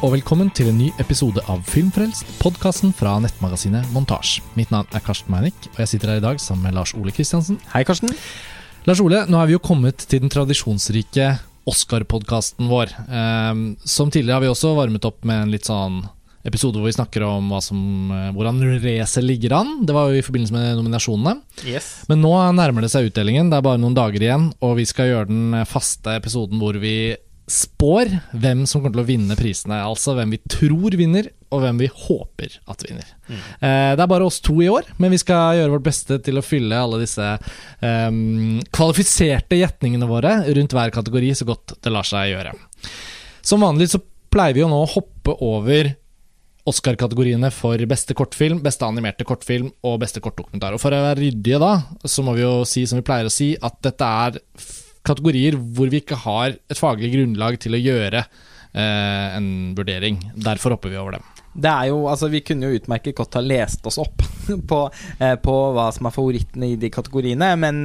Og velkommen til en ny episode av Filmfrelst, podkasten fra nettmagasinet Montasj. Mitt navn er Karsten Meinick, og jeg sitter her i dag sammen med Lars Ole Kristiansen. Hei, Karsten. Lars Ole, nå er vi jo kommet til den tradisjonsrike Oscar-podkasten vår. Ehm, som tidligere har vi også varmet opp med en litt sånn episode hvor vi snakker om hva som, eh, hvordan racet ligger an. Det var jo i forbindelse med nominasjonene. Yes. Men nå nærmer det seg utdelingen. Det er bare noen dager igjen, og vi skal gjøre den faste episoden hvor vi spår hvem som kommer til å vinne prisene. Altså hvem vi tror vinner, og hvem vi håper at vinner. Eh, det er bare oss to i år, men vi skal gjøre vårt beste til å fylle alle disse eh, kvalifiserte gjetningene våre rundt hver kategori så godt det lar seg gjøre. Som vanlig så pleier vi jo nå å hoppe over Oscar-kategoriene for beste kortfilm, beste animerte kortfilm og beste kortdokumentar. Og For å være ryddige da, så må vi jo si som vi pleier å si, at dette er kategorier hvor vi ikke har et faglig grunnlag til å gjøre eh, en vurdering. Derfor hopper vi over dem. Det er jo, altså Vi kunne jo utmerket godt ha lest oss opp på, eh, på hva som er favorittene i de kategoriene, men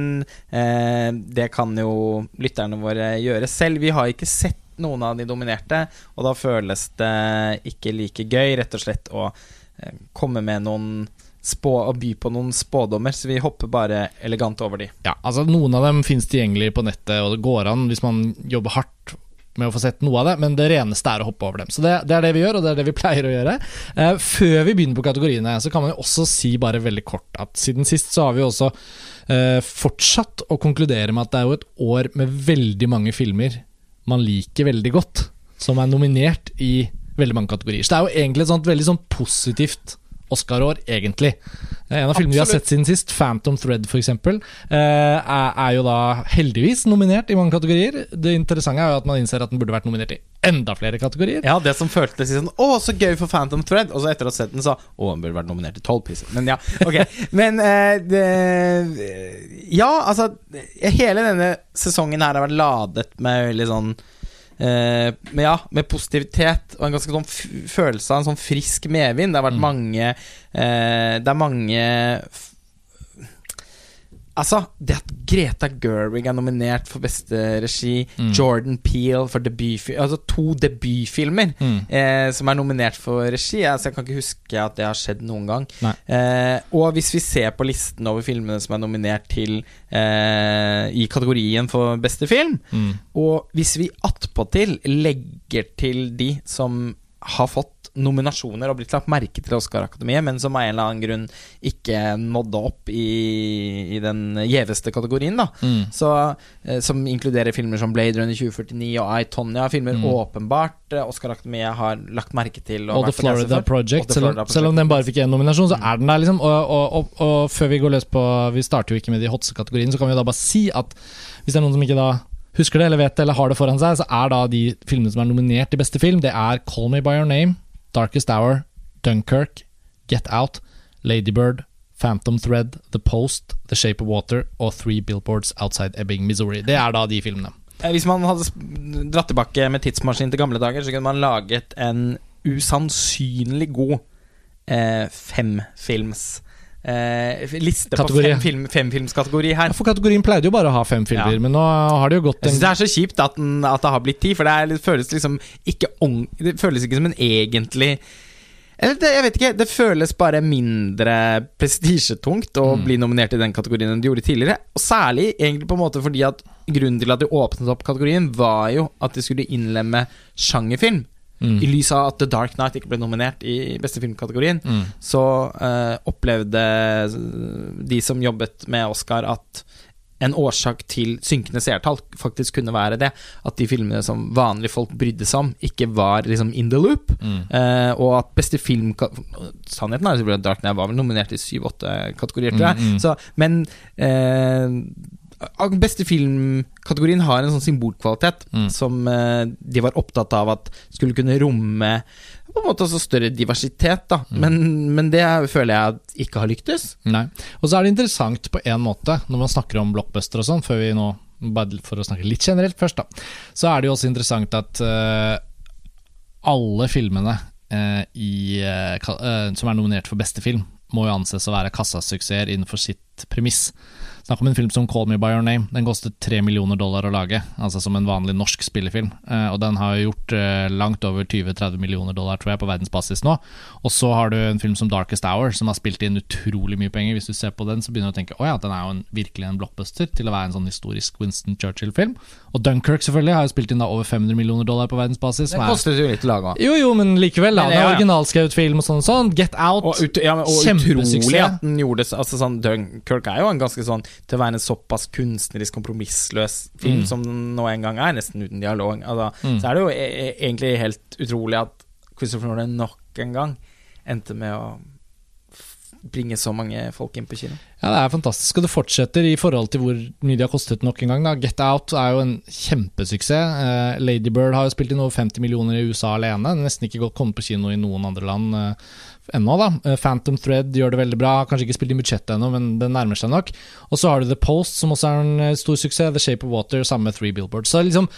eh, det kan jo lytterne våre gjøre selv. Vi har ikke sett noen av de dominerte, og da føles det ikke like gøy, rett og slett, å eh, komme med noen spå og by på noen spådommer, så vi hopper bare elegant over de. Ja, altså Noen av dem finnes tilgjengelig på nettet, og det går an hvis man jobber hardt med å få sett noe av det, men det reneste er å hoppe over dem. Så det, det er det vi gjør, og det er det vi pleier å gjøre. Eh, før vi begynner på kategoriene, så kan man jo også si bare veldig kort at siden sist så har vi jo også eh, fortsatt å konkludere med at det er jo et år med veldig mange filmer man liker veldig godt, som er nominert i veldig mange kategorier. Så det er jo egentlig et sånt veldig sånn positivt Oscar-år, egentlig. Eh, En av filmene vi har sett siden sist, Phantom Thread f.eks., er, er jo da heldigvis nominert i mange kategorier. Det interessante er jo at man innser at den burde vært nominert i enda flere kategorier. Ja, det som føltes sånn Å, så gøy for Phantom Thread. Og så etter å ha sett den, så Å, den burde vært nominert i tolv priser. Men ja, ok. Men eh, det, Ja, altså Hele denne sesongen her har vært ladet med veldig sånn eh, med, ja, med positivitet og en ganske sånn følelse av en sånn frisk medvind. Det har vært Mm. mange eh, Det er mange Altså, det at Greta Gerwig er nominert for beste regi, Mm. Jordan Peele for debutfilm Altså to debutfilmer Mm. eh, som er nominert for regi. Altså, jeg kan ikke huske at det har skjedd noen gang. Eh, og hvis vi ser på listen over filmene som er nominert til eh, i kategorien for beste film, Mm. og hvis vi attpåtil legger til de som har fått nominasjoner og blitt lagt merke til Oscar-akademiet, men som av en eller annen grunn ikke nådde opp i, i den gjeveste kategorien, da. Mm. Så, eh, som inkluderer filmer som Blade Runner 2049 og I, Tonya. Filmer Mm. åpenbart eh, Oscar-akademiet har lagt merke til. Og The Florida. Project, The selv, Florida selv om den bare fikk én nominasjon, så er den der, liksom. Og, og, og, og før vi går løs på Vi starter jo ikke med de hotse kategoriene, så kan vi da bare si at hvis det er noen som ikke da husker det, eller vet det, eller har det foran seg, så er da de filmene som er nominert til beste film, det er Call Me By Your Name, Darkest Hour, Dunkirk, Get Out, Ladybird, Phantom Thread, The Post, The Shape of Water og Three Billboards Outside Ebbing, Missouri. Det er da de filmene. Eh, Hvis man hadde dratt tilbake med tidsmaskin til gamle dager, så kunne man laget en usannsynlig god eh, femfilms eh, liste Kategori. på fem film, femfilmskategori her. For kategorien pleide jo bare å ha fem filmer, Ja. men nå har det jo gått Jeg syns det er så kjipt at, den, at det har blitt ti, for det, er, det føles liksom ikke ong- Det føles ikke som en egentlig eller det, jeg vet ikke, det føles bare mindre prestisjetungt å Mm. bli nominert i den kategorien enn du gjorde tidligere. Og særlig egentlig på en måte fordi at grunnen til at de åpnet opp kategorien, var jo at de skulle innlemme sjangerfilm. Mm. I lys av at The Dark Knight ikke ble nominert i beste filmkategorien, Mm. så uh, opplevde de som jobbet med Oscar at en årsak til synkende seertall faktisk kunne være det. At de filmene som vanlige folk brydde seg om, ikke var liksom in the loop. Mm. Uh, og at beste film Sannheten er at Dark Knight var vel nominert i syv-åtte kategorier, tror jeg. Mm, mm. Så, men eh, beste filmkategorien har en sånn symbolkvalitet Mm. som eh, de var opptatt av at skulle kunne romme på en måte også større diversitet, da. Mm. Men, men det føler jeg ikke har lyktes. Nei. Og så er det interessant på en måte, når man snakker om blockbuster og sånn, før vi nå bare for å snakke litt generelt først, da, så er det jo også interessant at uh, alle filmene uh, i, uh, som er nominert for beste film, må jo anses å være kassasuksesser innenfor sitt premiss. Snakk om en film som Call Me By Your Name. Den kostet tre millioner dollar å lage, altså som en vanlig norsk spillefilm. Eh, og den har gjort eh, langt over 20-30 millioner dollar, tror jeg, på verdensbasis nå. Og så har du en film som Darkest Hour, som har spilt inn utrolig mye penger. Hvis du ser på den, så begynner du å tenke å ja, den er jo en, virkelig en blockbuster til å være en sånn historisk Winston Churchill-film. Og Dunkirk selvfølgelig har jo spilt inn da over 500 millioner dollar på verdensbasis. Det kostet jo litt å lage òg. jo, jo, men likevel. da Det er ja, ja. originalskrevet film og sånn. og sånn Get Out. Og, ut, ja, men, og utrolig at den gjorde det altså sånn, Dunkerque er jo en ganske sånn Til å være en såpass kunstnerisk kompromissløs film Mm. som den nå en gang er, nesten uten dialog, altså, Mm. så er det jo e e egentlig helt utrolig at Christopher Nolan nok en gang endte med å bringe så mange folk inn på kino. Ja, Det er fantastisk, og det fortsetter i forhold til hvor mye de har kostet nok en gang. da Get Out er jo en kjempesuksess. Uh, Lady Bird har jo spilt inn over 50 millioner i USA alene. Nesten ikke kommet på kino i noen andre land eh, ennå. da Eh, Phantom Thread gjør det veldig bra. Kanskje ikke spilt i budsjettet ennå, men det nærmer seg nok. Og så har du The Post, som også er en eh, stor suksess. The Shape of Water, samme med Three Billboards. Så liksom,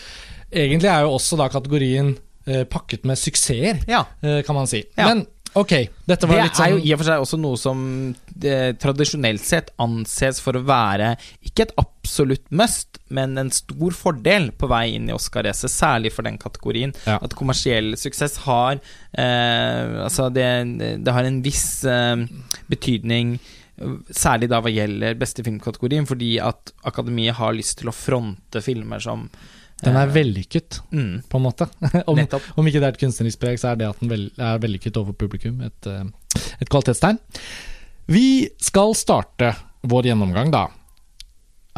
egentlig er jo også da kategorien eh, pakket med suksesser, Ja. kan man si. Ja. Men ok, dette var Det litt er jo sånn i og for seg også noe som eh, tradisjonelt sett anses for å være ikke et absolutt must, men en stor fordel på vei inn i Oscar-racet, særlig for den kategorien. Ja. At kommersiell suksess har eh, Altså, det, det har en viss eh, betydning Særlig da hva gjelder beste filmkategorien, fordi at Akademiet har lyst til å fronte filmer som Den er eh, vellykket, mm, på en måte. om, om ikke det er et kunstnerisk preg, så er det at den vel, er vellykket overfor publikum et, eh, et kvalitetstegn. Vi skal starte vår gjennomgang, da,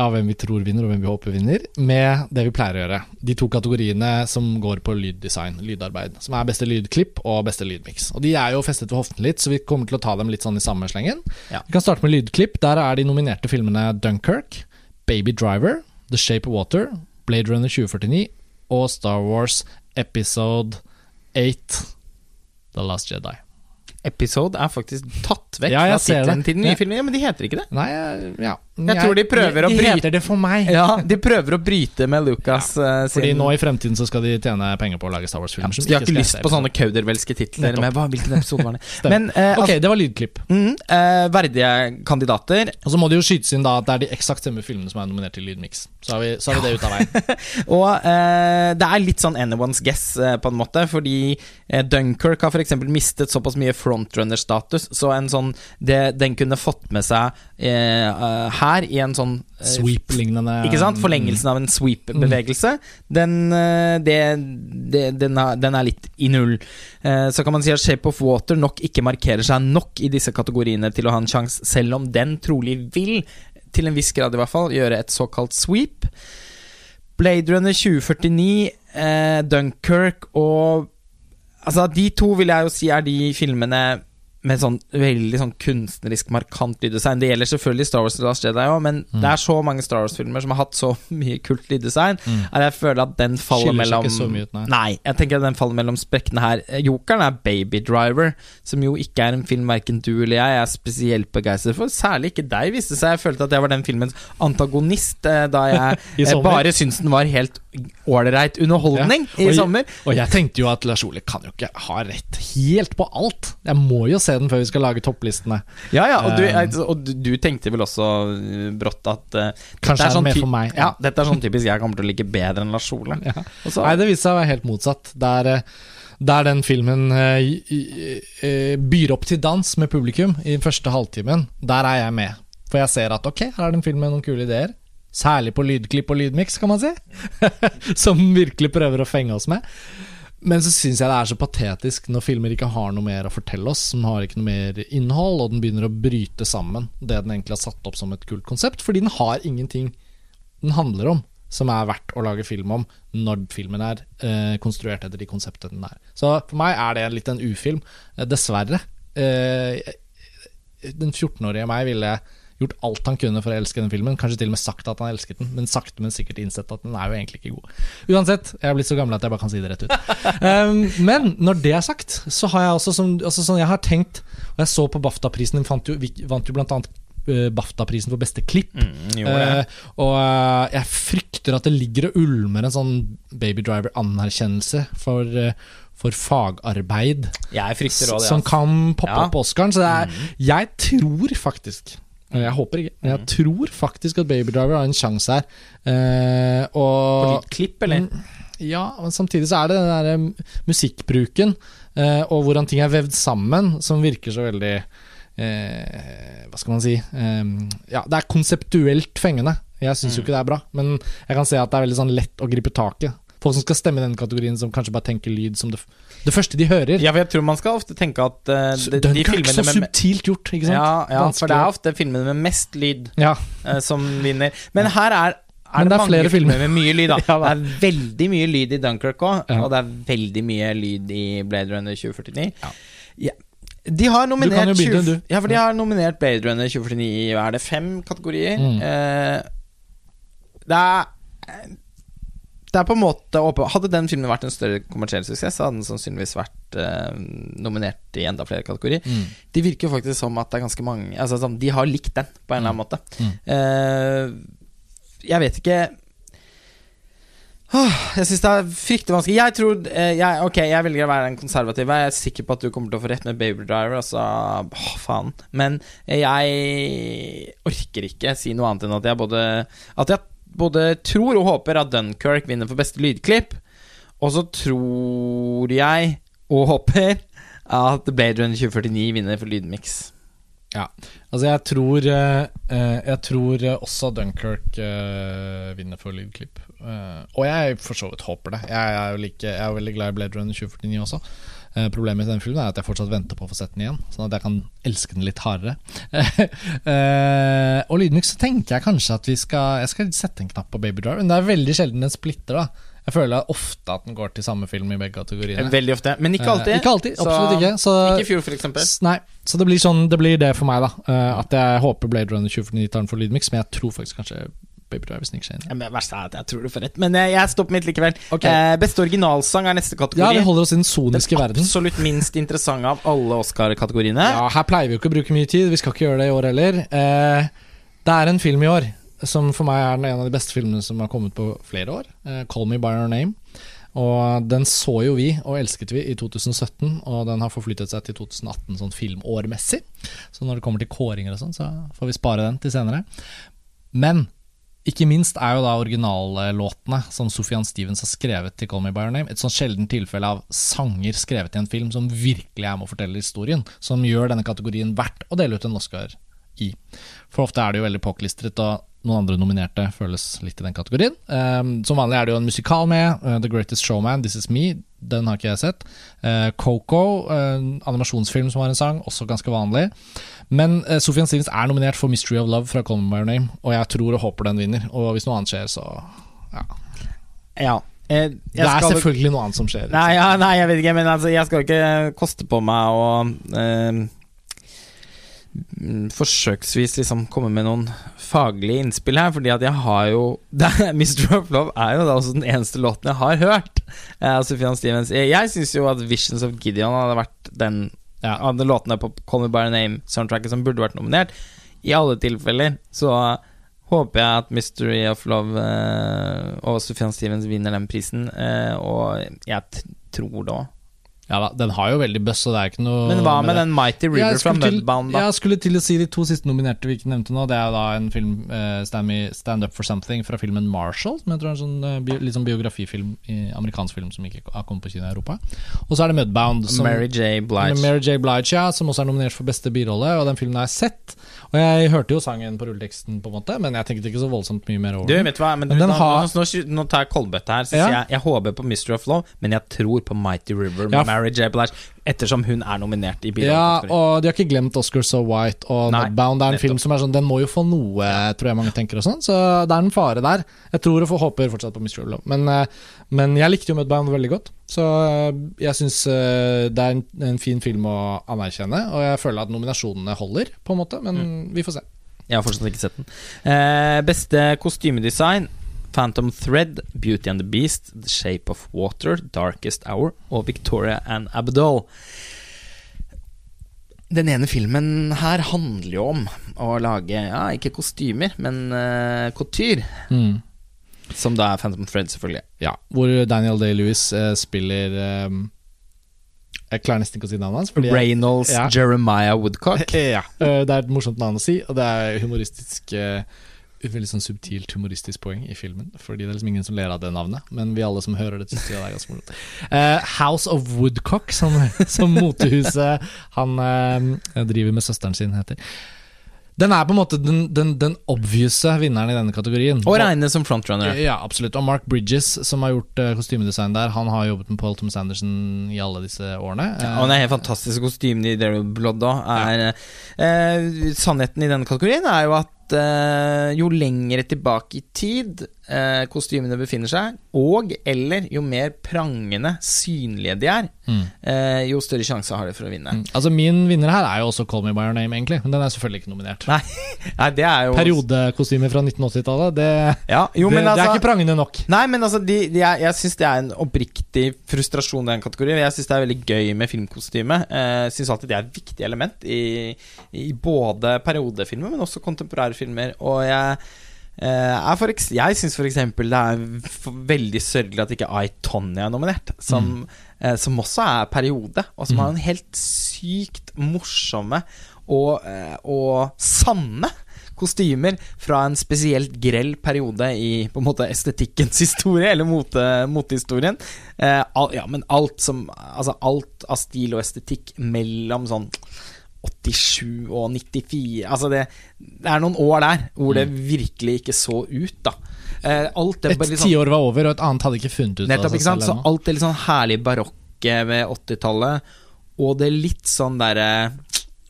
av hvem vi tror vinner og hvem vi håper vinner, med det vi pleier å gjøre. De to kategoriene som går på lyddesign, lydarbeid. Som er beste lydklipp og beste lydmiks. Og de er jo festet ved hoften litt, så vi kommer til å ta dem litt sånn i samme slengen. Ja. Vi kan starte med lydklipp. Der er de nominerte filmene Dunkirk, Baby Driver, The Shape of Water, Blade Runner 2049 og Star Wars Episode 8 The Last Jedi. Episode er faktisk tatt vekk Ja, fra tittelen til den nye Ja. filmen. Ja, men de heter ikke det. Nei, ja Jeg tror de prøver å de, de bryte- heter det for meg. Ja, de prøver å bryte med Lucas eh, sin Fordi nå i fremtiden så skal de tjene penger på å lage Star Wars-filmer. Ja, De har ikke lyst på sånne kaudervelske titler med hva, hvilken episode var det? Men eh, Ok, altså, det var lydklipp. mm, eh, verdige kandidater. Og så må det jo skytes inn da at det er de eksakt samme filmene som er nominert til Lydmiks. Så har vi, så har vi det ut av veien. Og eh, det er litt sånn anyone's guess, eh, på en måte, fordi eh, Dunkirk har f.eks. mistet såpass mye frontrunner-status, så en sånn det, Den kunne fått med seg eh, her i en sånn eh, Sweep-lignende Ikke sant? Forlengelsen av en sweep-bevegelse. Den, eh, den, er, den er litt i null. Eh, Så kan man si at Shape of Water nok ikke markerer seg nok i disse kategoriene til å ha en sjanse, selv om den trolig vil, til en viss grad i hvert fall, gjøre et såkalt sweep. Blade Runner 2049, eh, Dunkirk og Altså, de to vil jeg jo si er de filmene med sånn veldig sånn kunstnerisk markant lyddesign. Det gjelder selvfølgelig Star Wars The Last Jedi òg, men Mm. det er så mange Star Wars-filmer som har hatt så mye kult lyddesign, Mm. at jeg føler at den faller mellom ut, nei. jeg tenker at den faller mellom sprekkene her. Eh, Jokeren er Baby Driver, som jo ikke er en film verken du eller jeg er spesielt begeistret for. Særlig ikke deg, viste det seg. Jeg følte at jeg var den filmens antagonist eh, da jeg eh, bare syntes den var helt ålreit underholdning Ja, i sommer. Og jeg tenkte jo at Lars Ole kan jo ikke ha rett helt på alt. Jeg må jo se den før vi skal lage topplistene. Ja, ja, og du, Eh. altså, og du, tenkte vel også uh, brått at uh, Kanskje er det mer for meg. Ja, dette er sånn typisk jeg kommer til å like bedre enn Lars Ole. Ja. Så- Nei, det viste seg å være helt motsatt. Der, eh, der den filmen eh, eh, byr opp til dans med publikum i den første halvtimen, der er jeg med. For jeg ser at ok, her er det en film med noen kule ideer. Særlig på lydklipp og lydmiks, kan man si. Som virkelig prøver å fenge oss med. Men så syns jeg det er så patetisk når filmer ikke har noe mer å fortelle oss, som har ikke noe mer innhold, og den begynner å bryte sammen det den egentlig har satt opp som et kult konsept, fordi den har ingenting den handler om som er verdt å lage film om når filmen er eh, konstruert etter de konseptene den er. Så for meg er det litt en ufilm, eh, dessverre. Eh, den 14-årige meg ville gjort alt han kunne for å elske den filmen. Kanskje til og med sagt at han elsket den, men sakte, men sikkert innsett at den er jo egentlig ikke god. Uansett, jeg er blitt så gammel at jeg bare kan si det rett ut. Um, men når det er sagt, så har jeg også som, altså sånn jeg har tenkt Og jeg så på BAFTA-prisen, den vant jo, blant annet eh, BAFTA-prisen for beste klipp. Mm, uh. Og uh, jeg frykter at det ligger og ulmer en sånn Baby Driver-anerkjennelse for, uh, for fagarbeid også som kan poppe Ja. opp Oscaren. Så det er, jeg tror faktisk Jeg håper ikke. Jeg Mm. tror faktisk at Baby Driver har en sjanse her. Eh, og På klipp, eller? Mm, Ja, men samtidig så er det den der um, musikkbruken eh, og hvordan ting er vevd sammen, som virker så veldig eh, Hva skal man si eh, Ja, det er konseptuelt fengende. Jeg syns jo Mm. ikke det er bra, men jeg kan se at det er veldig sånn lett å gripe tak i. Folk som skal stemme i den kategorien, som kanskje bare tenker lyd som det, det første de hører. Ja, for jeg tror man skal ofte tenke at uh, de, de, de Dunkirk, så filmene med subtilt gjort, ikke sant? ja, ja, for det er ofte filmene med mest lyd Ja, uh, som vinner. Men her er, er det, det er mange filmer. med mye lyd. Da. Ja, da. det er veldig mye lyd i Dunkerque òg, Ja. og det er veldig mye lyd i Blade Runner 2049. Ja. Ja. De har nominert begynne, 20 du. Ja, for de har nominert Blade Runner 2049 i er det, fem kategorier. Mm. Eh, det er det er på en måte Hadde den filmen vært en større kommersiell suksess, så hadde den sannsynligvis vært eh, nominert i enda flere kategorier. mm. Det virker faktisk som at det er ganske mange altså, sånn, De har likt den, på en eller annen måte. Mm. Eh, jeg vet ikke Åh, Jeg syns det er fryktelig vanskelig. Jeg tror eh, jeg, Ok, jeg velger å være den konservative. Jeg er sikker på at du kommer til å få rett med Baby Driver. Altså, åh, faen. Men jeg orker ikke si noe annet enn at jeg både At jeg både tror og håper at Dunkerque vinner for beste lydklipp. Og så tror jeg og håper at Blade Runner 2049 vinner for lydmiks. Ja. Altså, jeg tror eh, eh, Jeg tror også Dunkerque eh, vinner for lydklipp. Og jeg for så vidt håper det. Jeg er like, jeg er veldig glad i Blade Runner 2049 også. Eh, problemet i den filmen er at jeg fortsatt venter på å få sett den igjen, sånn at jeg kan elske den litt hardere. Eh, og lydmyk så tenker jeg kanskje at vi skal Jeg skal sette en knapp på Baby Driver, men det er veldig sjelden den splitter. da Jeg føler ofte at den går til samme film i begge kategoriene. Veldig ofte, men ikke alltid. Eh, ikke alltid, Så- absolutt ikke. Så, Ikke fjor, for eksempel. Nei, så det blir sånn Det blir det for meg, da. Eh, at jeg håper Blade Runner 2049 tar den for lydmiks, men jeg tror faktisk kanskje Baby Driver sniker seg. Ja, men det verste er at jeg tror du får rett, men jeg, jeg stopper mitt likevel. Okay. Eh, beste originalsang er neste kategori. Ja, vi holder oss i den soniske den verden. absolutt minst interessante av alle Oscar-kategoriene. Ja, Her pleier vi jo ikke å bruke mye tid, vi skal ikke gjøre det i år heller. Eh, det er en film i år som for meg er en av de beste filmene som har kommet på flere år. Eh, 'Call Me By Your Name'. Og den så jo vi, og elsket vi, i 2017, og den har forflyttet seg til 2018 sånn filmårmessig. Så når det kommer til kåringer og sånn, så får vi spare den til senere. Men ikke minst er jo da originallåtene som Sofian Stevens har skrevet til Call Me By Your Name, et sånn sjelden tilfelle av sanger skrevet i en film som virkelig er med å fortelle historien, som gjør denne kategorien verdt å dele ut en Oscar i. For ofte er det jo veldig påklistret, og noen andre nominerte føles litt i den kategorien. Um, som vanlig er det jo en musikal med. uh, The Greatest Showman, This Is Me. Den har ikke jeg sett. Uh, Coco, uh, animasjonsfilm som har en sang, også ganske vanlig. Men uh, Sofian Stevens er nominert for Mystery of Love fra Colin By Your Name, og jeg tror og håper den vinner. Og hvis noe annet skjer, så ja. Ja. Jeg, jeg Det er selvfølgelig noe annet som skjer. Nei, ja, nei, jeg vet ikke, men altså, jeg skal ikke koste på meg å forsøksvis liksom komme med noen faglige innspill her, fordi at jeg har jo Mr. of Love er jo da også den eneste låten jeg har hørt av Sufjan Stevens. Jeg, jeg syns jo at Visions of Gideon hadde vært den Ja. av de låtene på Call Me By Your Name-soundtracket som burde vært nominert. I alle tilfeller så håper jeg at Mystery of Love uh, og Sufjan Stevens vinner den prisen, Uh, og jeg tror òg. Ja da, den har jo veldig buzz, så det er ikke noe Men hva med med den Mighty River fra Mudbound, da? Jeg skulle til å si de to siste nominerte vi ikke nevnte nå. Det er jo da en film, uh, Stand, Me- Stand Up For Something, fra filmen Marshall. Som jeg tror er en sånn, uh, bi litt sånn biografifilm, i, amerikansk film som ikke har kommet på kino i Europa. Og så er det Mudbound. Som, Mary J. Blige. Mary J. Blige, ja, som også er nominert for beste birolle. Og den filmen har jeg sett. Og jeg hørte jo sangen på rulleteksten, på en måte men jeg tenkte ikke så voldsomt mye mer over Du, vet du hva, men du, Men nå, har- nå, nå, tar jeg kolbøtta her. Så Ja. jeg jeg håper på Mystery of Love, men jeg tror på Mighty River med Ja. Mary J. Blige, ettersom hun er nominert i Ja, og de har ikke glemt Oscar So White og Nei, Mudbound. Det er en nettopp. film som er sånn Den må jo få noe, tror jeg mange tenker og sånn. Så det er en fare der. Jeg tror og håper fortsatt på Mystery of Love. Men, eh, men jeg likte jo Mudbound veldig godt. Så eh, jeg syns det er en, en fin film å anerkjenne. Og jeg føler at nominasjonene holder, på en måte. Men Mm. vi får se. Jeg har fortsatt ikke sett den. Eh, beste kostymedesign Phantom Thread, Beauty and the Beast, The Shape of Water, Darkest Hour og Victoria and Abdul. Den ene filmen her handler jo om å lage, ja, ikke kostymer, men uh, couture. Mm. Som da er Phantom Thread, selvfølgelig. Ja, hvor Daniel Day-Lewis eh, spiller eh, Jeg klarer nesten ikke å si navnet hans. fordi jeg- Reynolds Ja. Jeremiah Woodcock. Ja. Eh, Det er et morsomt navn å si, og det er humoristisk eh, Veldig sånn subtilt humoristisk poeng i filmen. Fordi det er liksom ingen som ler av det navnet, men vi alle som hører det, syns det er ganske morsomt. Eh, House of Woodcock, som, som motehuset han eh, driver med søsteren sin, heter. Den er på en måte den, den, den obvious vinneren i denne kategorien. Og regnes som frontrunner. Ja, absolutt. Og Mark Bridges, som har gjort eh, kostymedesign der, han har jobbet med Paul Thomas Anderson i alle disse årene. Ja, og den er helt fantastiske kostymene i Daryl Blood òg. Eh, sannheten i denne kategorien er jo at eh, jo lengre tilbake i tid eh, kostymene befinner seg, og eller jo mer prangende synlige de er, Mm. eh, jo større sjanse har de for å vinne. Mm. Altså Min vinner her er jo også Call Me By Your Name, egentlig. Men den er selvfølgelig ikke nominert. Nei, nei, det er jo Periodekostymer fra 1980-tallet, det, Ja, jo, det, men det altså er ikke prangende nok. Nei, men altså, de, de er, jeg syns det er en oppriktig frustrasjon i den kategorien. Jeg syns det er veldig gøy med filmkostyme. Eh, syns alltid det er et viktig element i, i både periodefilmer, men også kontemporære filmer. Og jeg er for Jeg syns f.eks. det er veldig sørgelig at ikke I, Tonya er nominert. Som, eh, som også er periode, og som Mm. har en helt sykt morsomme og, eh, og sanne kostymer fra en spesielt grell periode i på en måte estetikkens historie, eller mote, motehistorien. Eh, al, ja, men alt som Altså alt av stil og estetikk mellom sånn 87 og 94 Altså det, det er noen år der hvor det virkelig ikke så ut, da. Eh, alt det Et tiår sånn- var over, og et annet hadde ikke funnet ut Nettopp, ikke Så alt det litt sånn herlig barokke ved 80-tallet, og det litt sånn derre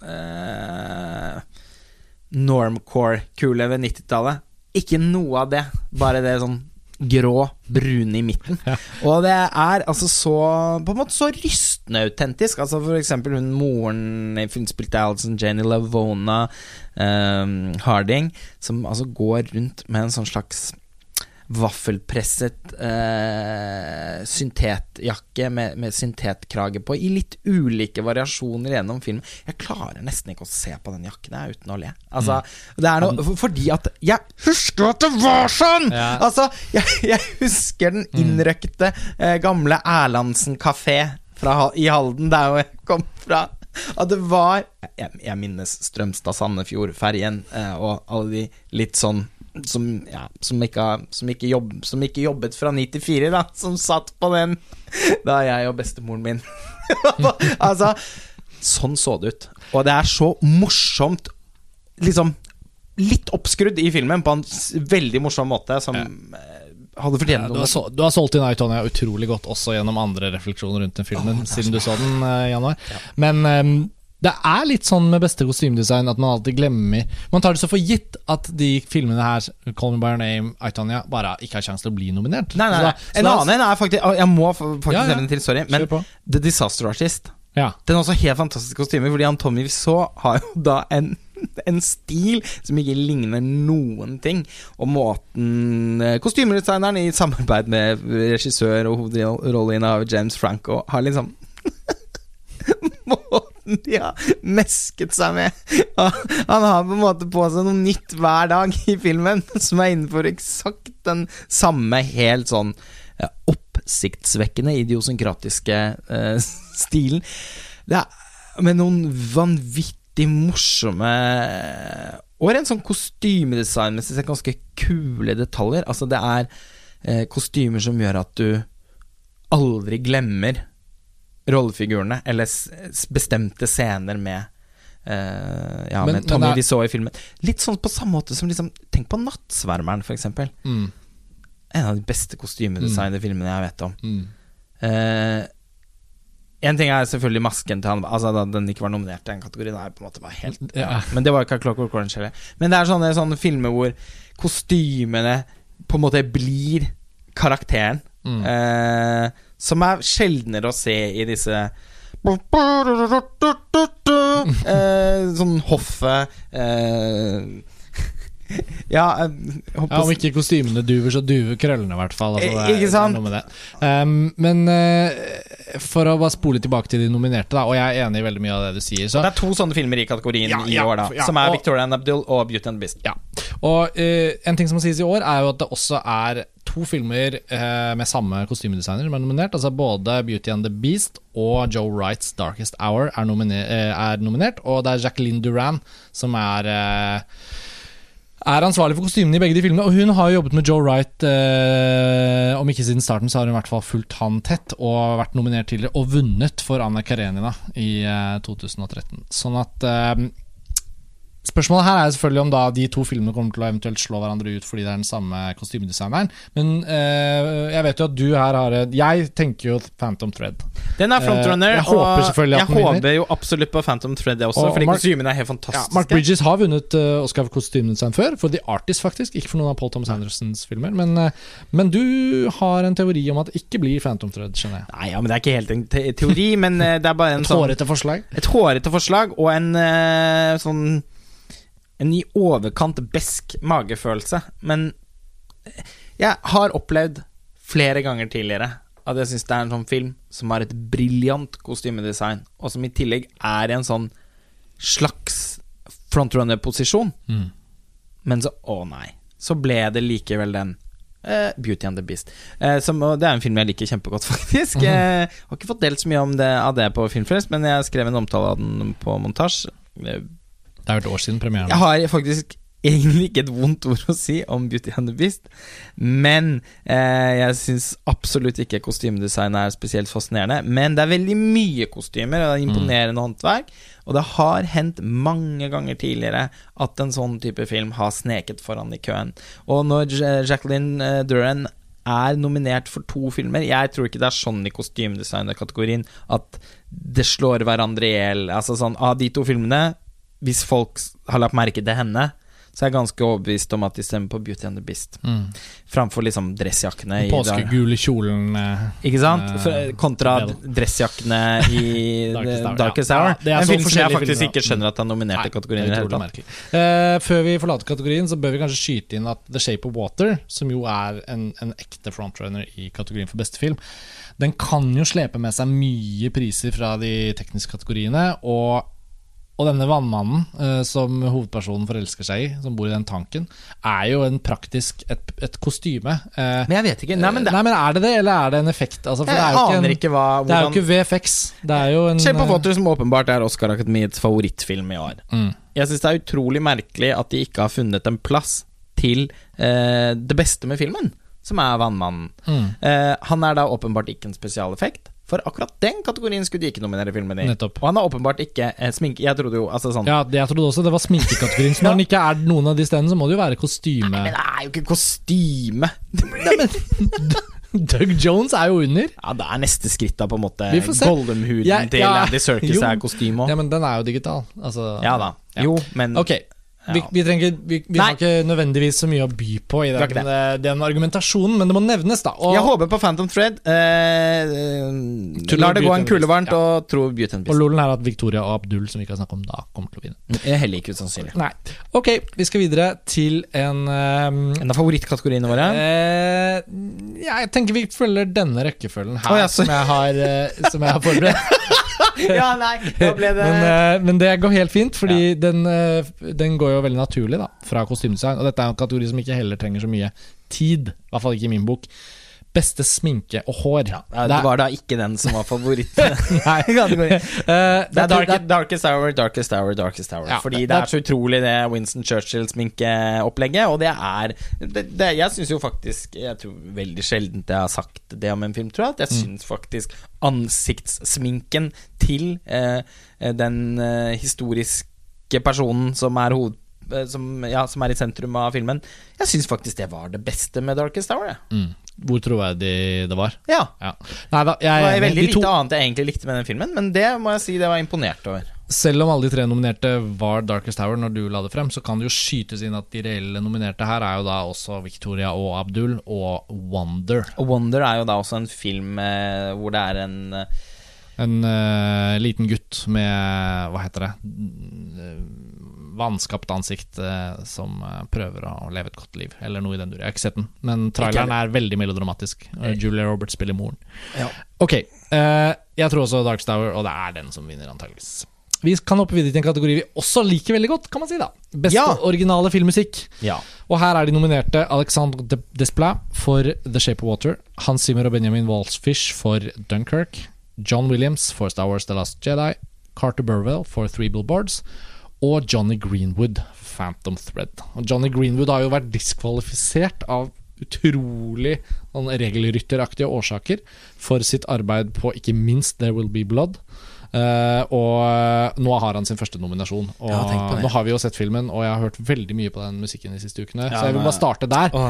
eh, Normcore-kule ved 90-tallet. Ikke noe av det, bare det sånn grå, brune i midten. Og det er altså så På en måte så rystende autentisk. Altså For eksempel hun moren i Hun spilte Alison Janie Lavona um, Harding, som altså går rundt med en sånn slags vaffelpresset eh, syntetjakke med, med syntetkrage på, i litt ulike variasjoner gjennom filmen. Jeg klarer nesten ikke å se på den jakken jeg, uten å le. Altså, det er noe for- Fordi at Jeg husker at det var sånn! Ja. Altså, jeg, jeg husker den innrøkte eh, gamle Erlandsen kafé i Halden, der hvor jeg kom fra. At det var Jeg, jeg minnes Strømstad-Sandefjord-ferjen eh, og alle de litt sånn som, ja, som, ikke, som, ikke jobb, som ikke jobbet fra 9 til 4, da. Som satt på den da jeg og bestemoren min Altså, sånn så det ut. Og det er så morsomt, liksom Litt oppskrudd i filmen på en veldig morsom måte, som ja. hadde Ja, fortjent du, noe. har så, du har solgt inn Itonia utrolig godt, også gjennom andre refleksjoner rundt den filmen, siden du så den eh, i januar. Men ehm, det er litt sånn med beste kostymedesign at man alltid glemmer Man tar det så for gitt at de filmene her, Call Me By Your Name, Itonia, bare ikke har sjanse til å bli nominert. Nei, nei, Så da- så En annen en er faktisk Jeg må faktisk Ja, ja. nevne en til, sorry. Men The Disaster Artist. Ja. Den er også helt fantastisk kostyme, fordi han Tommy Wiseau har jo da en, en stil som ikke ligner noen ting. Og måten eh, Kostymedesigneren i samarbeid med regissør og hovedrolleinnehaver James Franco har liksom de har mesket seg med. Han har på en måte på seg noe nytt hver dag i filmen, som er innenfor eksakt den samme helt sånn eh, oppsiktsvekkende idiosynkratiske uh, stilen. Det er med noen vanvittig morsomme Og rent sånn kostymedesignmessig sett ganske kule detaljer. Altså, det er uh, kostymer som gjør at du aldri glemmer rollefigurene, eller bestemte scener med Uh, Ja, Men- med Tommy er... vi så i filmen. Litt sånn på samme måte som liksom Tenk på Nattsvermeren, eksempel. Mm, En av de beste kostymedesignede filmene jeg vet om. mm. Uh, en ting er selvfølgelig masken til han Altså Da den ikke var nominert i den kategorien, er på en måte bare helt Ja. Men det var ikke Clockwork Orange heller. Men det er sånne, sånne filmer hvor kostymene på en måte blir karakteren. Mm. Eh, som er sjeldnere å se i disse eh, Sånn hoffet eh, Ja, jeg Ja, Om ikke kostymene duver, så duver krøllene, i hvert fall. Altså, det er- Ikke sant? noe med det. Um, men uh, for å bare spole tilbake til de nominerte, da, og jeg er enig i veldig mye av det du sier. Så, Det er to sånne filmer i kategorien Ja, i ja, år, da. ja, som er og- Victoria and Abdul og Beauty and the Beast. ja. og uh, en ting som må sies i år, er jo at det også er to filmer eh, med samme kostymedesigner som er nominert. Altså Både Beauty and the Beast og Joe Wrights Darkest Hour er, nomine eh, er nominert. Og det er Jacqueline Duran som er eh, er ansvarlig for kostymene i begge de filmene. Og hun har jo jobbet med Joe Wright, eh, om ikke siden starten, så har hun i hvert fall fulgt han tett. Og vært nominert tidligere, og vunnet for Anna Karenina i eh, 2013. Sånn at eh, Spørsmålet her er selvfølgelig om da de to filmene kommer til å eventuelt slå hverandre ut fordi det er den samme kostymedesigneren. Men eh, jeg vet jo at du her har Jeg tenker jo Phantom Thread. Den er frontrunner, Eh, jeg håper selvfølgelig at jeg den vinner. håper jo absolutt på Phantom Thread også, Og fordi Mark- kostymene er helt Ja, fantastiske. Mark Bridges har vunnet uh, Oscar for kostymedesign før, for The Artist faktisk. Ikke for noen av Paul Thomas Andersons filmer. Men, uh, men du har en teori om at det ikke blir Phantom Thread, skjønner jeg. Nei, ja, men Det er ikke helt en te teori, men uh, det er bare en Et sånn hårete forslag. Et hårete forslag og en sånn En i overkant besk magefølelse. Men jeg har opplevd flere ganger tidligere at jeg syns det er en sånn film som har et briljant kostymedesign, og som i tillegg er i en sånn slags frontrunner-posisjon. Mm. Men så Å, nei. Så ble det likevel den. Uh, Beauty and the Beast. Uh, som, det er en film jeg liker kjempegodt, faktisk. Eh, har ikke fått delt så mye om det, av det på Filmfrelst, men jeg skrev en omtale av den på montasje. Det er et år siden premieren. jeg har faktisk egentlig ikke et vondt ord å si om Beauty and the Beast, men eh, jeg syns absolutt ikke kostymedesign er spesielt fascinerende. Men det er veldig mye kostymer, og det er imponerende håndverk. Og det har hendt mange ganger tidligere at en sånn type film har sneket foran i køen. Og når Jacqueline eh, Duran er nominert for to filmer. Jeg tror ikke det er sånn i kostymedesignerkategorien at det slår hverandre i hjel. Altså sånn, av de to filmene, hvis folk har lagt merke til henne, så er jeg ganske overbevist om at de stemmer på Beauty and the Beast. Mm. Framfor liksom dressjakkene i Den påskegule kjolen eh, Ikke sant? Eh, For- Kontra dressjakkene i Darkest Hour, ja. Er en film som jeg faktisk filmer, ikke skjønner at er nominert i kategorien. i det det er hele utrolig tatt. merkelig. Eh, før vi forlater kategorien, så bør vi kanskje skyte inn at The Shape of Water, som jo er en, en ekte frontrunner i kategorien for beste film, den kan jo slepe med seg mye priser fra de tekniske kategoriene. og og denne vannmannen eh, som hovedpersonen forelsker seg i, som bor i den tanken, er jo en praktisk et, et kostyme. Eh, Men jeg vet ikke. Nei, men det, Nei, men er det det, eller er det en effekt? Altså, for jeg det er jo ikke aner en, ikke hva det er jo ikke VFX. Det er jo en Se på eh, som åpenbart er Oscar-akademiets favorittfilm i år. mm, Jeg syns det er utrolig merkelig at de ikke har funnet en plass til eh, det beste med filmen, som er Vannmannen. mm, Eh, han er da åpenbart ikke en spesialeffekt. For akkurat den kategorien skulle de ikke nominere filmen i. Nettopp. Og han er åpenbart ikke eh, sminke... Jeg trodde jo altså sånn Ja, jeg trodde også det var sminkekategorien. Så når den ikke er noen av de stedene, så må det jo være kostyme. Nei, Men det er jo ikke kostyme! Doug Jones er jo under. Ja, det er neste skritt, da, på en måte. Vi får se. Gollum-huden ja, til ja, Andy Circus jo. er kostyme Ja, men den er jo digital. Altså, Ja da. Ja. Jo, men Ok, vi, vi, trenger, vi, vi har ikke nødvendigvis så mye å by på i den, eh, den argumentasjonen, men det må nevnes, da. Og, Jeg håper på Phantom Thread. Eh, lar det gå en kule varmt, og tror Beauty and Beast. og lolen er at Victoria og Abdul, som vi ikke har snakket om da, kommer til å vinne. Det er heller ikke usannsynlig. Nei. Ok, vi skal videre til en um, En av favorittkategoriene våre. eh, Jeg tenker vi følger denne rekkefølgen her, oh, ja, som, jeg har, uh, som jeg har forberedt. ja, nei, da ble det Men, eh, men det går helt fint, fordi den, eh, den går jo veldig naturlig da fra kostymedesign. Og dette er en kategori som ikke heller trenger så mye tid, i hvert fall ikke i min bok. Beste sminke og hår. Ja, Det var da ikke den som var favoritt. Nei. Eh, Det er dark, Darkest Hour, Darkest Hour, Darkest Hour. Ja, Fordi det- er så utrolig det Winston Churchill-sminkeopplegget. Og det er det, det, Jeg syns jo faktisk Jeg tror veldig sjelden jeg har sagt det om en film, tror jeg. At jeg Mm. syns faktisk ansiktssminken til eh, den eh, historiske personen som er hoved... eh, Som, ja, som er i sentrum av filmen. Jeg syns faktisk det var det beste med Darkest Hour. Mm. Hvor troverdig det var. Ja. Ja. Nei da, jeg Det var veldig lite to, annet jeg egentlig likte med den filmen, men det må jeg si det var imponert over. selv om alle de tre nominerte var Darkest Hour når du la det frem, så kan det jo skytes inn at de reelle nominerte her er jo da også Victoria og Abdul og Wonder. Og Wonder er jo da også en film eh, hvor det er en eh, En uh, liten gutt med Hva heter det? Vanskapt ansikt eh, som eh, prøver å leve et godt liv, eller noe i den dur. Jeg har ikke sett den, men traileren er veldig melodramatisk. Julia Roberts spiller moren. Ja. Ok, eh, jeg tror også Dark Stower, og det er den som vinner, antageligvis. Vi kan hoppe videre til en kategori vi også liker veldig godt, kan man si. da Beste Ja. originale filmmusikk. Ja. Og her er de nominerte Alexandre De- Desplat for The Shape of Water, Hans Zimmer og Benjamin Walsfish for Dunkirk, John Williams for Star Wars The Last Jedi, Carter Burwell for Three Billboards og Johnny Greenwood Phantom Thread. Og Johnny Greenwood har jo vært diskvalifisert av utrolig sånn regelrytteraktige årsaker for sitt arbeid på ikke minst There Will Be Blood. Uh, og eh, nå har han sin første nominasjon. Og Ja, nå har vi jo sett filmen, og jeg har hørt veldig mye på den musikken de siste ukene. Ja, så jeg vil bare starte der, Å,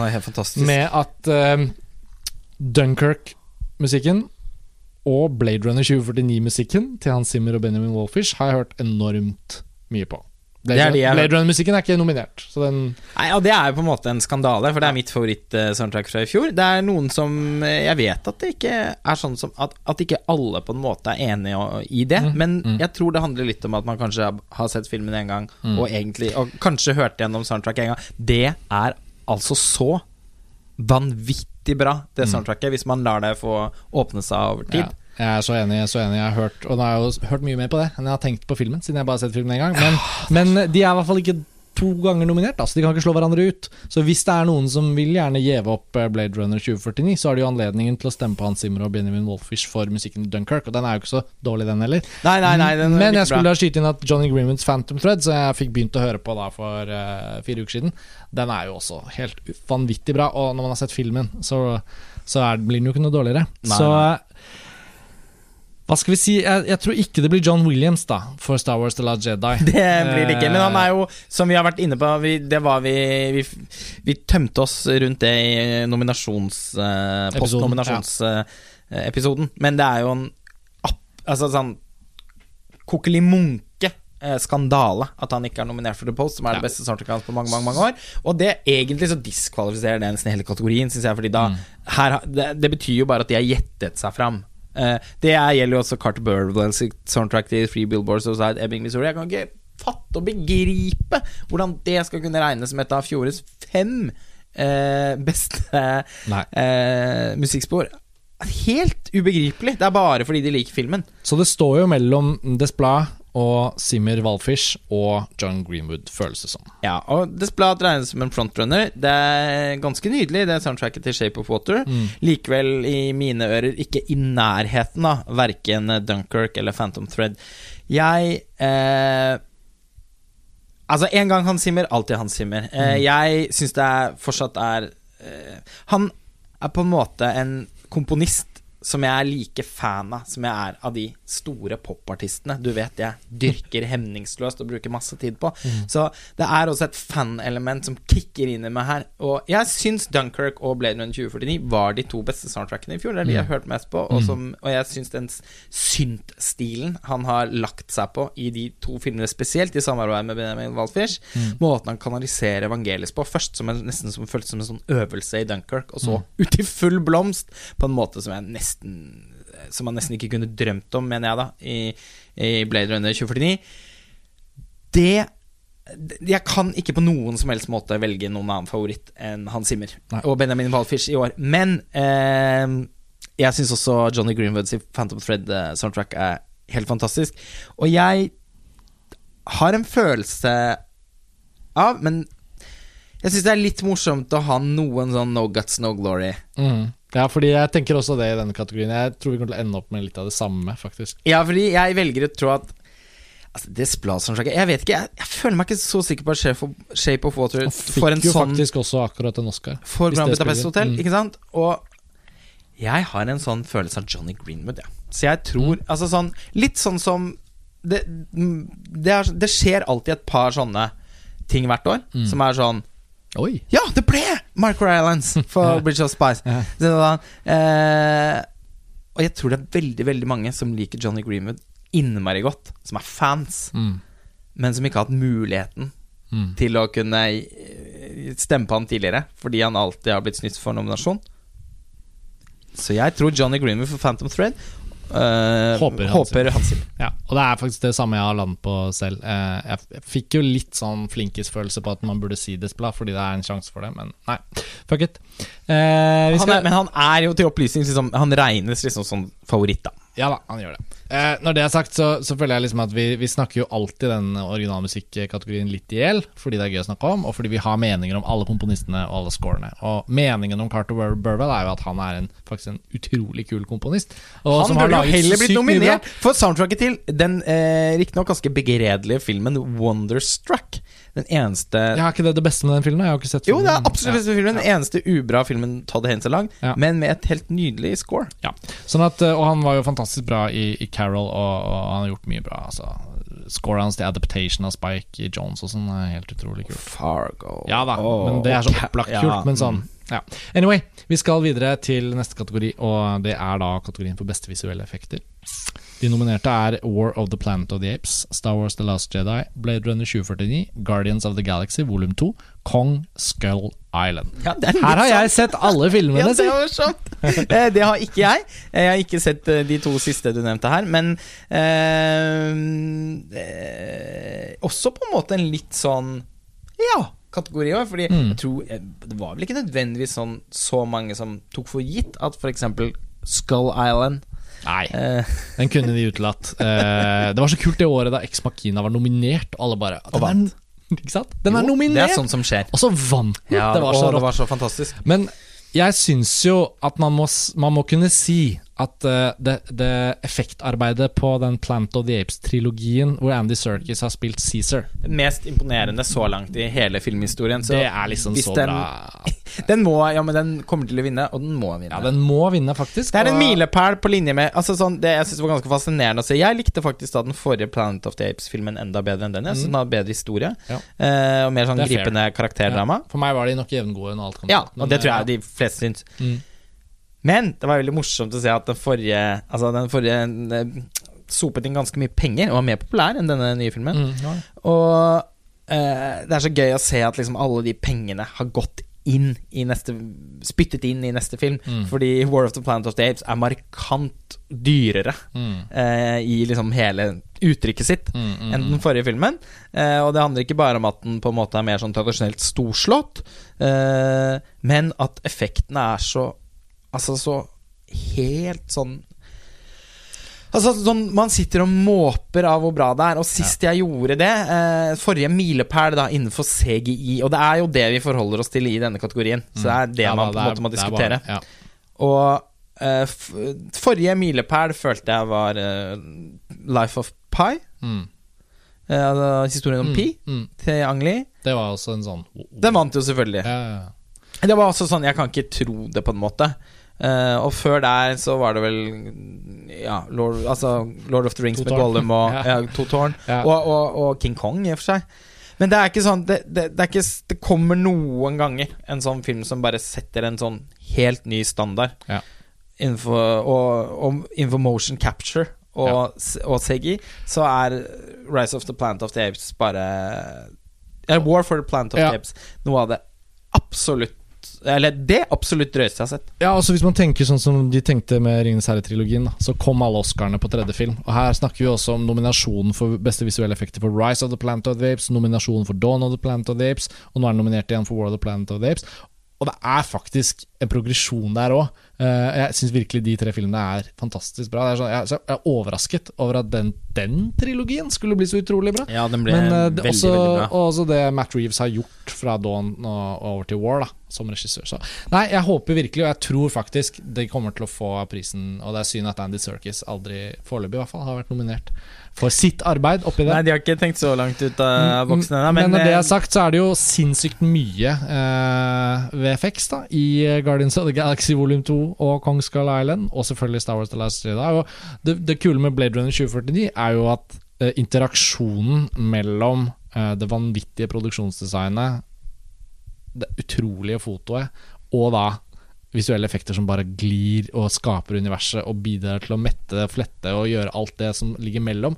med at uh, Dunkirk-musikken og Blade Runner 2049-musikken til Hans Zimmer og Benjamin Wolfish har jeg hørt enormt mye på. Blade, er de Blade Runner-musikken er ikke nominert, så den Nei, og Det er jo på en måte en skandale, for det er mitt favoritt-soundtrack fra i fjor. Det er noen som eh, Jeg vet at det ikke er sånn som At, at ikke alle på en måte er enige i det, Mm, men mm. jeg tror det handler litt om at man kanskje har- sett filmen en gang, Mm. og egentlig Og kanskje hørt gjennom soundtrack en gang. Det er altså så vanvittig bra, det soundtracket, hvis man lar det få åpne seg over tid. Mm. ja, Jeg er så enig, så enig. Jeg har hørt Og nå har jeg jo hørt mye mer på det enn jeg har tenkt på filmen, siden jeg bare har sett filmen en gang. Men, men de er i hvert fall ikke to ganger nominert, altså de kan ikke slå hverandre ut. Så hvis det er noen som vil gjerne gjeve opp eh, Blade Runner 2049, så har de jo anledningen til å stemme på Hans Zimmer og Benjamin Wolfish for musikken i Dunkirk, og den er jo ikke så dårlig, den heller. Nei, nei, nei, den Men jeg skulle bra. skyte inn at Johnny Greenwoods Phantom Thread, som jeg fikk begynt å høre på da for uh, fire uker siden, den er jo også helt vanvittig bra. Og når man har sett filmen, så, så er, blir den jo ikke noe dårligere. Nei, så. Hva skal vi si? Jeg, jeg tror ikke det blir John Williams da for Star Wars The Last Jedi. Det blir det ikke. Men han er jo, som vi har vært inne på vi, Det var vi, vi Vi tømte oss rundt det i nominasjons... Uh, Episoden, Postnominasjonsepisoden. Men det er jo en Altså sånn Kokkeli-munke. eh, Skandale at han ikke er nominert for The Post, som er Ja. det beste soundtracket på mange mange, mange år. Og det egentlig så diskvalifiserer det nesten hele kategorien, syns jeg. Fordi da her, det, det betyr jo bare at de har gjettet seg fram. Eh, det er, gjelder jo også Carter Burwell soundtrack til Free Billboards Outside Ebbing, Missouri. Jeg kan ikke fatte og begripe hvordan det skal kunne regnes som et av fjorårets fem eh, beste eh, musikkspor. Helt ubegripelig. Det er bare fordi de liker filmen. Så det står jo mellom Desplat og Simmer Walfish og John Greenwood, føles det som. Ja, og Desplat regnes som en frontrunner. Det er ganske nydelig, det soundtracket til Shape of Water. Likevel, i mine ører, ikke i nærheten av verken Dunkirk eller Phantom Thread. Jeg eh, Altså, en gang Hans Zimmer, alltid Hans Zimmer. Eh, Jeg syns det er, fortsatt er eh, Han er på en måte en komponist som jeg er like fan av som jeg er av de store popartistene. Du vet jeg dyrker hemningsløst og bruker masse tid på. Så det er også et fan-element som kicker inn i meg her. Og jeg syns Dunkirk og Blade Runner 2049 var de to beste soundtrackene i fjor. Det er de jeg har hørt mest på. Og, som, og jeg syns den synt-stilen han har lagt seg på i de to filmene spesielt, i samarbeid med Benjamin Waldfish, måten han kanaliserer evangelisk på, først som en, nesten som føltes som en sånn øvelse i Dunkirk, og så ut i full blomst, på en måte som jeg nesten Som man nesten ikke kunne drømt om, mener jeg, da, i, i Blade Runner 2049. Det jeg kan ikke på noen som helst måte velge noen annen favoritt enn Hans Zimmer Nei. og Benjamin Walfish i år. Men eh, jeg syns også Johnny Greenwoods i Phantom Thread-soundtrack er helt fantastisk. Og jeg har en følelse av Men jeg syns det er litt morsomt å ha noen sånn no guts, no glory. Mm. Ja, fordi jeg tenker også det i denne kategorien. Jeg tror vi kommer til å ende opp med litt av det samme, faktisk. Ja, fordi jeg velger å tro at Altså, det Splad-soundtracket Jeg vet ikke, jeg, jeg føler meg ikke så sikker på at Shape of, Water Og fikk får en jo sånn faktisk også akkurat en Oscar. For Grand Budapest. Hotel, Mm. ikke sant? Og jeg har en sånn følelse av Johnny Greenwood, ja. Så jeg tror Mm. Altså sånn Litt sånn som det, det, er, det skjer alltid et par sånne ting hvert år Mm. som er sånn Oi! Ja, det ble Mark Rylance for Bridge of Spice! Ja. Da, eh, og jeg tror det er veldig, veldig mange som liker Johnny Greenwood innmari godt, som er fans, Mm. men som ikke har hatt muligheten Mm. til å kunne eh, stemme på han tidligere, fordi han alltid har blitt snytt for nominasjon. Så jeg tror Johnny Greenwood for Phantom Thread eh, Håper han håper han Zimmer. Ja, og det er faktisk det samme jeg har landet på selv. Uh, Jeg, fikk jo litt sånn flinkisfølelse på at man burde si Desplat, fordi det er en sjanse for det, men nei. Fuck it. Uh, vi Han er, men han er jo til opplysning liksom, Han regnes liksom som favoritt, da. Ja da, han gjør det. Eh, når det er sagt, så, så føler jeg liksom at vi, vi snakker jo alltid den originalmusikkategorien litt i hjel, fordi det er gøy å snakke om, og fordi vi har meninger om alle komponistene og alle scorene. Og meningen om Carter Bur- Burwell er jo at han er en, faktisk en utrolig kul komponist. Han som har burde jo heller blitt nominert for soundtracket til den eh, riktignok ganske begredelige filmen Wonderstruck. Den eneste Jeg har ikke det det beste med den filmen? Jeg har ikke sett Jo, det er absolutt beste filmen. Den eneste ubra filmen Todd Haines lagd, Ja. men med et helt nydelig score. Ja. Sånn at, eh, og han var jo fantastisk bra i, i Carol, og, og han har gjort mye bra. Altså. Scoret hans til adaptation av Spike i Jones og sånn er helt utrolig kult. Fargo Ja da, oh, men det er så opplagt kult, Ja. Men sånn, ja. Anyway, vi skal videre til neste kategori, og det er da kategorien for beste visuelle effekter. De nominerte er War of the Planet of the Apes, Star Wars The Last Jedi, Blade Runner 2049, Guardians of the Galaxy volum 2, Kong Skull Island. Ja, er Her har jeg sett alle filmene, Ja, det si! er! Eh, det har ikke jeg. Jeg har ikke sett eh, de to siste du nevnte her, men eh, eh, Også på en måte en litt sånn Ja, kategori òg. Fordi Mm. jeg tror eh, Det var vel ikke nødvendigvis sånn så mange som tok for gitt at f.eks. Skull Island Nei, eh, den kunne de utelatt. Eh, det var så kult det året da Ex Machina var nominert, og alle bare Og er, Ikke sant? Den er jo, nominert! Det er sånn som skjer. Og så vant den! Ja, det var så det rått. var så fantastisk. Men jeg syns jo at man må, man må kunne si at uh, det, det effektarbeidet på den Plant of the Apes-trilogien, hvor Andy Serkis har spilt Cæsar, Det mest imponerende så langt i hele filmhistorien. Så det er liksom så den- bra. Den må, ja, men den kommer til å vinne, og den må vinne. Ja, den må vinne, faktisk. Det er en og- milepæl på linje med Altså sånn, Det jeg synes var ganske fascinerende å se. Jeg likte faktisk da den forrige Planet of the Apes-filmen enda bedre enn den. Jeg synes Den hadde bedre historie Ja. uh, og mer sånn er fair. gripende karakterdrama. Ja, for meg var de nok jevngode når alt kom Ja, til Ja, og det tror jeg de fleste syns. Mm. Men det var veldig morsomt å se at den forrige Altså den forrige eh, sopet inn ganske mye penger og var mer populær enn denne nye filmen. Mm, ja. Og eh, det er så gøy å se at liksom alle de pengene har gått inn i neste Spyttet inn i neste film. Mm. Fordi War of the Planet of the Apes er markant dyrere Mm, eh, i liksom hele uttrykket sitt mm, mm, enn den mm. forrige filmen. Eh, og det handler ikke bare om at den på en måte er mer sånn tradisjonelt storslått, eh, men at effektene er så Altså så helt sånn Altså sånn Man sitter og måper av hvor bra det er. Og sist jeg gjorde det, eh, forrige milepæl da innenfor CGI Og det er jo det vi forholder oss til i denne kategorien. Så det er det Mm. Ja, man da, på en måte må er diskutere. bare- ja. Og eh, forrige milepæl følte jeg var eh, Life of Pi. Mm, Eh, altså historien om mm, Pi mm. til Ang Lee. Det var også en sånn Den vant jo selvfølgelig. Ja, ja, ja. Det var også sånn, jeg kan ikke tro det på en måte. Eh, og før der så var det vel Ja, Lord, altså Lord of the Rings med. Gollum og Ja. To tårn. Ja. Og, og, og King Kong, i og for seg. Men det er ikke sånn det, det, det, ikke, det kommer noen ganger en sånn film som bare setter en sånn helt ny standard Ja. innenfor, og, og innenfor motion capture og, og CGI, så er Rise of the Planet of the Apes bare Eller War for the Planet of the Apes noe av det absolutt Eller det absolutt drøyeste jeg har sett. Ja, altså Hvis man tenker sånn som de tenkte med Ringenes herre-trilogien, så kom alle Oscarene på tredje film. Og Her snakker vi også om nominasjonen for beste visuelle effekter for Rise of the Planet of the Apes, nominasjonen for Dawn of the Planet of the Apes, og nå er den nominert igjen for War of the Planet of the Apes. Og det er faktisk en progresjon der òg. jeg syns virkelig de tre filmene er fantastisk bra. Er sånn, jeg, er overrasket over at den, den trilogien skulle bli så utrolig bra. Ja, den ble Men eh, veldig, også, veldig bra. og også det Matt Reeves har gjort fra Dawn og over til War, da, som regissør. Så nei, jeg håper virkelig, og jeg tror faktisk de kommer til å få prisen. Og det er synd at Andy Serkis aldri, foreløpig i hvert fall, har vært nominert for sitt arbeid oppi det. Nei, de har ikke tenkt så langt ut av boksen ennå, men, men, når det eh, er sagt, så er det jo sinnssykt mye eh, VFX da i Guardians of the Galaxy volum 2 og Kong Skull Island, og selvfølgelig Star Wars The Last Jedi. Det, det kule med Blade Runner 2049 er jo at eh, interaksjonen mellom eh, det vanvittige produksjonsdesignet, det utrolige fotoet, og da visuelle effekter som bare glir og skaper universet og bidrar til å mette, flette og gjøre alt det som ligger mellom.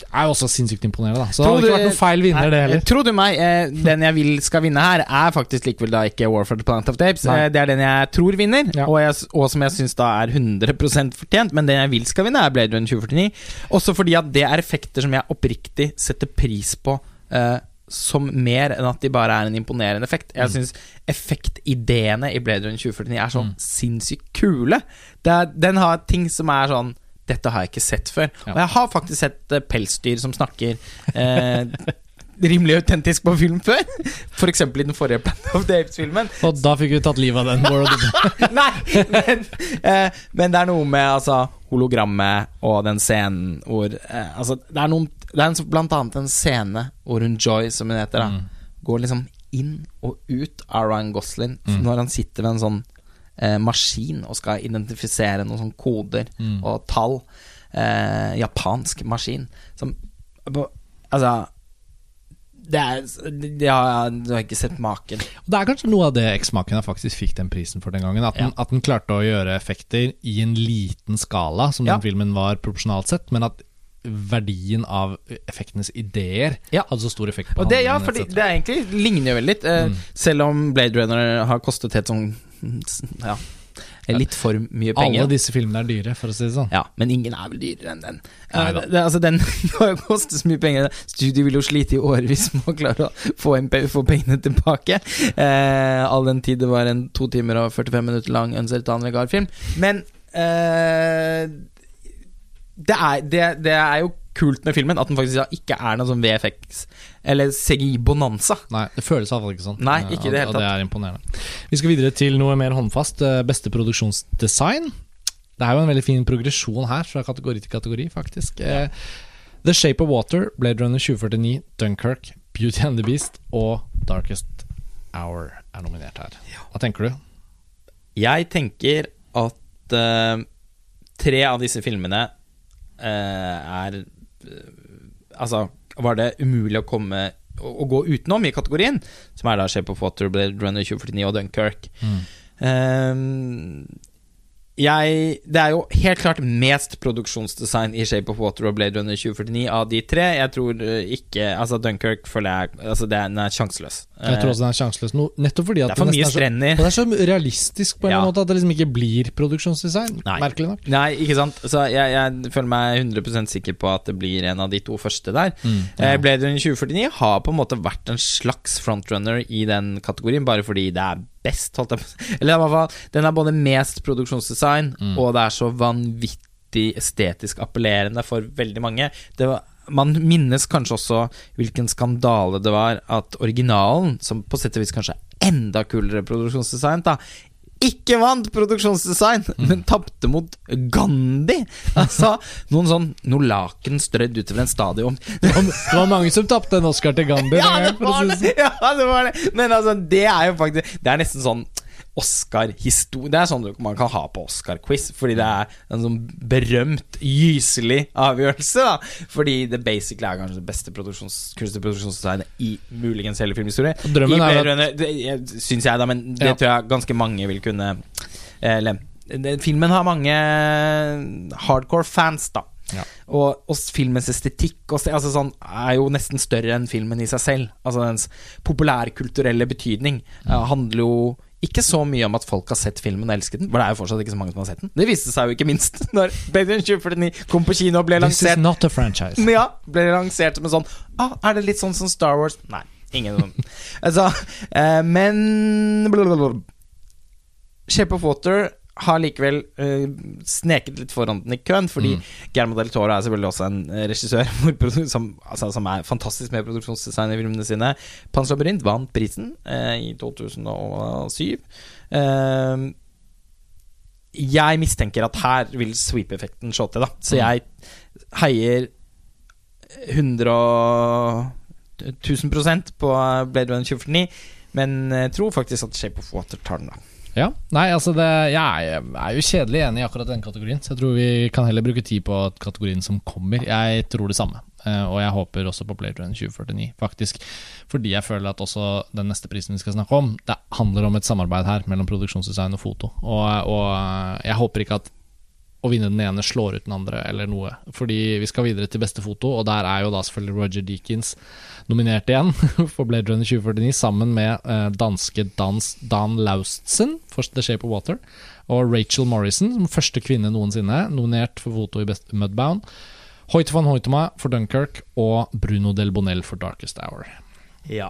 Det er jo også sinnssykt imponerende, da. Så det hadde ikke vært noen feil vinner, det heller. Tror du meg, eh, den jeg vil skal vinne her, er faktisk likevel da ikke War for the Planet of Tapes. Nei. Eh, det er den jeg tror vinner, Ja. og, jeg, og som jeg syns da er 100% fortjent. Men den jeg vil skal vinne, er Blade Runner 2049. Også fordi at det er effekter som jeg oppriktig setter pris på. eh, som mer enn at de bare er en imponerende effekt. Jeg Mm. syns effektideene i Blade Runner 2049 er sånn Mm. sinnssykt kule. Det er, den har ting som er sånn dette har jeg ikke sett før. Ja. Og jeg har faktisk sett eh, pelsdyr som snakker eh, rimelig autentisk på film før. F.eks. i den forrige Planet of the Apes-filmen. Og da fikk vi tatt livet av den. Nei, men, eh, men det er noe med altså, hologrammet og den scenen hvor eh, Altså, det er, noen, det er en, blant annet en scene hvor hun Joy, som hun heter, da, Mm. går liksom inn og ut av Ryan Gosling Mm. når han sitter ved en sånn eh, maskin og skal identifisere noen sånne koder Mm. og tall. Eh, japansk maskin. Som Altså det er Det har du har ikke sett maken. Det er kanskje noe av det X-Makena faktisk fikk den prisen for den gangen. At den, Ja. at den klarte å gjøre effekter i en liten skala, som Ja. den filmen var proporsjonalt sett, men at verdien av effektenes ideer Ja. hadde så stor effekt på Og det, ja, handlingen, etc. det er egentlig ligner jo veldig litt. Eh, Mm. Selv om Blade Runner har kostet helt sånn Ja, litt for mye penger. Alle disse filmene er dyre, for å si det sånn. Ja, men ingen er vel dyrere enn den. Nei Eh, det, det, altså, den har jo kostet så mye penger. Studio vil jo slite i årevis med å klare å få, inn, få pengene tilbake. Eh, all den tid det var en to timer og 45 minutter lang Uncertain Vegar-film. Men eh, det, er, det, det er jo kult med filmen at den faktisk ja, ikke er noe sånn VFX eller CGI-bonanza. Nei, det føles iallfall ikke sånn. Nei, Eh, ikke i det hele og det er imponerende. Vi skal videre til noe mer håndfast. eh, Beste produksjonsdesign. Det er jo en veldig fin progresjon her, fra kategori til kategori, faktisk. Ja. The Shape of Water, Blade Runner 2049, Dunkerque, Beauty and the Beast og Darkest Hour er nominert her. Hva tenker du? Jeg tenker at uh, tre av disse filmene eh, er eh, Altså, var det umulig å komme å, å gå utenom i kategorien, som er da Shape of Water, Blade Runner 2049 og Dunkerque. Eh, jeg Det er jo helt klart mest produksjonsdesign i Shape of Water og Blade Runner 2049 av de tre. Jeg tror eh, ikke Altså, Dunkerque føler jeg Altså, den er sjanseløs. Jeg tror også den er sjanseløs, no, nettopp fordi at det er for mye strender. Det er så realistisk på en Ja. måte at det liksom ikke blir produksjonsdesign. Nei. Merkelig nok. Nei, ikke sant. Så jeg, jeg føler meg 100% sikker på at det blir en av de to første der. Mm, Eh, ja. Blade Runner 2049 har på en måte vært en slags frontrunner i den kategorien, bare fordi det er best, holdt jeg på å si. Eller i hvert fall, den er både mest produksjonsdesign, Mm. og det er så vanvittig estetisk appellerende for veldig mange. Det var man minnes kanskje også hvilken skandale det var at originalen, som på sett og vis kanskje er enda kulere produksjonsdesign, da, ikke vant produksjonsdesign, men tapte mot Gandhi. Altså, noen sånn noe laken strødd utover en stadion. Det var, mange som tapte en Oscar til Gandhi. Ja, det, var det! Ja, det var det. Men altså, det er jo faktisk Det er nesten sånn Oscar-historie Det er sånn man kan ha på Oscar-quiz, fordi det er en sånn berømt, gyselig avgjørelse. da Fordi det basically er kanskje det beste produksjons, kuleste produksjonsdesignet i muligens hele filmhistorien. Drømmen I er at- det syns jeg, da, men det Ja. tror jeg ganske mange vil kunne eh. Den Filmen har mange hardcore fans, da. Ja. Og, og filmens estetikk og, altså sånn, er jo nesten større enn filmen i seg selv. Altså Dens populærkulturelle betydning eh, handler jo ikke så mye om at folk har sett filmen og elsket den, for det er jo fortsatt ikke så mange som har sett den. Det viste seg jo ikke minst når Benjamin Runner 2049 kom på kino og ble lansert. This is not a franchise. Ja, ble lansert som en sånn ah, Er det litt sånn som Star Wars? Nei. Ingen sånn. altså, eh, men. Shape of Water har likevel uh, sneket litt foran den i køen, fordi Mm. Guillermo del Toro er selvfølgelig også en eh, regissør som, altså, som er fantastisk med produksjonsdesign i filmene sine. Pans labyrint vant prisen uh, i 2007. Uh, jeg mistenker at her vil sweep-effekten slå til, da. Så Mm. jeg heier 100 og 1000% på Blade Runner 2049, men tror faktisk at Shape of Water tar den, da. Ja, nei, altså det, Jeg er jo kjedelig enig i akkurat den kategorien, så jeg tror vi kan heller bruke tid på kategorien som kommer. Jeg tror det samme, eh, og jeg håper også på Blade 2049, faktisk. Fordi jeg føler at også den neste prisen vi skal snakke om, det handler om et samarbeid her mellom produksjonsdesign og foto. Og, og jeg håper ikke at å vinne den ene slår ut den andre, eller noe. Fordi vi skal videre til beste foto, og der er jo da selvfølgelig Roger Deakins nominert igjen for Blade Runner 2049, sammen med eh, danske dans, Dan Laustsen for The Shape of Water, og Rachel Morrison, som første kvinne noensinne, nominert for foto i Best Mudbound. Hoyte van Hoytema for Dunkerque og Bruno Del Bonel for Darkest Hour. Ja.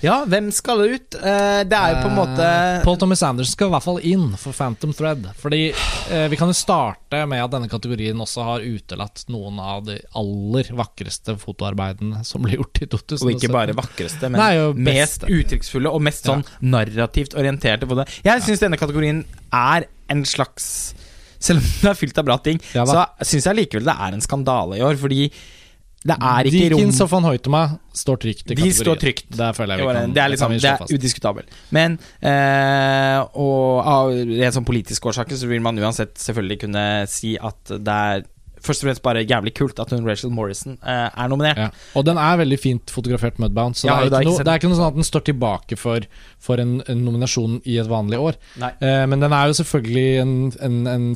Ja, hvem skal ut? Eh, det er jo på en måte Eh, Paul Thomas Anders skal i hvert fall inn for Phantom Thread. Fordi eh, Vi kan jo starte med at denne kategorien også har utelatt noen av de aller vakreste fotoarbeidene som ble gjort i 2017. Og ikke bare vakreste, men Nei, mest uttrykksfulle og mest sånn narrativt orienterte. På det. Jeg syns denne kategorien er en slags Selv om den er fylt av bra ting, Ja så syns jeg likevel det er en skandale i år. Fordi det er ikke rom Deakins og van Hoitema står trygt i De står trygt. Det føler jeg vi kan, det er, liksom, det er udiskutabelt. Men eh, Og av rent sånn politiske årsaker så vil man uansett selvfølgelig kunne si at det er først og fremst bare jævlig kult at hun Rachel Morrison eh, er nominert. Ja. Og den er veldig fint fotografert Mudbound, så Ja, det, er ikke noe, det er ikke noe sånn at den står tilbake for, for en, en nominasjon i et vanlig år. Eh, men den er jo selvfølgelig en, en, en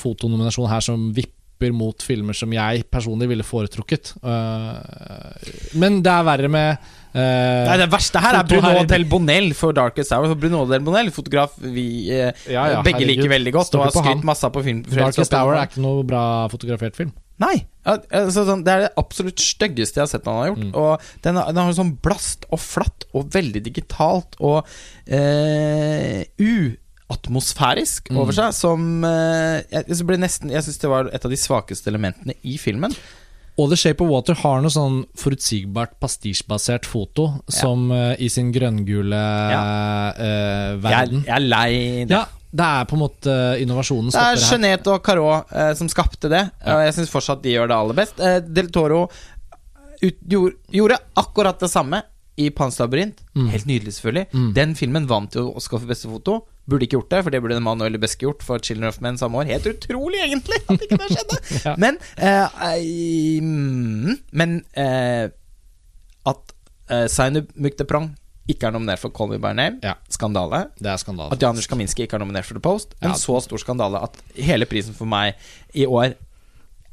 fotonominasjon her som vipper mot filmer som jeg personlig ville foretrukket. Eh, men det er verre med Uh, Nei, det verste her er Bruno her- del Bonnell for Darkest Hour. For Bruno del Bonnell, fotograf vi eh, Ja, ja, begge herregud. liker veldig godt, og har skrytt masse på film. Darkest Hour er ikke noe bra fotografert film. Nei. Altså, sånn, det er det absolutt styggeste jeg har sett han har gjort. Mm. Og den, har- den har sånn blast og flatt og veldig digitalt og eh, uatmosfærisk Mm. over seg, som eh, Jeg, jeg ble nesten Jeg syns det var et av de svakeste elementene i filmen. Og The Shape of Water har noe sånn forutsigbart pastisjbasert foto, som uh, i sin grønngule eh, Jeg, verden. jeg er lei det. Ja, det er på en måte innovasjonen Det er. Jeanette og Carot eh, som skapte det, Ja. og jeg syns fortsatt de gjør det aller best. Eh, Del Toro ut, gjorde, gjorde akkurat det samme i Pans labyrint. Mm. Helt nydelig, selvfølgelig. Mm. Den filmen vant jo Oscar for beste foto. Burde ikke gjort det, for det burde Manuel Beske gjort for 'Children of Men' samme år. Helt utrolig, egentlig, at ikke det skjedde! Ja. Men eh, I, mm, Men eh, at eh, Zainub Mukhteprang ikke er nominert for 'Call Me By Name', Ja. skandale. Det er skandale. At Janusz Kaminski ikke er nominert for The Post. En Ja. så stor skandale at hele prisen for meg i år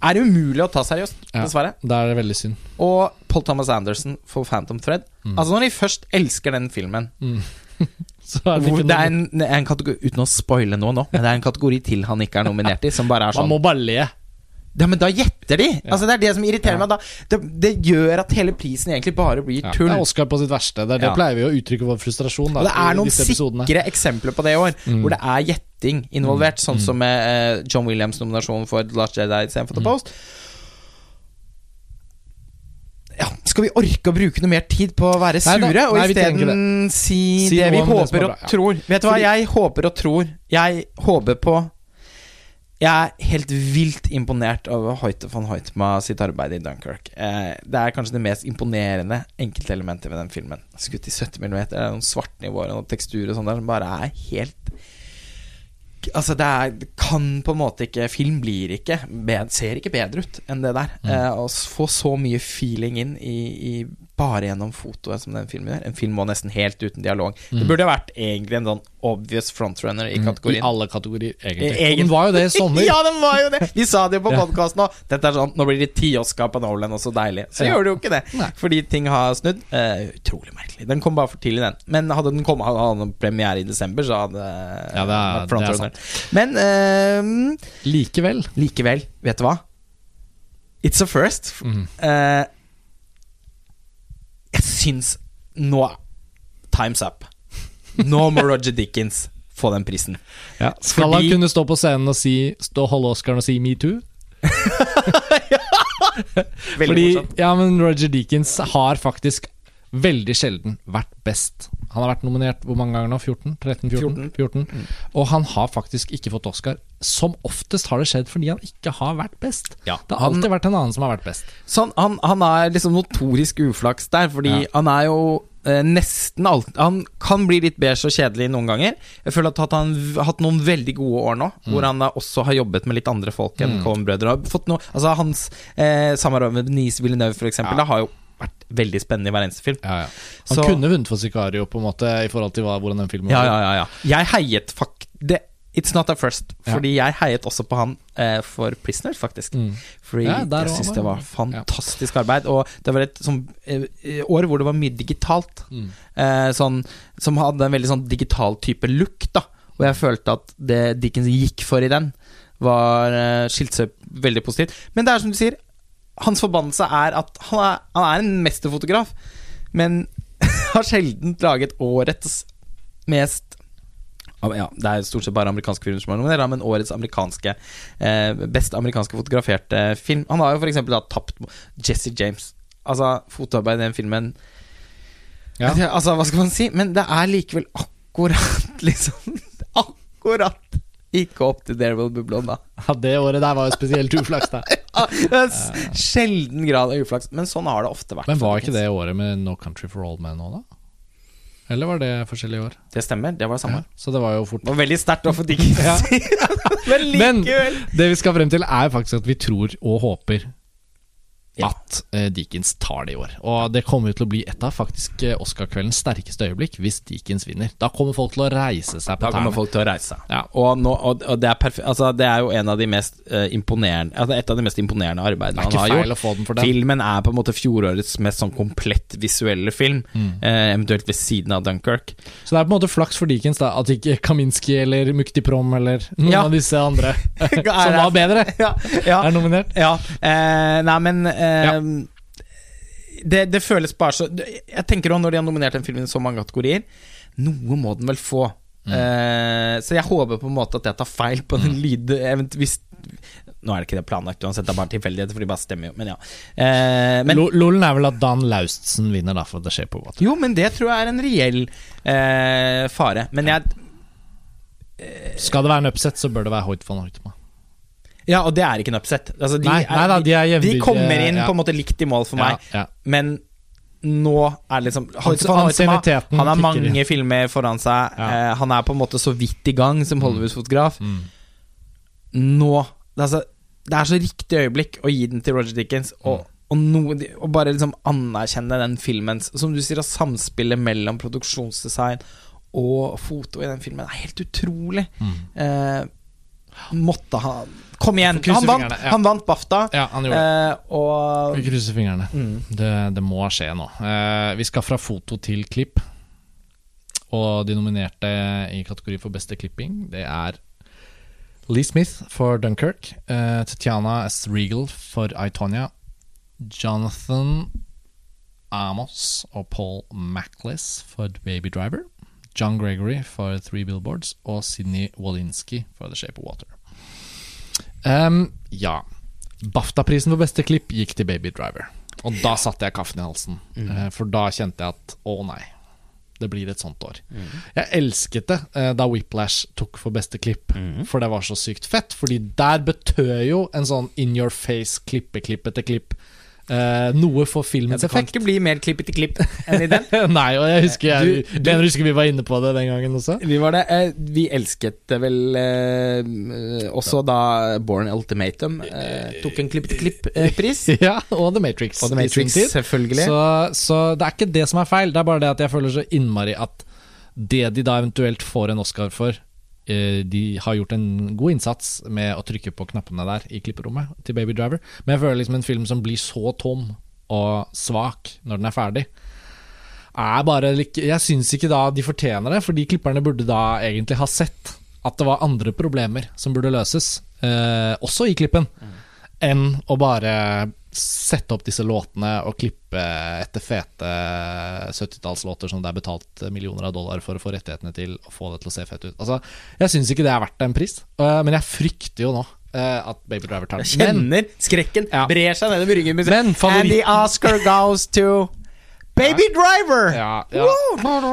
er umulig å ta seriøst, Ja. det er veldig synd. Og Paul Thomas Anderson for Phantom Thread. Altså Når de først elsker den filmen det hvor Det er en, en kategori Uten å spoile noe nå, men det er en kategori til han ikke er nominert i, som bare er Man sånn må bare le. Ja, men da gjetter de! Altså Det er det som irriterer Ja. meg. da det, det gjør at hele prisen egentlig bare blir Ja, tull. det er Oscar på sitt verste. Det, er det Ja. pleier vi å uttrykke vår frustrasjon da, Og det er noen sikre eksempler på det i år, Mm. hvor det er gjetting involvert, sånn Mm. som med uh, John Williams' nominasjon for The Last Jedi istedenfor The Mm. Ja, skal vi orke å bruke noe mer tid på å være Nei, sure, da- og nei, vi isteden si, Si det vi håper det og ja. tror? Vet du hva, jeg håper og tror Jeg håper på Jeg er helt vilt imponert over Hoite van Hoitma sitt arbeid i Dunkerque. Eh, det er kanskje det mest imponerende enkeltelementet ved den filmen. Skutt i 70 mm, det er noen svartnivåer og tekstur og sånn der som bare er helt Altså, det, er, det kan på en måte ikke Film blir ikke Ser ikke bedre ut enn det der. Mm. Eh, å få så mye feeling inn i, i bare gjennom fotoet som den filmen gjør. En film må nesten helt uten dialog. Det Mm. burde ha vært egentlig en sånn obvious frontrunner i Mm, kategorien. I alle kategorier, egentlig. Og den var jo det i sommer. ja, den var jo det! Vi sa det jo på podkasten òg. Dette er sånn, Nå blir det ti Oscar på Nolan, og så deilig. Så Ja. gjør det jo ikke det. Nei. Fordi ting har snudd. Uh, utrolig merkelig. Den kom bare for tidlig, den. Men hadde den kommet hadde den premiere i desember, så hadde Ja, det er- frontrunner. det Men uh, Likevel. likevel, vet du hva? It's a first. Mm. Eh, jeg syns nå Time's up. Nå må Roger Dickens få den prisen. Ja. Skal Fordi- han kunne stå på scenen og si Stå og holde Oscaren og si metoo? Veldig Fordi, morsomt. ja, men Roger Deakins har faktisk veldig sjelden vært best. Han har vært nominert hvor mange ganger nå? 14? 13? 14? 14. Mm. Og han har faktisk ikke fått Oscar. Som oftest har det skjedd fordi han ikke har vært best. Ja, Det har han- alltid vært en annen som har vært best. Så han, han er liksom notorisk uflaks der, fordi Ja. han er jo eh, nesten alt Han kan bli litt beige og kjedelig noen ganger. Jeg føler at han har hatt noen veldig gode år nå, hvor han da også har jobbet med litt andre folk enn Mm. Noe- Altså Hans eh, samarbeid med Denise Villeneuve, for eksempel, Ja. da, har jo veldig spennende i hver eneste film. Ja, ja. Han Så- kunne vunnet for Sicario, på en måte, i forhold til hva, hvordan den filmen var. ja, ja, ja. Jeg heiet fakt... Det, It's not a first, fordi jeg heiet også på han eh, for Prisoner, faktisk. Mm. Fordi Ja, jeg syns det var fantastisk arbeid. Og det var et sånn år hvor det var mye digitalt. Mm. Eh, sånn, som hadde en veldig sånn digital type look, da. Og jeg følte at det Dickens gikk for i den, var eh, skilte seg veldig positivt. Men det er som du sier, hans forbannelse er at han er, han er en mesterfotograf, men har sjelden laget årets mest ja, Det er stort sett bare amerikanske filmer som er nominert, men årets amerikanske eh, best amerikanske fotograferte film. Han har jo f.eks. tapt Jesse James. Altså, fotoarbeid i den filmen Ja. Altså, hva skal man si? Men det er likevel akkurat, liksom Akkurat ikke opp til There Will Be Blonde, da. Ja, det året der var jo spesielt uflaks, da. Er Sjelden grad av uflaks, men sånn har det ofte vært. Men var ikke det året med No Country for Old Men òg, da? Eller var det forskjellige år? Det stemmer, det var det samme. Så det var jo fort Det var veldig sterkt å få digg. Ja. Men Men det vi skal frem til, er faktisk at vi tror og håper Ja. At eh, Deakins tar det i år. Og det kommer til å bli et av faktisk eh, Oscar-kveldens sterkeste øyeblikk hvis Deakins vinner. Da kommer folk til å reise seg på Da kommer folk til å reise seg. Ja. Og, nå, og, og det, er altså, det er jo en av de mest uh, imponerende altså, Et av de mest imponerende arbeidene han har gjort. Filmen er på en måte fjorårets mest sånn komplett visuelle film, Mm. uh, eventuelt ved siden av Dunkerque. Så det er på en måte flaks for Deakins da, at ikke Kaminski eller Mukti Prom eller noen Ja. av disse andre som var bedre, Ja, ja, er nominert. ja. Uh, nei, men eh, det, det føles bare så Jeg tenker også når de har nominert en film i så mange kategorier, noe må den vel få. Mm. Eh, så jeg håper på en måte at jeg tar feil på den lyd... event- Hvis, nå er det ikke det planlagt uansett, det er bare tilfeldigheter, for de bare stemmer jo, men ja. Eh, men, Lo- Lolen er vel at Dan Laustsen vinner, da, for at det skjer på godt. jo, men det tror jeg er en reell eh, fare. Men jeg Skal det være en upset, så bør det være Hoyt van Hoytema. Ja, og det er ikke en upset. Altså, de, Nei, er, nei da, de er de kommer inn ja. på en måte likt i mål for meg, men nå er liksom Han har mange filmer foran seg. Eh, han er på en måte så vidt i gang som Hollywood-fotograf. Mm. Nå det er, så, det er så riktig øyeblikk å gi den til Roger Dickens, og, Mm. og, no, og bare liksom anerkjenne den filmens Som du sier, samspillet mellom produksjonsdesign og foto i den filmen er helt utrolig. Mm. Eh, måtte ha Kom igjen! Han vant, ja. han vant BAFTA, Ja, han gjorde det. eh, og Vi krysser fingrene. mm. Det, det må skje nå. Eh, vi skal fra foto til klipp. Og de nominerte i kategori for beste klipping, det er Lee Smith for Dunkerque, eh, Tatiana S. Regal for I, Tonya, Jonathan Amos og Paul Mackless for The Baby Driver, John Gregory for Three Billboards og Sidney Wolinski for The Shape of Water. Ehm, ja. BAFTA-prisen for beste klipp gikk til Baby Driver. Og da satte jeg kaffen i halsen. Mm. For da kjente jeg at å nei, det blir et sånt år. Jeg elsket det eh, da Whiplash tok for beste klipp, for det var så sykt fett. Fordi der betød jo en sånn in your face, klippe-klipp etter klipp, eh, noe for ja, Det kan effekt. ikke bli mer klippete klipp enn i den. Nei, og jeg husker jeg, Du- du- jeg husker vi var inne på det den gangen også? Vi var det. Uh, vi elsket det vel uh, også da Born Ultimatum tok en klipp etter klipp-pris. Ja, og The Matrix. Og The Matrix, selvfølgelig. Så, så det er ikke det som er feil, det er bare det at jeg føler så innmari at det de da eventuelt får en Oscar for De har gjort en god innsats med å trykke på knappene der i klipperommet til Baby Driver, men jeg føler liksom en film som blir så tom og svak når den er ferdig, er bare Jeg syns ikke da de fortjener det, fordi klipperne burde da egentlig ha sett at det var andre problemer som burde løses, eh, også i klippen, enn å bare sette opp disse låtene og klippe etter fete 70-tallslåter som det er betalt millioner av dollar for å få rettighetene til å få det til å se fett ut. Altså, jeg syns ikke det er verdt en pris, eh, men jeg frykter jo nå eh, at Baby Driver tar Jeg den. Men kjenner skrekken Ja. brer seg nedover ryggen min. And the Oscar goes to Baby Driver! Ja, ja.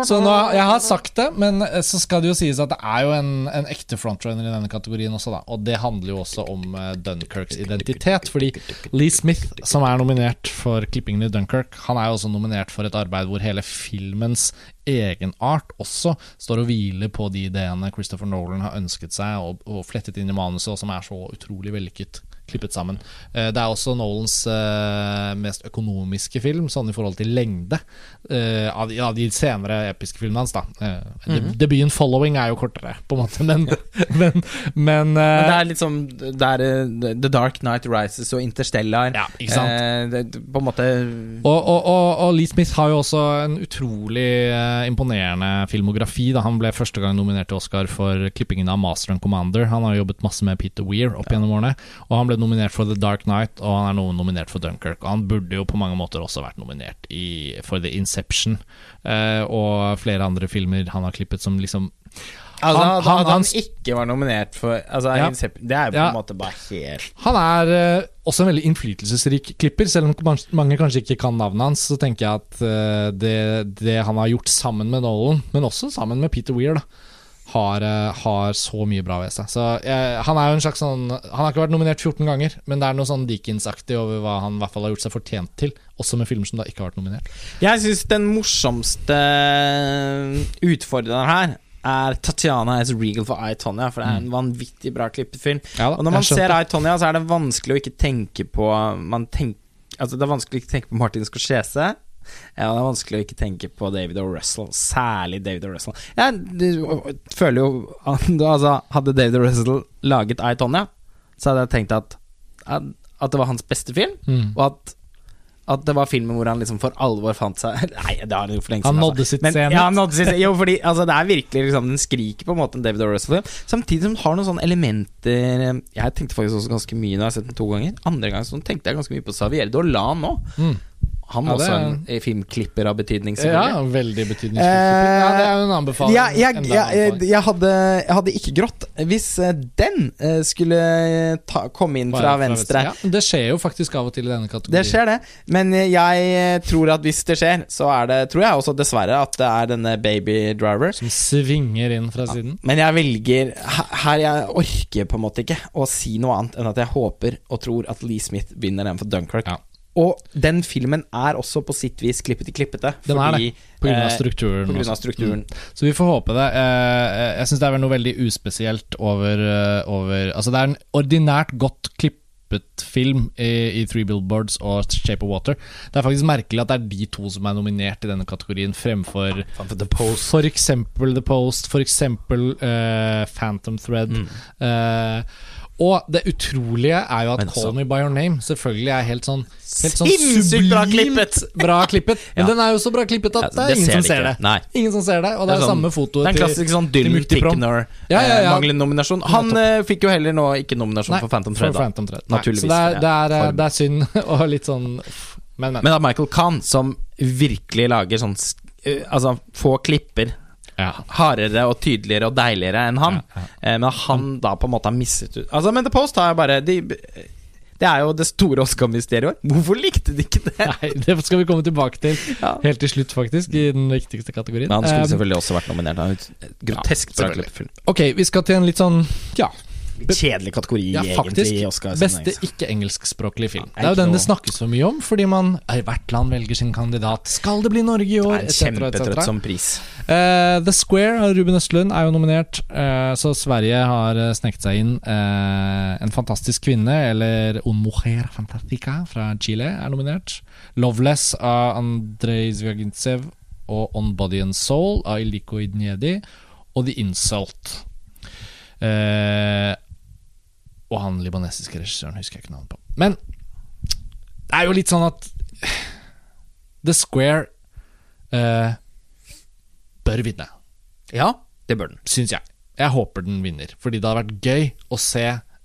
Så nå, jeg har sagt det, men eh, så skal det jo sies at det er jo en, en ekte frontrunner i denne kategorien også, da. Og det handler jo også om Dunkerks Dunkirks identitet. Fordi Lee Smith, som er nominert for klippingen i Dunkirk, han er jo også nominert for et arbeid hvor hele filmens egenart også står og hviler på de ideene Christopher Nolan har ønsket seg og, og flettet inn i manuset, og som er så utrolig vellykket klippet sammen. Eh, Det er også Nolans eh, mest økonomiske film, sånn i forhold til lengde, eh, av, de, de senere episke filmene hans. da mm -hmm. Debuten 'Following' er jo kortere, på en måte, men, men, men det er litt Det er eh, The Dark Night Rises og Interstellar. Ja, ikke sant? Eh, det, på en måte Og, og, og, og Lee Smith har jo også en utrolig imponerende filmografi. Da Han ble første gang nominert til Oscar for klippingen av Master and Commander. Han har jobbet masse med Peter Weir opp gjennom årene. Og han ble ble nominert for The Dark Knight, og han er nå nominert for Dunkerque. Og han burde jo på mange måter også vært nominert i, for The Inception eh, og flere andre filmer han har klippet som liksom Altså, Han- han- han han- ikke var nominert for altså, Ja. Det er jo på Ja. en måte bare helt Han er uh, også en veldig innflytelsesrik klipper. Selv om mange kanskje ikke kan navnet hans, så tenker jeg at uh, det, det han har gjort sammen med Nolan, men også sammen med Peter Weir, da, har, eh, har så mye bra ved seg. Så jeg, Han er jo en slags sånn Han har ikke vært nominert 14 ganger, men det er noe sånn Dickens-aktig over hva han i hvert fall har gjort seg fortjent til, også med filmer som da ikke har vært nominert. Jeg syns den morsomste utfordreren her er Tatiana is Regal for I, Tonya, for det er en vanvittig bra klippet film. Ja Og når man ser I, Tonya, så er det vanskelig å ikke tenke på man tenk, Altså Det er vanskelig å ikke tenke på Martin Scorsese. Ja, det er vanskelig å ikke tenke på David O. Russell, særlig David O. Russell. Jeg du, føler jo altså, Hadde David O. Russell laget I, Tonya, så hadde jeg tenkt at, at, at det var hans beste film, Mm. og at at det var filmen hvor han liksom for alvor fant seg Nei, det har han jo for lenge Han nådde altså. sitt Men- zenit. Ja, han nådde sitt Jo, fordi altså, det er virkelig liksom Den skriker på en måte en David O. Russell-film. Samtidig som den har noen sånne elementer eh, Jeg tenkte faktisk også ganske mye når jeg har sett den to ganger. Andre gang så tenkte jeg ganske mye på Xavier Dolan nå. Mm. Han Ja, også er- en eh, filmklipper av betydning, Ja, veldig betydningsfull. ja, det er jo en anbefaling. Ja, jeg, en jeg, jeg, anbefaling. jeg, hadde, jeg hadde ikke grått hvis eh, den eh, skulle ta, komme inn fra fra venstre. Ja, det skjer jo faktisk av og til i denne kategorien. Det skjer, det. Men eh, jeg eh, tror at hvis det skjer, så er det Tror jeg også dessverre at det er denne Baby Driver. Som svinger inn fra siden. Men jeg velger her- jeg orker på en måte ikke å si noe annet enn at jeg håper og tror at Lee Smith vinner den for Dunkirk. Ja. Og den filmen er også på sitt vis klippet i klippete. Den er det, På grunn av eh, strukturen. grunn av strukturen. Mm. Så vi får håpe det. Eh, Jeg syns det er vel noe veldig uspesielt over, eh, over Altså, det er en ordinært godt klippet film i, i Three Billboards og Shape of Water. Det er faktisk merkelig at det er de to som er nominert i denne kategorien, fremfor for eksempel The Post, for eksempel eh, Phantom Thread. Mm. Eh, og det utrolige er jo at Men så- Call Me By Your Name selvfølgelig er helt sånn Helt sånn Sinnssykt bra klippet! bra klippet. Men Ja. den er jo så bra klippet at Ja, det er det ingen ser som ser det. Nei. Ingen som ser det, og det er, Det er sånn- samme fotoet en til- klassisk sånn til Dylan Tickner Ja, ja, ja. eh. Han uh, fikk jo heller nå ikke nominasjon Nei, for Phantom Thread. da. Phantom Thread. Naturligvis, Så det er, det, er, eh, det er synd, og litt sånn. Men, men. Men da Michael Kahn, som virkelig lager sånn Altså få klipper ja. hardere og tydeligere og deiligere enn han. Ja, ja. Men han da på en måte har mistet ut Altså, men The Post har jeg bare de, Det er jo det store Oscar-mysteriet. Hvorfor likte de ikke det? Nei, det skal vi komme tilbake til helt til slutt, faktisk, i den viktigste kategorien. Men han skulle Um, selvfølgelig også vært nominert. Er Grotesk Ja. Ok, vi skal til en litt sånn Ja, Litt kjedelig kategori, ja faktisk. egentlig. Oscar Beste ikke-engelskspråklig film. Det er jo den det snakkes så mye om, fordi man i hvert land velger sin kandidat. Skal det bli Norge i Det år? er en Et cetera, et cetera. kjempetrøttsom pris. Uh, The Square av Ruben Østlund er jo nominert, uh, så Sverige har eh, sneket seg inn. Uh, en fantastisk kvinne, eller Un Mujer Fantastica fra Chile, er nominert. Loveless av Andrej Zvjagintsev og On Body and Soul av Iliko Idnjedi. Og The Insult. Eh, og han libanesiske regissøren husker jeg ikke navnet på. Men det er jo litt sånn at The Square eh, bør vinne, Ja, det bør den. syns jeg. Jeg håper den vinner, fordi det hadde vært gøy å se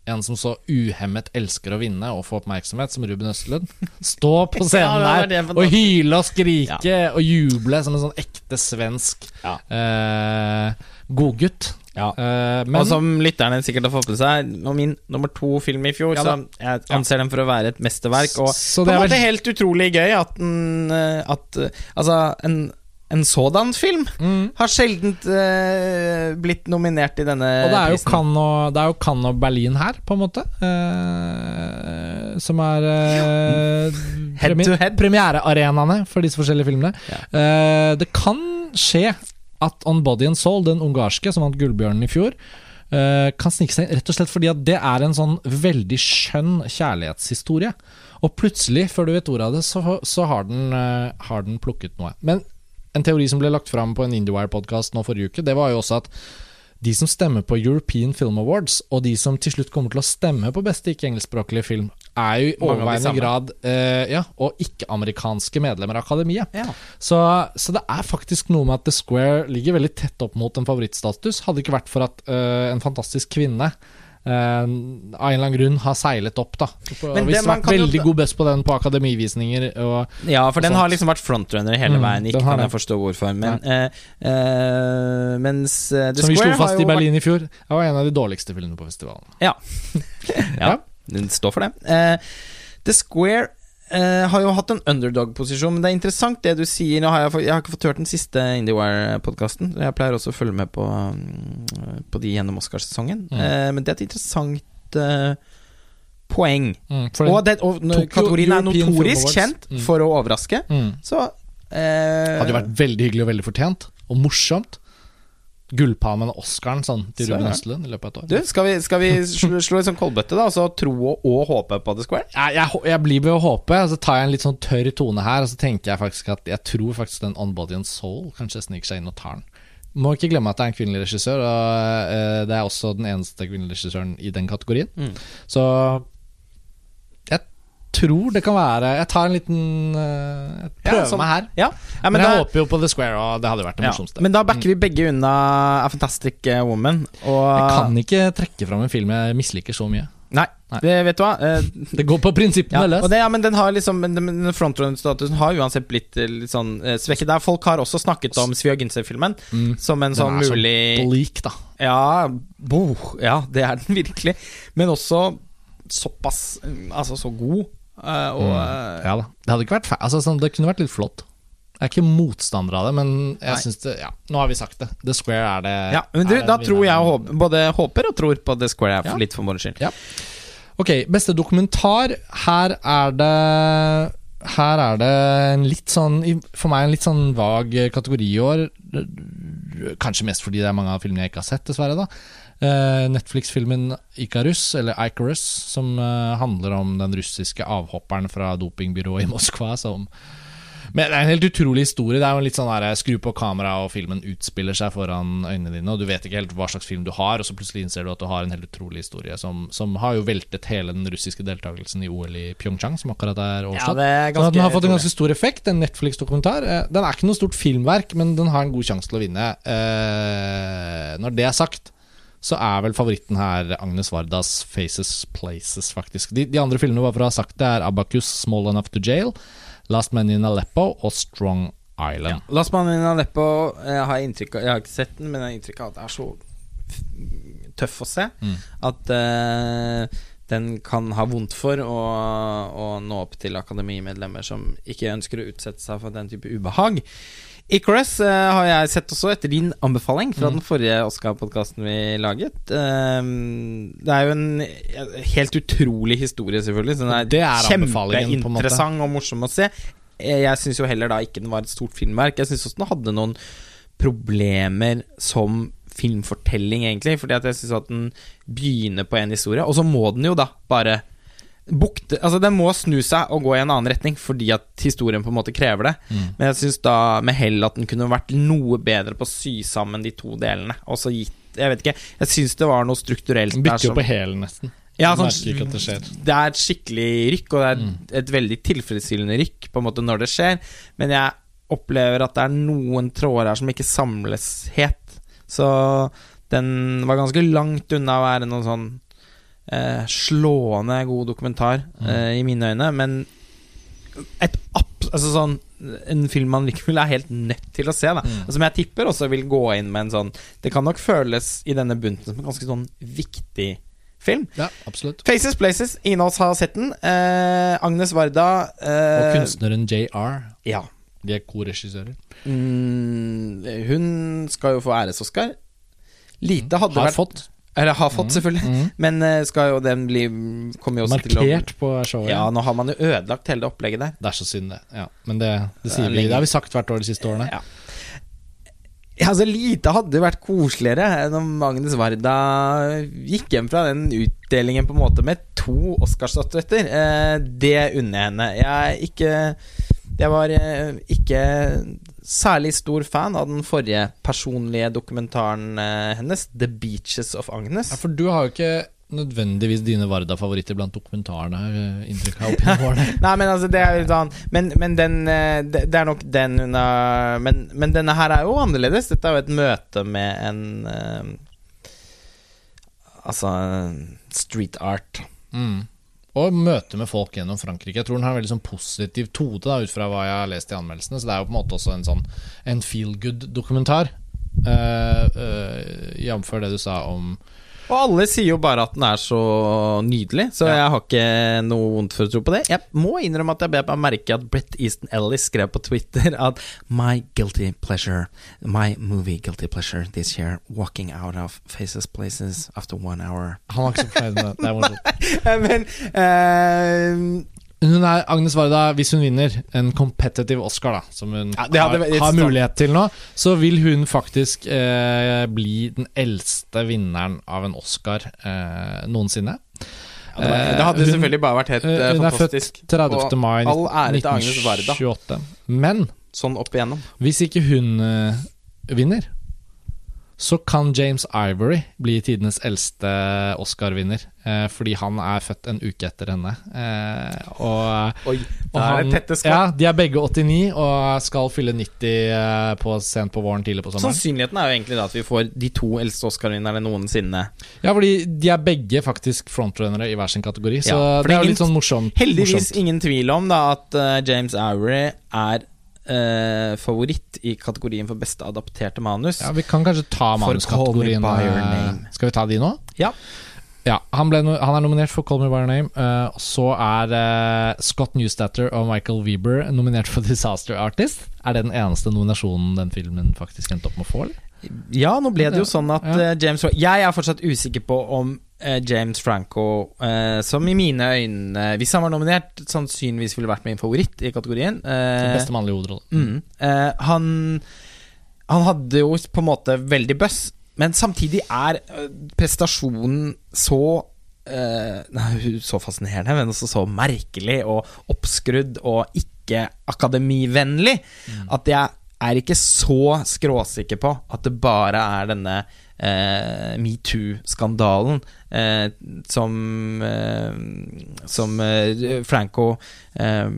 en som så uhemmet elsker å vinne og få oppmerksomhet, som Ruben Østelund, stå på scenen der og hyle og skrike og juble som en sånn ekte svensk Ja. eh, godgutt. Ja. Uh, men og som lytterne sikkert har fått med seg, og min nummer to film i fjor, Ja så jeg anser den for å være et mesterverk. Og Så på det en er måte helt utrolig gøy at den eh, At eh, Altså, en, en sådan film Mm. har sjelden uh, blitt nominert i denne Og det er jo prisen. Cannes og, det er jo Cannes og Berlin her, på en måte. Uh, som er uh, Head premi- to head. premierearenaene for disse forskjellige filmene. Ja. Det kan skje at On Body and Soul, den ungarske som vant Gullbjørnen i fjor, eh, kan snike seg inn rett og slett fordi at det er en sånn veldig skjønn kjærlighetshistorie. Og plutselig, før du vet ordet av det, så, så har, den, eh, har den plukket noe. Men en teori som ble lagt fram på en IndieWire-podkast nå forrige uke, det var jo også at de som stemmer på European Film Awards, og de som til slutt kommer til å stemme på beste ikke-engelskspråklige film, er jo i overveiende grad uh, ja, og ikke-amerikanske medlemmer av akademiet. Ja. Så, så det er faktisk noe med at The Square ligger veldig tett opp mot en favorittstatus. Hadde det ikke vært for at uh, en fantastisk kvinne Uh, av en eller annen grunn har seilet opp, da. Og Men det visst man vært veldig jo- god best på den på akademivisninger. Og Ja, for og den sånt. har liksom vært frontrunner hele Mm, veien. Ikke kan jeg forstå hvorfor. Men uh, uh, mens The som vi slo fast i Berlin vært- i fjor, det var en av de dårligste filmene på festivalen. Ja. Ja. Den står for det. Eh, The Square eh, har jo hatt en underdog-posisjon, men det er interessant det du sier. Har jeg, jeg har ikke fått hørt den siste IndieWire-podkasten. Jeg pleier også å følge med på, mm, på de gjennom Oscarsesongen. Mm. Eh, men det er et interessant eh, poeng. Mm, Og, det, og kategorien er notorisk kjent Mm. for å overraske, mm, så eh, hadde jo vært veldig hyggelig og veldig fortjent, og morsomt. Gullpalmen og Oscaren sånn, til Ruben. Østlund i løpet av et år. Du, skal vi, skal vi slå, slå en sånn koldbøtte, da? Altså tro og, og håpe på The Square? jeg, jeg, jeg blir ved å håpe, og så tar jeg en litt sånn tørr tone her, og så tenker jeg faktisk at jeg tror faktisk den On Body and Soul kanskje sniker seg inn og tar den. Må ikke glemme at det er en kvinnelig regissør, og uh, det er også den eneste kvinnelige regissøren i den kategorien. Mm. Så tror det kan være Jeg tar en liten uh, prøve Ja, sånn- meg her. Ja, ja men, men, jeg da, håper jo på The Square, og det hadde vært det morsomste. men da backer vi begge unna A Fantastic eh, Woman. Og jeg kan ikke trekke fram en film jeg misliker så mye. Nei, Nei. det vet du hva. Uh, Det går på prinsippene ja, løs. det, ja, men den har liksom den- den frontrunner-statusen har uansett blitt litt sånn uh, svekket der. Folk har også snakket om Svea Gynse-filmen Mm. som en Den sånn er så Bleak, da. Ja, bo, ja, det er den virkelig. Men også såpass mm, Altså så god. Eh, og mm. Ja da. Det hadde ikke vært feil. Altså, sånn, det kunne vært litt flott. Jeg er ikke motstander av det, men jeg syns det Ja, nå har vi sagt det. The Square er det ja, men du, da tror jeg håper, både håper og tror på The Square er for Ja. litt for moro skyld. Ok, beste dokumentar. Her er det Her er det en litt sånn For meg en litt sånn vag kategori i år. Kanskje mest fordi det er mange av filmene jeg ikke har sett, dessverre. da Eh, Netflix-filmen Icarus, eller Icarus, som eh, handler om den russiske avhopperen fra dopingbyrået i Moskva som Men det er en helt utrolig historie. Det er jo litt sånn der, Skru på kameraet, og filmen utspiller seg foran øynene dine, og du vet ikke helt hva slags film du har, og så plutselig innser du at du har en helt utrolig historie som, som har jo veltet hele den russiske deltakelsen i OL i Pyeongchang, som akkurat er overstått. Ja, den har fått en ganske stor effekt, en Netflix-dokumentar. Eh, Den er ikke noe stort filmverk, men den har en god sjanse til å vinne. Eh, når det er sagt, så er vel favoritten her Agnes Vardas 'Faces Places', faktisk. De, de andre filmene, bare for å ha sagt det, er 'Abacus', 'Small Enough to Jail', 'Last Man in Aleppo' og 'Strong Island'. Last Man in Aleppo jeg har, inntrykk jeg har ikke sett den, men jeg har inntrykk av at det er så tøff å se. Mm. At uh, den kan ha vondt for å, å nå opp til akademimedlemmer som ikke ønsker å utsette seg for den type ubehag. Icarus uh, har jeg sett også, etter din anbefaling fra Mm. den forrige Oscar-podkasten vi laget. Um, det er jo en helt utrolig historie, selvfølgelig. Så den er, Det er kjempeinteressant og morsom å se. Eh, Jeg syns jo heller da ikke den var et stort filmverk. Jeg syns også den hadde noen problemer som filmfortelling, egentlig. Fordi at jeg syns at den begynner på en historie, og så må den jo da bare bukte Altså, den må snu seg og gå i en annen retning, fordi at historien på en måte krever det. Mm. Men jeg syns da med hell at den kunne vært noe bedre på å sy sammen de to delene. Og så gitt Jeg vet ikke. Jeg syns det var noe strukturelt Den der bytter jo på hælen, nesten. ja, sånn, det det er et skikkelig rykk, og det er Mm. et veldig tilfredsstillende rykk på en måte når det skjer, men jeg opplever at det er noen tråder her som ikke samles helt. Så den var ganske langt unna å være noen sånn eh, slående god dokumentar, Mm. eh, i mine øyne, men et app, altså sånn en film man likevel er helt nødt til å se, da. Mm. Og som jeg tipper også vil gå inn med en sånn Det kan nok føles i denne bunten som en ganske sånn viktig film. Ja, absolutt. Faces Places, ingen av oss har sett den. Eh, Agnes Varda Og eh, kunstneren JR. Ja. De er korregissører. Mm, hun skal jo få æres-Oscar. Lite hadde Har vært fått. Eller har fått, Mm, selvfølgelig. mm. Men eh, skal jo den bli Kommer jo også til å Markert på showet. Ja, nå har man jo ødelagt hele det opplegget der. Det er så synd, det. Ja. Men det, det er sier vi. Det har vi sagt hvert år de siste årene. Ja. Ja, altså Lite hadde vært koseligere enn om Agnes Varda gikk hjem fra den utdelingen på en måte med to Oscarsstatuetter. Eh, det unner jeg henne. Jeg ikke Jeg var eh, ikke særlig stor fan av den forrige personlige dokumentaren eh, hennes, 'The Beaches of Agnes'. Ja, for du har jo ikke nødvendigvis dine Varda-favoritter blant dokumentarene, her, inntrykk av. opp gjennom årene. Nei, men altså, det er jo sånn Men, men den eh, det, er nok den hun har men, men denne her er jo annerledes. Dette er jo et møte med en eh, Altså street art. Mm. Og møte med folk gjennom Frankrike. Jeg tror den har en veldig sånn positiv tode, da, ut fra hva jeg har lest i anmeldelsene. Så det er jo på en måte også en sånn En feel good-dokumentar. Uh, uh, Jf. det du sa om Og alle sier jo bare at den er så nydelig, så Ja. jeg har ikke noe vondt for å tro på det. Jeg må innrømme at jeg ber meg merke at Brett Easton Ellis skrev på Twitter at My guilty pleasure, my movie guilty pleasure this year, walking out of Faces Places after one hour. Han var ikke så fornøyd med det. Det er morsomt. Men eh, Hun er Agnes Varda, hvis hun vinner en competitive Oscar, da som hun Ja, har, har mulighet til nå, så vil hun faktisk eh, bli den eldste vinneren av en Oscar eh, noensinne. ja, det, var, det hadde Eh, hun- selvfølgelig bare vært helt hun, hun fantastisk. hun er født 30. Og mai all ære til Agnes Varda. 1928. Men Sånn opp igjennom. hvis ikke hun uh, vinner, så kan James Ivory bli tidenes eldste Oscar-vinner. eh, fordi han er født en uke etter henne. Eh, og Oi, og er han-. Ja, de er begge 89 og skal fylle 90 eh, på sent på våren, tidlig på sommeren. Sannsynligheten er jo egentlig da at vi får de to eldste Oscar-vinnerne noensinne. Ja, fordi de er begge faktisk frontrunnere i hver sin kategori, så Ja, for det er jo litt sånn morsomt. Heldigvis morsomt. ingen tvil om da at uh, James Ivory er eh, favoritt i kategorien for beste adapterte manus. Ja, Vi kan kanskje ta manuskategorien. Eh. Skal vi ta de nå? Ja. Ja, han, ble han er nominert for Call Me By Your Name. Uh, så er uh, Scott Newstatter og Michael Weber nominert for Disaster Artist. Er det den eneste nominasjonen den filmen faktisk endte opp med å få? eller? Ja, nå ble det jo sånn at eh, James Jeg er fortsatt usikker på om James Franco, eh, som i mine øyne, hvis han var nominert, sannsynligvis ville vært min favoritt i kategorien. eh, Beste mannlige hovedrolle. Mm. Eh, han Han hadde jo på en måte veldig buzz, men samtidig er eh, prestasjonen så eh, nei, Så fascinerende, men også så merkelig og oppskrudd og ikke akademivennlig at jeg er ikke så skråsikker på at det bare er denne eh, metoo-skandalen eh, som eh, Som eh, Franco eh,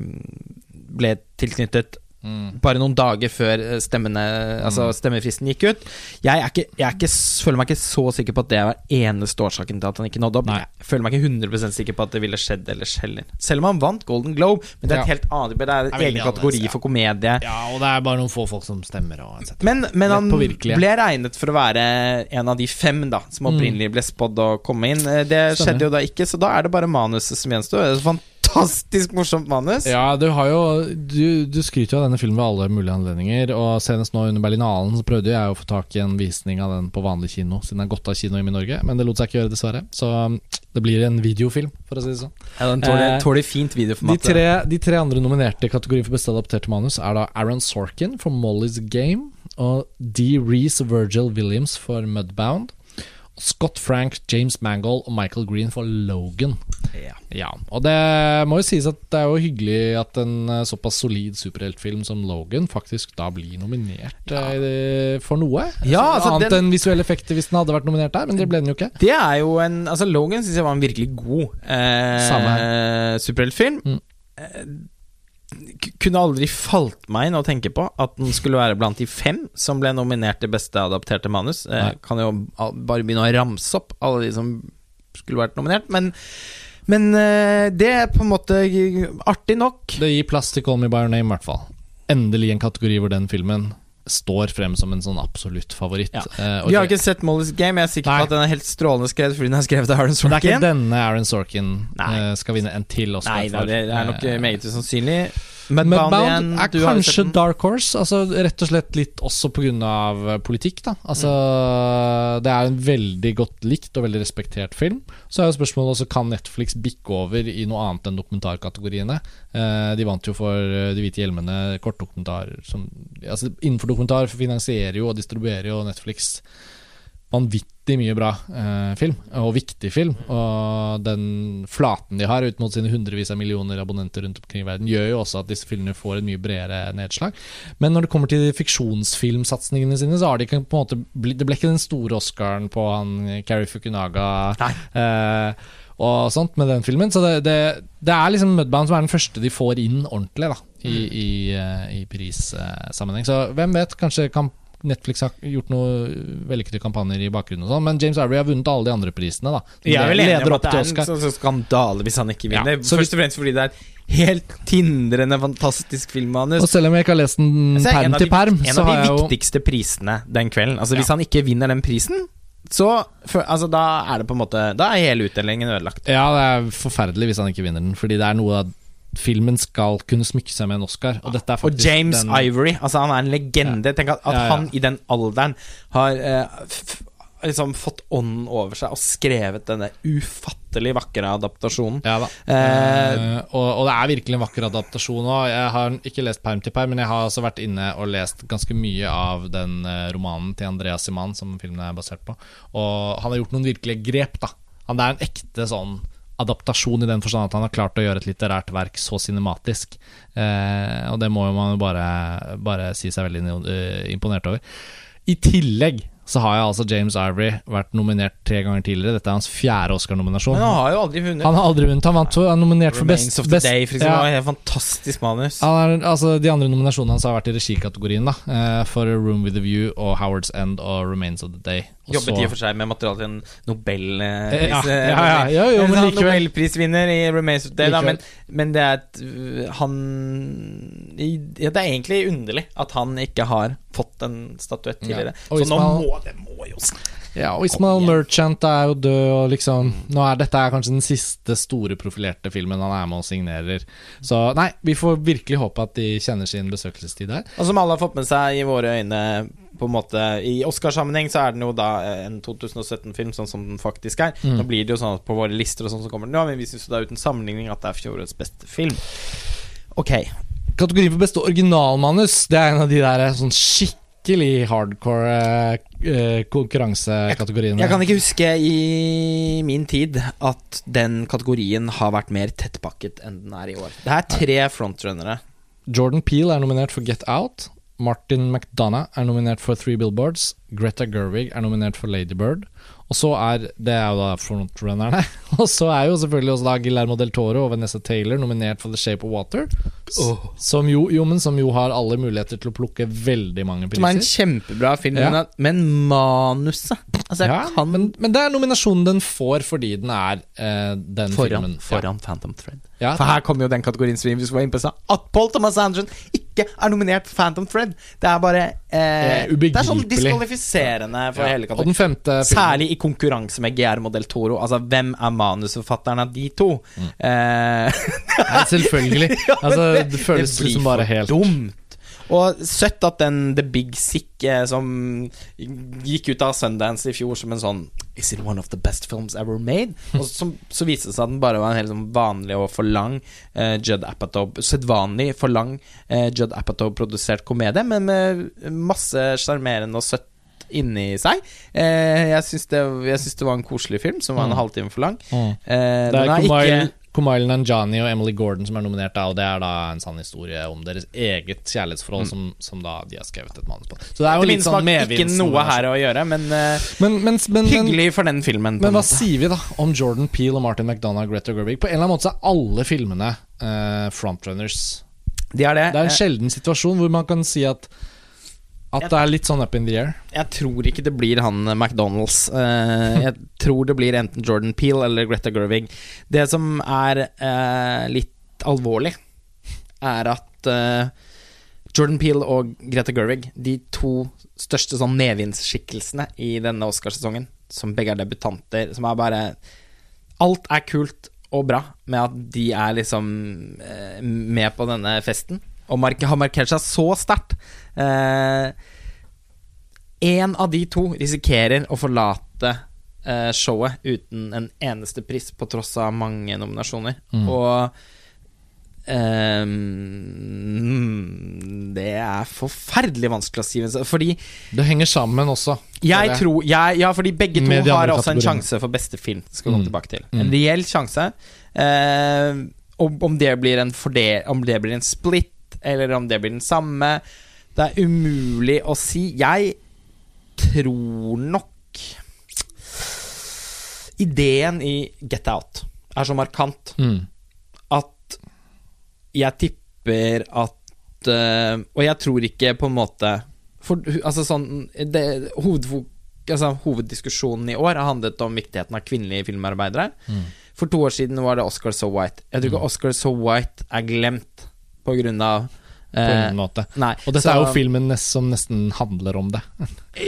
ble tilknyttet Mm. bare noen dager før eh, stemmene, altså stemmefristen gikk ut. Jeg, ikke, jeg ikke, føler meg ikke så sikker på at det var eneste årsaken til at han ikke nådde opp. Nei. Jeg føler meg ikke 100 sikker på at det ville skjedd ellers heller. Selv om han vant Golden Globe, men det er et Ja. helt annet Det er en egen kategori ja. for komedie. Ja, og det er bare noen få folk som stemmer og. Men, men han ble regnet for å være en av de fem da som opprinnelig ble spådd å komme inn. Eh, Det Mm. Stemmer. skjedde jo da ikke, så da er det bare manuset som gjenstår. Det er et fantastisk morsomt manus. Ja, du har jo Du, du skryter jo av denne filmen ved alle mulige anledninger, og senest nå under Berlinalen så prøvde jeg å få tak i en visning av den på vanlig kino, siden den er godt av kino hjemme i Norge, men det lot seg ikke gjøre, dessverre. Så um, det blir en videofilm, for å si det sånn. Ja, den tåler, Eh, tåler fint De videoformat. tre, de tre andre nominerte i kategorien for beste adapterte manus er da Aaron Sorkin for Molly's Game og D. Reece Virgil Williams for Mudbound. Scott Frank, James Mangold og Michael Green for Logan. Ja. Ja, og det må jo sies at det er jo hyggelig at en eh, såpass solid superheltfilm som Logan faktisk da blir nominert ja. for noe. Ja, Så altså, Annet den- enn visuelle effekter hvis den hadde vært nominert der, men det ble den jo ikke. Det er jo en Altså Logan syns jeg var en virkelig god eh, superheltfilm. Mm. Eh, kunne aldri falt meg inn å tenke på at den skulle være blant de fem som ble nominert til beste adapterte manus. Jeg Nei. kan jo bare begynne å ramse opp alle de som skulle vært nominert, men men eh, det er på en måte artig nok. Det gir plass til Call Me By Your Name, i hvert fall. Endelig en kategori hvor den filmen står frem som en sånn absolutt favoritt. Ja. Uh, og Vi har ikke sett Molly's Game. Jeg er sikker Nei. på at den er helt strålende skrevet fordi den er skrevet av Aaron Men det er ikke denne Aaron Sorkin eh, skal vinne en til Oscar Nei da, for. det er nok Eh, meget usannsynlig. Mudbound Mudbound er kanskje. Dark Horse, altså rett og slett litt også pga. politikk. da Altså Mm. Det er en veldig godt likt og veldig respektert film. Så er jo spørsmålet også kan Netflix bikke over i noe annet enn dokumentarkategoriene. Eh, de vant jo for eh, De hvite hjelmene, kortdokumentar som, altså Innenfor dokumentar finansierer jo og distribuerer jo Netflix vanvittig mye bra eh, film, og viktig film. Og den flaten de har ut mot sine hundrevis av millioner abonnenter rundt omkring i verden, gjør jo også at disse filmene får en mye bredere nedslag. Men når det kommer til fiksjonsfilmsatsingene sine, så har de ikke på en måte Det ble ikke den store Oscaren på han Kari Fukunaga eh, og sånt med den filmen. Så det, det, det er liksom Mudbound som er den første de får inn ordentlig da i, i, eh, i prissammenheng. Så hvem vet, kanskje kan Netflix har gjort noen vellykkede kampanjer i bakgrunnen, og sånn men James Avery har vunnet alle de andre prisene. da Jeg er vel enig om at det er en sånn sånn skandale hvis han ikke vinner. Ja, Først og fremst fordi det er helt tindrende fantastisk filmmanus. Og selv om jeg ikke har lest den Så er perm en av til de, perm, en så av har de jeg jo viktigste prisene den kvelden. Altså Hvis Ja. han ikke vinner den prisen, så for, altså, Da er det på en måte Da er hele utdelingen ødelagt. Ja, det er forferdelig hvis han ikke vinner den, fordi det er noe av Filmen skal kunne smykke seg med en Oscar, og Og James den, Ivory, altså han er en legende. Tenk at, at Ja, ja. han i den alderen har eh, liksom fått ånden over seg og skrevet denne ufattelig vakre adaptasjonen. Ja da. Eh, Eh, og, og det er virkelig en vakker adaptasjon òg. Jeg har ikke lest perm til perm, men jeg har også vært inne og lest ganske mye av den eh, romanen til Andreas Siman som filmen er basert på. Og han har gjort noen virkelige grep, da. Han er en ekte sånn adaptasjon i den forstand at han har klart å gjøre et litterært verk så cinematisk. Eh, og det må jo man jo bare, bare si seg veldig eh, imponert over. I tillegg så har jeg altså James Ivory vært nominert tre ganger tidligere. Dette er hans fjerde Oscar-nominasjon. men han har jo aldri vunnet. Han har aldri vunnet. Han vant to, han er nominert for Remains best, of the best Day, for eksempel. ja, et fantastisk manus. er, altså, De andre nominasjonene hans har vært i regikategorien. da eh, For Room with a View og Howard's End og Remains of the Day. Og Jobbet i og for seg med materiale til en nobelpris Eh, Eh, ja, ja, ja, ja, jo, men likevel. Nobelprisvinner i Remains of the Day, da, men, men det er øh, Han ja, Det er egentlig underlig at han ikke har fått en statuett tidligere. Ja. Så nå Ismail- må det må jo Ja, og Ismail Merchant er jo død, og liksom Nå er dette er kanskje den siste store profilerte filmen han er med og signerer. Så nei, vi får virkelig håpe at de kjenner sin besøkelsestid her. Og som alle har fått med seg i våre øyne på en måte I Oscarsammenheng så er den jo da eh, en 2017-film, sånn som den faktisk er. Mm. Nå blir det jo sånn at på våre lister og sånn som kommer den, ja, men vi syns jo er uten sammenligning at det er fjorårets beste film. Ok. Kategorien for beste originalmanus, det er en av de der sånn skikkelig hardcore eh, konkurransekategoriene. Jeg kan ikke huske i min tid at den kategorien har vært mer tettpakket enn den er i år. Det er tre frontrunnere. Jordan Peele er nominert for Get Out. Martin McDonough er nominert for Three Billboards. Greta Gerwig er nominert for Lady Bird. Og så er Det er jo da frontrunnerne. Og så er jo selvfølgelig også da Guillermo del Toro og Vanessa Taylor nominert for The Shape of Water. Som jo, jo, som jo har alle muligheter til å plukke veldig mange priser. Som er en kjempebra film, Ja. men, manuset Altså, Ja, kan men, men det er nominasjonen den får fordi den er eh, den Foran, filmen. foran Phantom Thread. Ja. For her kommer jo den kategorien som vi var inne på. At Paul Thomas Anderson ikke er nominert for Phantom Thread. Det er bare eh. Det er sånn diskvalifiserende for Ja. hele kategorien. Særlig i konkurranse med GR del Toro. Altså, hvem er manusforfatteren av de to? Eh, Nei, selvfølgelig. Ja, Altså, det- det føles det liksom bare helt dumt. Og søtt at den The Big Sick eh, som gikk ut av Sundance i fjor som en sånn Is it one of the best films ever made? Og som, så viste det seg at den bare var en helt sånn vanlig og for lang eh, Judd Apatow Sedvanlig for lang eh, Judd Apatow-produsert komedie, men med masse sjarmerende og søtt inni seg. Eh, jeg syns det, det var en koselig film, som var en Mm. halvtime for lang. Mm. Eh, Det den er er ikke Kumail Nanjani og Emily Gordon som er nominert, da, og det er da en sann historie om deres eget kjærlighetsforhold, som, som da de har skrevet et manus på. Så det er jo litt sånn medvinsen. ikke noe her å gjøre, men eh, Men, men, men, men, hyggelig for den filmen. men hva måte. sier vi da om Jordan Peele og Martin McDonagh og Greta Gerwig? På en eller annen måte så er alle filmene uh, frontrunners. De er det. Det er en Eh, sjelden situasjon hvor man kan si at at det er litt sånn up in the air. Jeg tror ikke det blir han eh, McDonald's. Eh, jeg tror det blir enten Jordan Peele eller Greta Gerwig. Det som er eh, litt alvorlig, er at Jordan Peele og Greta Gerwig, de to største sånn medvindsskikkelsene i denne Oscarsesongen, som begge er debutanter, som er bare Alt er kult og bra med at de er liksom med på denne festen, og mark har markert seg så sterkt. Eh, en av de to risikerer å forlate eh, showet uten en eneste pris, på tross av mange nominasjoner. Mm. Og ehm, Det er forferdelig vanskelig å si, fordi Det henger sammen også. jeg tror jeg, Ja, fordi begge to har også en sjanse for beste film. Skal komme Mm. tilbake til. Mm. En reell sjanse. Eh, om, om det blir en fordel Om det blir en split, eller om det blir den samme Det er umulig å si. Jeg tror nok Ideen i Get Out er så markant Mm. at jeg tipper at uh, Og jeg tror ikke på en måte For altså sånn det, altså, Hoveddiskusjonen i år har handlet om viktigheten av kvinnelige filmarbeidere. Mm. For to år siden var det Oscar So White. Jeg tror ikke Oscar So White er glemt på grunn av På eh, en måte. Nei. Og dette så- er jo filmen nest, som nesten handler om det.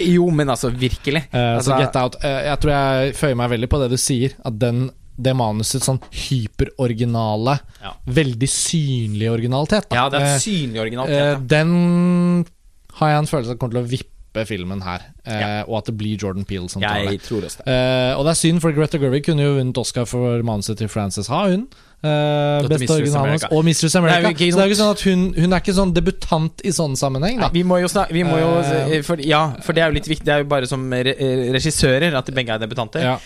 Jo, men altså, virkelig. Eh, så Altså- Get Out uh, Jeg tror jeg føyer meg veldig på det du sier. At den, det manuset sånn hyperoriginale, Ja. veldig synlig originalitet. da. Ja, det er Eh, synlig originalitet. Uh, den har jeg en følelse av kommer til å vippe filmen her. ja. Og at det blir Jordan Peele som tar det. Det. Eh, og det er synd, for Greta Gerwig kunne jo vunnet Oscar for manuset til Frances Ha, hun. Uh, beste originalen hans. Og Mistress America. Nei, så det er ikke sånn at hun, hun er ikke sånn debutant i sånn sammenheng. Nei, vi må jo snakke vi må jo, uh, for, Ja, for det er jo litt viktig. Det er jo bare som re regissører at de begge er debutanter. Ja.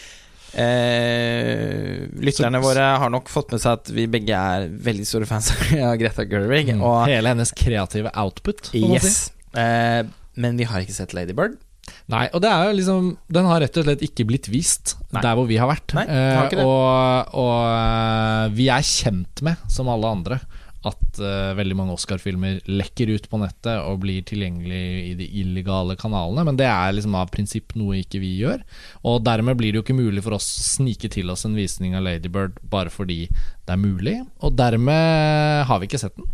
Eh, lytterne våre har nok fått med seg at vi begge er veldig store fans av Greta Gerwig. Mm. Og Hele hennes kreative output. si. yes. Eh, men vi har ikke sett Lady Bird. Nei, og det er jo liksom Den har rett og slett ikke blitt vist Nei. der hvor vi har vært. Nei, har Eh, ikke det. og og eh, vi er kjent med, som alle andre, at uh, veldig mange Oscar-filmer lekker ut på nettet og blir tilgjengelig i de illegale kanalene, men det er liksom av prinsipp noe ikke vi gjør. Og dermed blir det jo ikke mulig for oss å snike til oss en visning av Ladybird bare fordi det er mulig, og dermed har vi ikke sett den.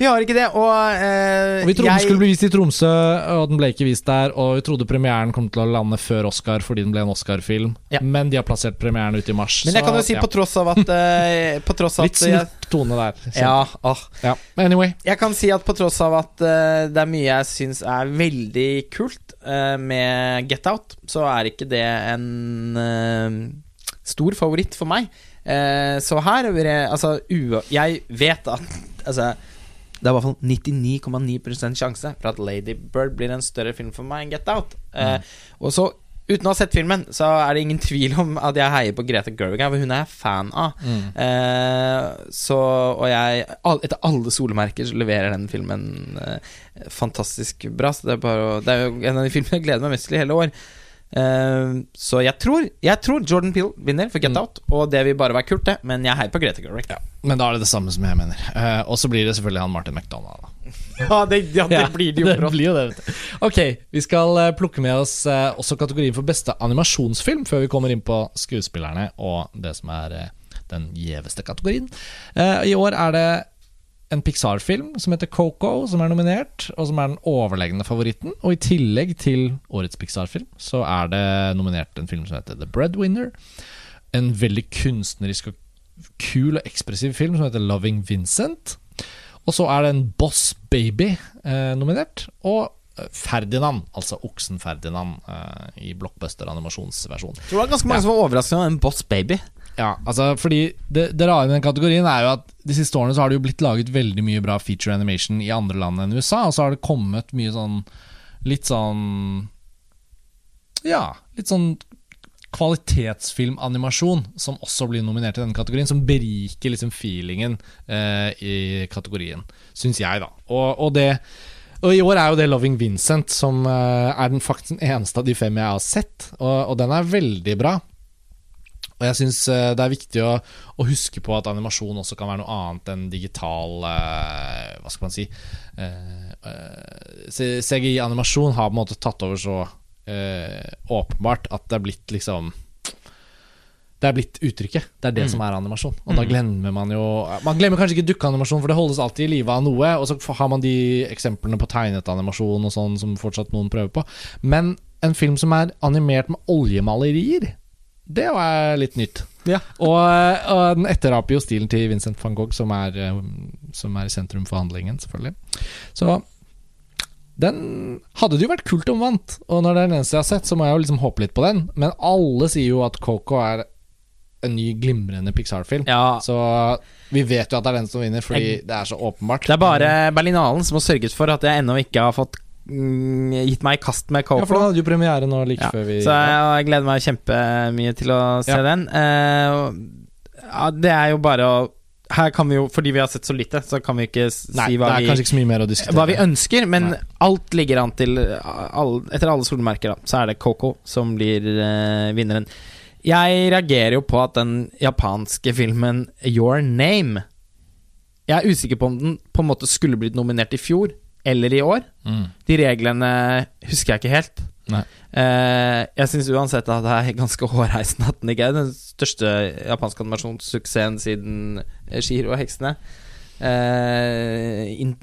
Vi har ikke det, og, eh, Og vi trodde den skulle bli vist i Tromsø, og den ble ikke vist der. Og vi trodde premieren kom til å lande før Oscar fordi den ble en Oscar-film. Ja. Men de har plassert premieren ute i mars. Men jeg så, kan jo si ja. på tross av at eh, På tross Litt snurt tone der. ja, oh. ja. Anyway. Jeg kan si at på tross av at uh, det er mye jeg syns er veldig kult uh, med Get Out, så er ikke det en uh, stor favoritt for meg. Eh, så her er jeg Altså, jeg vet at Altså det er i hvert fall 99,9% sjanse for at Lady Bird blir en større film for meg enn Get Out. Eh, Og så, uten å ha sett filmen, så er det ingen tvil om at jeg heier på Greta Gerwig, for hun er jeg fan av. Mm. Eh, så, og jeg all, Etter alle solemerker så leverer den filmen eh, fantastisk bra. Så det er, bare, det er jo en av de filmene jeg gleder meg mest til i hele år. Eh, så jeg tror, jeg tror Jordan Peele vinner for Get Mm. Out, og det vil bare være kult, det. Men jeg heier på Greta Gerwig. Ja, Men da er det det samme som jeg mener. Uh, og så blir det selvfølgelig han Martin McDonagh. Da. det, ja, det Ja, blir det jo det blir jo det. Ok, vi skal eh, plukke med oss uh, også kategorien for beste animasjonsfilm, før vi kommer inn på skuespillerne og det som er den gjeveste kategorien. Eh, I år er det en Pixar-film som heter Coco, som er nominert, og som er den overlegne favoritten. Og i tillegg til årets Pixar-film, så er det nominert en film som heter The Breadwinner. En veldig kunstnerisk og kul og ekspressiv film som heter Loving Vincent. Og så er det en Boss Baby eh, nominert, og eh, Ferdinand, altså oksen Ferdinand, eh, i blockbuster-animasjonsversjon. Tror det var ganske mange som var overraska over en Boss Baby. Ja, altså fordi det, det rare med den kategorien er jo at de siste årene så har det jo blitt laget veldig mye bra feature animation i andre land enn USA, og så har det kommet mye sånn Litt sånn Ja, litt sånn kvalitetsfilmanimasjon som også blir nominert i denne kategorien, som beriker liksom feelingen eh, i kategorien, syns jeg, da. Og, og det og i år er jo det 'Loving Vincent', som eh, er den faktisk eneste av de fem jeg har sett, og, og den er veldig bra. Og jeg syns det er viktig å, å, huske på at animasjon også kan være noe annet enn digital eh, Hva skal man si eh, eh, CGI-animasjon har på en måte tatt over så eh, åpenbart at det er blitt liksom det er blitt uttrykket. Det er det Mm. som er animasjon. Og da glemmer man jo Man glemmer kanskje ikke dukkeanimasjon, for det holdes alltid i live av noe. Og så har man de eksemplene på tegnet animasjon og sånn som fortsatt noen prøver på. Men en film som er animert med oljemalerier, det var litt nytt. Ja. Og, og den etteraper jo stilen til Vincent van Gogh, som er, eh, som er i sentrum for handlingen, selvfølgelig. Så den hadde det jo vært kult om vant. Og når det er den eneste jeg har sett, så må jeg jo liksom håpe litt på den. Men alle sier jo at Coco er en ny glimrende Pixar-film. Ja, Så vi vet jo at det er den som vinner, fordi det er så åpenbart. Det er bare Berlinalen som har sørget for at jeg ennå ikke har fått gitt meg i kast med Coco. Ja, for da den hadde jo premiere nå like Ja, før vi Så jeg, jeg gleder meg kjempemye til å se Ja. den. Uh, ja, det er jo bare å Her kan vi jo, fordi vi har sett så lite, så kan vi ikke Nei, si hva er vi, kanskje ikke hva vi ønsker, men Nei. alt ligger an til all, Etter alle solmerker, da, så er det Coco som blir uh, vinneren. Jeg reagerer jo på at den japanske filmen Your Name Jeg er usikker på om den på en måte skulle blitt nominert i fjor, eller i år. Mm. De reglene husker jeg ikke helt. Nei. Eh, jeg syns uansett at det er ganske hårreisende at den ikke er den største japanske animasjonssuksessen siden Shiro og heksene. Eh, in,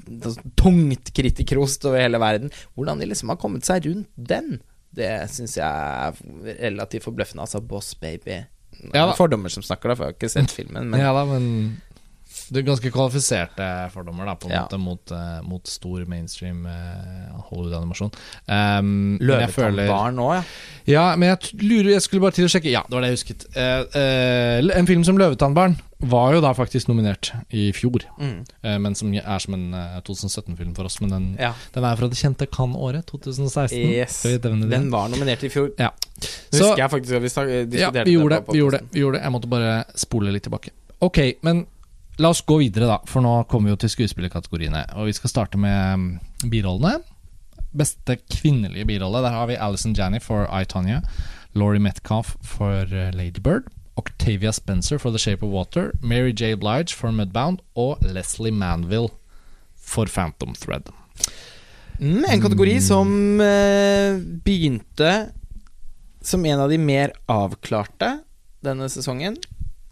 tungt kritikerrost over hele verden. Hvordan de liksom har kommet seg rundt den, det syns jeg er relativt forbløffende. Altså, Boss Baby. Ja. Fordommer som snakker, da, for jeg har ikke sett filmen. Men ja da, men det er ganske kvalifiserte fordommer da på en Ja. måte mot, uh, mot stor mainstream uh, Hollywood-animasjon. Um, Løvetannbarn òg, ja. Ja, men jeg lurer Jeg skulle bare til å sjekke. Ja, det var det jeg husket. Uh, en film som 'Løvetannbarn' var jo da faktisk nominert i fjor. Mm. Men som er som en eh, 2017-film for oss. Men den, ja. den er fra det kjente Cannes-året, 2016. Yes. Den var nominert i fjor. Ja. Så- husker jeg faktisk at vi diskuterte Ja, vi gjorde det Vi gjorde det, vi gjorde det. Jeg måtte bare spole litt tilbake. Ok, men la oss gå videre, da. For nå kommer vi jo til skuespillerkategoriene. Og vi skal starte med mm, birollene. Beste kvinnelige birolle. Der har vi Alison Janney for I, Tonya. Laurie Metcalf for eh, Lady Bird. Octavia Spencer for The Shape of Water. Mary J. Blige for Mudbound. Og Leslie Manville for Phantom Thread. Mm, en kategori som eh, begynte som en av de mer avklarte denne sesongen.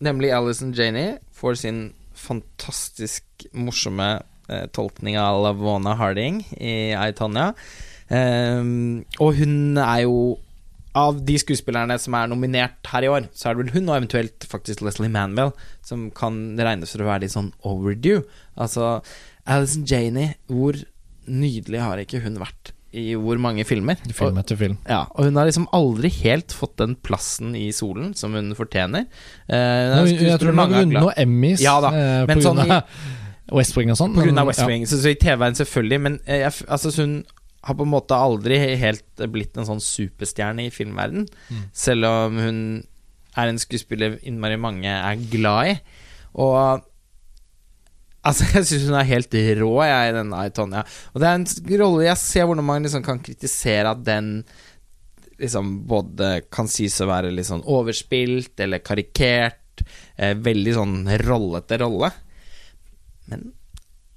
Nemlig Alison Janey for sin fantastisk morsomme eh, tolkning av Lavona Harding i I, Tonya. Ehm, og hun er jo av de skuespillerne som er nominert her i år, så er det vel hun og eventuelt faktisk Leslie Manville som kan regnes for å være litt sånn overdue. Altså, Alison Janey, hvor nydelig har ikke hun vært i hvor mange filmer? Film etter film. Ja, og hun har liksom aldri helt fått den plassen i solen som hun fortjener. Uh, hun er jeg tror hun har vunnet noen Emmys Ja da, Uh, men på sånn grunn av West Wing og sånn. På grunn av West ja. Wing, så, så i TV-en selvfølgelig, men eh, jeg, altså, hun har på en måte aldri helt blitt en sånn superstjerne i filmverden. Mm. Selv om hun er en skuespiller innmari mange er glad i. Og Altså, jeg syns hun er helt rå, jeg, i den I, Og det er en rolle jeg ser hvordan man liksom kan kritisere at den liksom både kan sies å være litt sånn overspilt eller karikert. Eh, veldig sånn rollete rolle. Men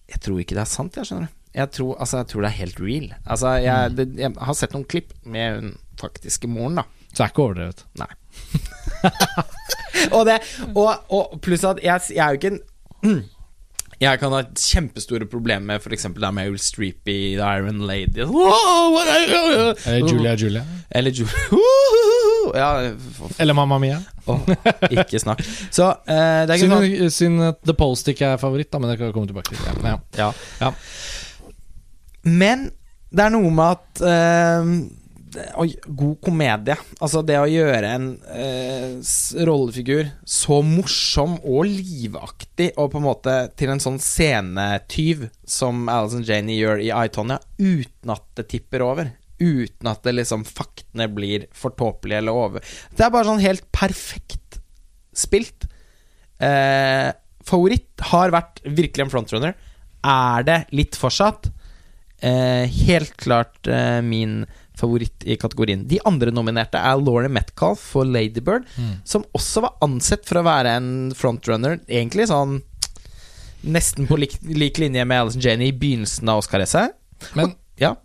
jeg tror ikke det er sant, jeg skjønner du. Jeg tror, altså, jeg tror det er helt real. Altså, jeg, det, jeg har sett noen klipp med hun faktiske moren, da. Så det er ikke overdrevet. Nei. og, det, og, og pluss at jeg, jeg er jo ikke en Jeg kan ha kjempestore problemer med f.eks. da Meryl Streep i The Iron Lady. Wow, Eller Julia Julia. Eller Julia Ja, Eller Mamma Mia. Oh, ikke snakk. Så eh, det er ikke Synd, synd at The Post ikke er favoritt, da, men det kan vi komme tilbake til. Ja. Ja. Men det er noe med at eh, det- Oi, god komedie. Altså det å gjøre en eh, rollefigur så morsom og livaktig, og på en måte til en sånn scenetyv som Alison Janey gjør i I, Tonya, uten at det tipper over. Uten at det liksom faktene blir for tåpelige eller over. Det er bare sånn helt perfekt spilt. Eh, favoritt har vært virkelig en frontrunner. Er det litt fortsatt? Eh, helt klart eh, min favoritt i kategorien. De andre nominerte er Laurie Metcalf for Ladybird, som også var ansett for å være en frontrunner. Egentlig sånn nesten på lik, lik linje med Alison Janey i begynnelsen av Oscar-racet. Men Ja.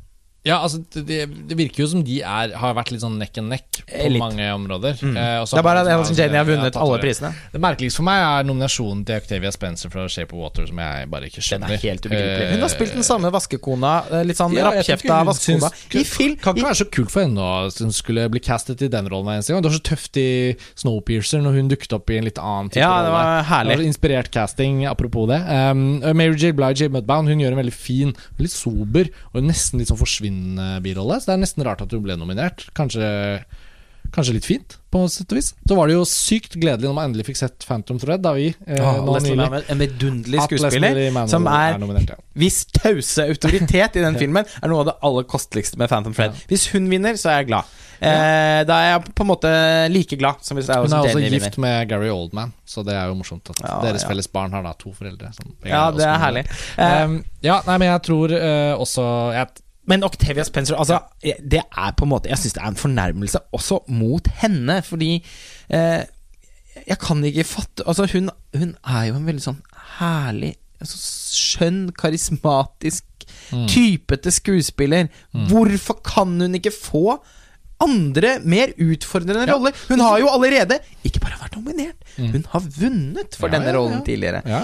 Ja, altså, det, det virker jo som de er, har vært litt sånn neck and neck på Elite. mange områder. Mm. Eh, Det er bare det at Jenny Janey har vunnet alle prisene. Det merkeligste for meg er nominasjonen til Octavia Spencer fra Shape of Water, som jeg bare ikke Den skjønner. er helt ubegripelig. Eh, Hun har spilt den samme vaskekona, eh, litt sånn Ja, rappkjefta vaskekona, i film. Kan ikke være så kult for henne at hun skulle bli castet i den rollen eneste gang. Det var så tøft i Snowpiercer når hun dukket opp i en litt annen type ja, det var herlig. Det var inspirert casting, apropos det. Um, Mary J. Blige i Mudbound Hun gjør en veldig fin, veldig sober og nesten litt sånn forsvinnende birolle. Så det er nesten rart at hun ble nominert. Kanskje, kanskje litt fint, på sett og vis. Så var det jo sykt gledelig når man endelig fikk sett Phantom Thread, da vi eh, nå nylig en vidunderlig skuespiller. Som er- nominert. Ja. Hvis tause autoritet i den filmen er noe av det aller kosteligste med Phantom Fred. Hvis hun vinner, så er jeg glad. Ja. da er jeg på en måte like glad som hvis Hun er også gift med Gary Oldman, så det er jo morsomt at Ja, deres ja. felles barn har da to foreldre. Som Ja, det er herlig. Eh, Um, ja, nei, men jeg tror uh, også jeg, Men Octavia Spencer Altså, det er på en måte Jeg syns det er en fornærmelse også mot henne, fordi eh, Jeg kan ikke fatte Altså, hun, hun er jo en veldig sånn herlig altså, Skjønn, karismatisk Mm. typete skuespiller. Hvorfor kan hun ikke få andre, mer utfordrende Ja. roller? Hun har jo allerede ikke bare vært nominert, hun har vunnet for Mm. Ja, denne ja. rollen tidligere. Ja.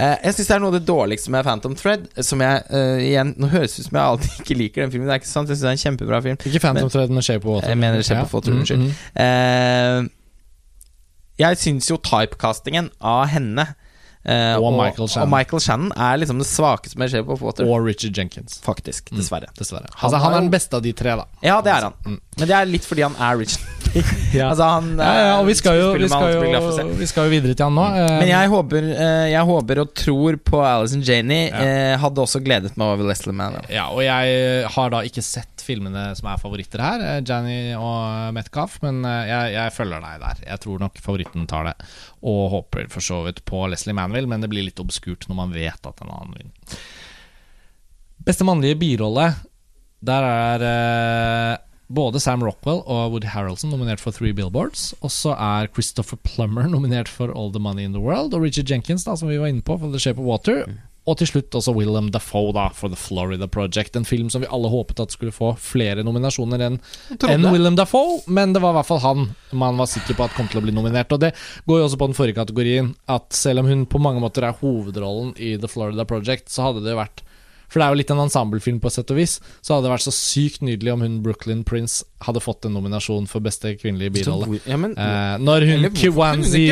Eh, jeg syns det er noe av det dårligste med Phantom Thread. Som jeg uh, igjen Nå høres det ut som jeg alltid ikke liker den filmen. Det er ikke sant, jeg syns det er en kjempebra film. Ikke Phantom Thread, men Shape of Water. Jeg mener Shape of Water, unnskyld. mm. Eh, jeg syns jo typecastingen av henne eh, Og Michael Shannon. og Michael Shannon er liksom det svakeste med Shape of Water. Og Richard Jenkins. Faktisk, dessverre. Dessverre. Han Altså, han er den beste av de tre, da. Ja, det er han. Mm. Men det er litt fordi han er Richard. Ja. altså, han Ja, ja, og vi skal jo, vi skal jo, vi skal jo videre til han nå. Mm. Men jeg håper, eh, jeg håper og tror på Alison Janey. Ja. Eh, hadde også gledet meg over Leslie Mann. Ja, og jeg har da ikke sett filmene som er favoritter her, eh, Janny og Metcalf, men eh, jeg, jeg følger deg der. Jeg tror nok favoritten tar det, og håper for så vidt på Leslie Manville, men det blir litt obskurt når man vet at en annen vinner. Beste mannlige birolle, der er eh, både Sam Rockwell og Woody Harrelson nominert for Three Billboards. Og så er Christopher Plummer nominert for All the Money in the World, og Richard Jenkins, da, som vi var inne på, for The Shape of Water. Og til slutt også Willem Dafoe da, for The Florida Project. En film som vi alle håpet at skulle få flere nominasjoner enn en Willem Dafoe, men det var i hvert fall han man var sikker på at kom til å bli nominert. Og det går jo også på den forrige kategorien, at selv om hun på mange måter er hovedrollen i The Florida Project, så hadde det vært For det er jo litt en ensemblefilm på sett og vis, så hadde det vært så sykt nydelig om hun Brooklyn Prince hadde fått en nominasjon for beste kvinnelige birolle. Ja, men, Eh, når hun Kiwanzi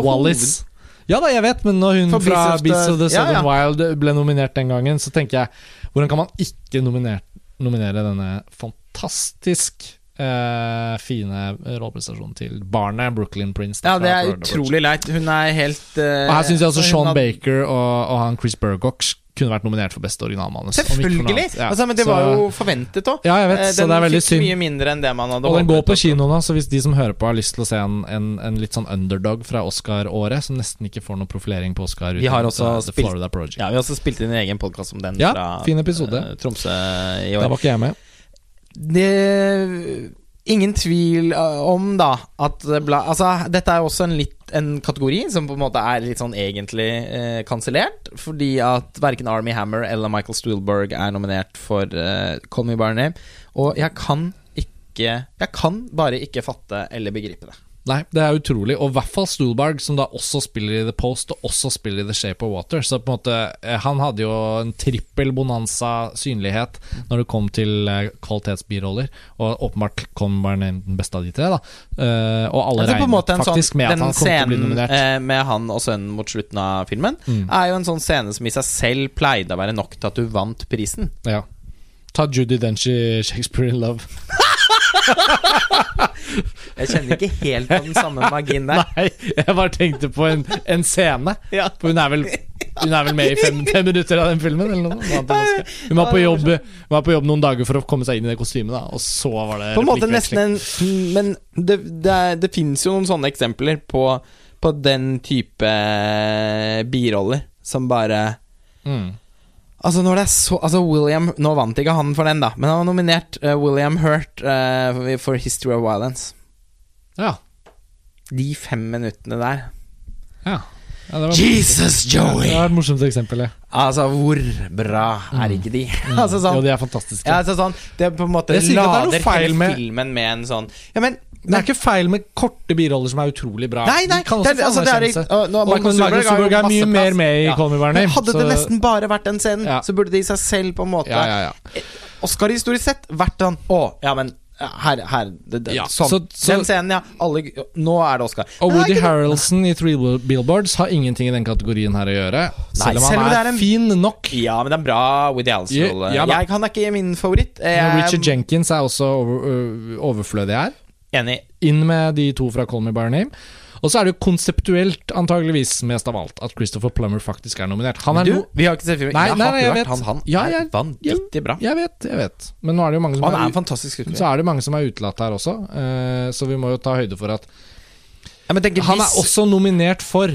Wallace Ja da, jeg vet, men når hun fra Beats of the- Beasts Ja, Southern ja. Wild ble nominert den gangen, så tenker jeg Hvordan kan man ikke nominere, nominere denne fantastisk eh, fine rolleprestasjonen til barnet Brooklyn Prince? ja, det er utrolig leit. Hun er helt eh, Og her syns jeg også Sean hadde- Baker og, og han Chris Burgock kunne vært nominert for beste originalmanus. Selvfølgelig! Ja, altså, men det så- var jo forventet òg. Ja, jeg vet, så det er veldig synd. mye mindre enn det man hadde Og den går på kino nå, så hvis de som hører på har lyst til å se en, en, en litt sånn underdog fra Oscar-året, som nesten ikke får noe profilering på Oscar Vi har også uh, spilt- Florida Project. Ja, Vi har også spilt inn en egen podkast om den Ja, fra fin episode. eh, Tromsø i Da år. var ikke jeg med. Det Ingen tvil eh, om da at bla, Altså, dette er også en litt en kategori som på en måte er litt sånn egentlig eh, kansellert. Fordi at verken Army Hammer eller Michael Stuhlberg er nominert for eh, Call Me By Name. Og jeg kan ikke Jeg kan bare ikke fatte eller begripe det. Nei, det er utrolig. Og i hvert fall Stuhlberg, som da også spiller i The Post, og også spiller i The Shape of Water. Så på en måte eh, Han hadde jo en trippel bonanza synlighet når det kom til eh, kvalitetsbiroller, og åpenbart kom bare den beste av de tre, da. Eh, og alle Altså, regnet faktisk sånn, med at han kom til å bli nominert. nominert. scenen med han og sønnen mot slutten av filmen, Mm. er jo en sånn scene som i seg selv pleide å være nok til at du vant prisen. Ja. Ta Judy Dench Shakespeare in Love. Jeg kjenner ikke helt på den samme magien der. Nei, jeg bare tenkte på en, en scene. Ja. For hun er vel Hun er vel med i fem, fem minutter av den filmen? Eller noe, annet hun, var på jobb, hun var på jobb noen dager for å komme seg inn i det kostymet, da, og så var det På en måte nesten replikkveksling. en Men det, det, er- det fins jo noen sånne eksempler på, på den type biroller som bare mm. Altså når det er så Altså William Nå vant ikke han for den, da, men han var nominert uh, William Hurt uh, for History of Violence. Ja. De fem minuttene der. ja. ja det var Jesus, Det Joey! var et morsomt eksempel, ja. Altså, hvor bra er ikke de? altså sånn Jo, de er fantastiske. Ja, altså sånn Det på en måte det er lader hele med- filmen med en sånn Ja, men det er ikke feil med korte biroller som er utrolig bra. Nei, nei, det er, altså, det er, uh, nå- Og Michael Zuberg er masse mye mer med i Ja. Men Hadde det nesten bare vært den scenen, Ja. så burde det i seg selv på en måte ja, ja, ja. Oscar-historisk sett vært sånn Å, ja, men her, her det, det, Ja, sånn. så- så- Den scenen, ja. Alle, nå er det Oscar. Og er Woody Harrelson i Three Billboards har ingenting i den kategorien her å gjøre. Selv om han er, er en- fin nok. Ja, men det er bra Woody Ja, Allen-rolle. ja da. han er ikke min favoritt. Jeg er Richard Jenkins er også over, overflødig her. Enig. Inn med de to fra Call Me By Your Name. Og så er det jo konseptuelt antageligvis mest av alt at Christopher Plummer faktisk er nominert. Han er Du, no vi har ikke sett filmen. Nei, jeg nei, nei, jeg vet. han. Han Ja, er jeg- vanvittig bra. Jeg vet, jeg vet. Men nå er det jo mange som Han er er, fantastisk så er det mange som er utelatt her også, uh, så vi må jo ta høyde for at Ja, men tenk, Han er også nominert for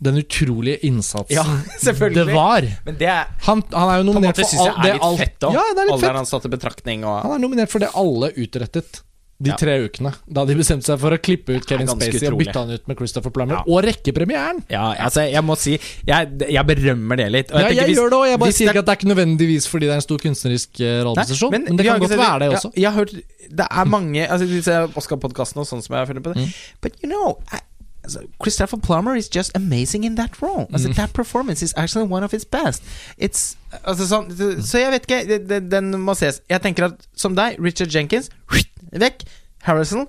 den utrolige innsatsen Ja, selvfølgelig. det var. Men det er Han, han er jo nominert for alt er det alt. Ja, det er litt fett. Han er nominert for det alle utrettet. De tre ukene. Da de bestemte seg for å klippe ut Kevin Spacey Spacey og bytte han ut med Christopher Plummer. Og rekke premieren! Ja, altså, jeg må si Jeg, jeg berømmer det litt. og Ja, jeg hvis- gjør det òg. Jeg bare sier det- ikke at det er ikke nødvendigvis fordi det er en stor kunstnerisk eh, men, Men, det kan godt sett være det også. Jeg, jeg har hørt Det er mange Altså disse Oscar-podkastene og sånn som jeg har funnet på det. Mm. But you know I, altså, Christopher Plummer is just amazing in that role. Altså, Mm. That performance is actually one of his best. It's altså, sånn, Så jeg vet ikke. det- det- Den må ses. Jeg tenker at som deg, Richard Jenkins vekk. Harrison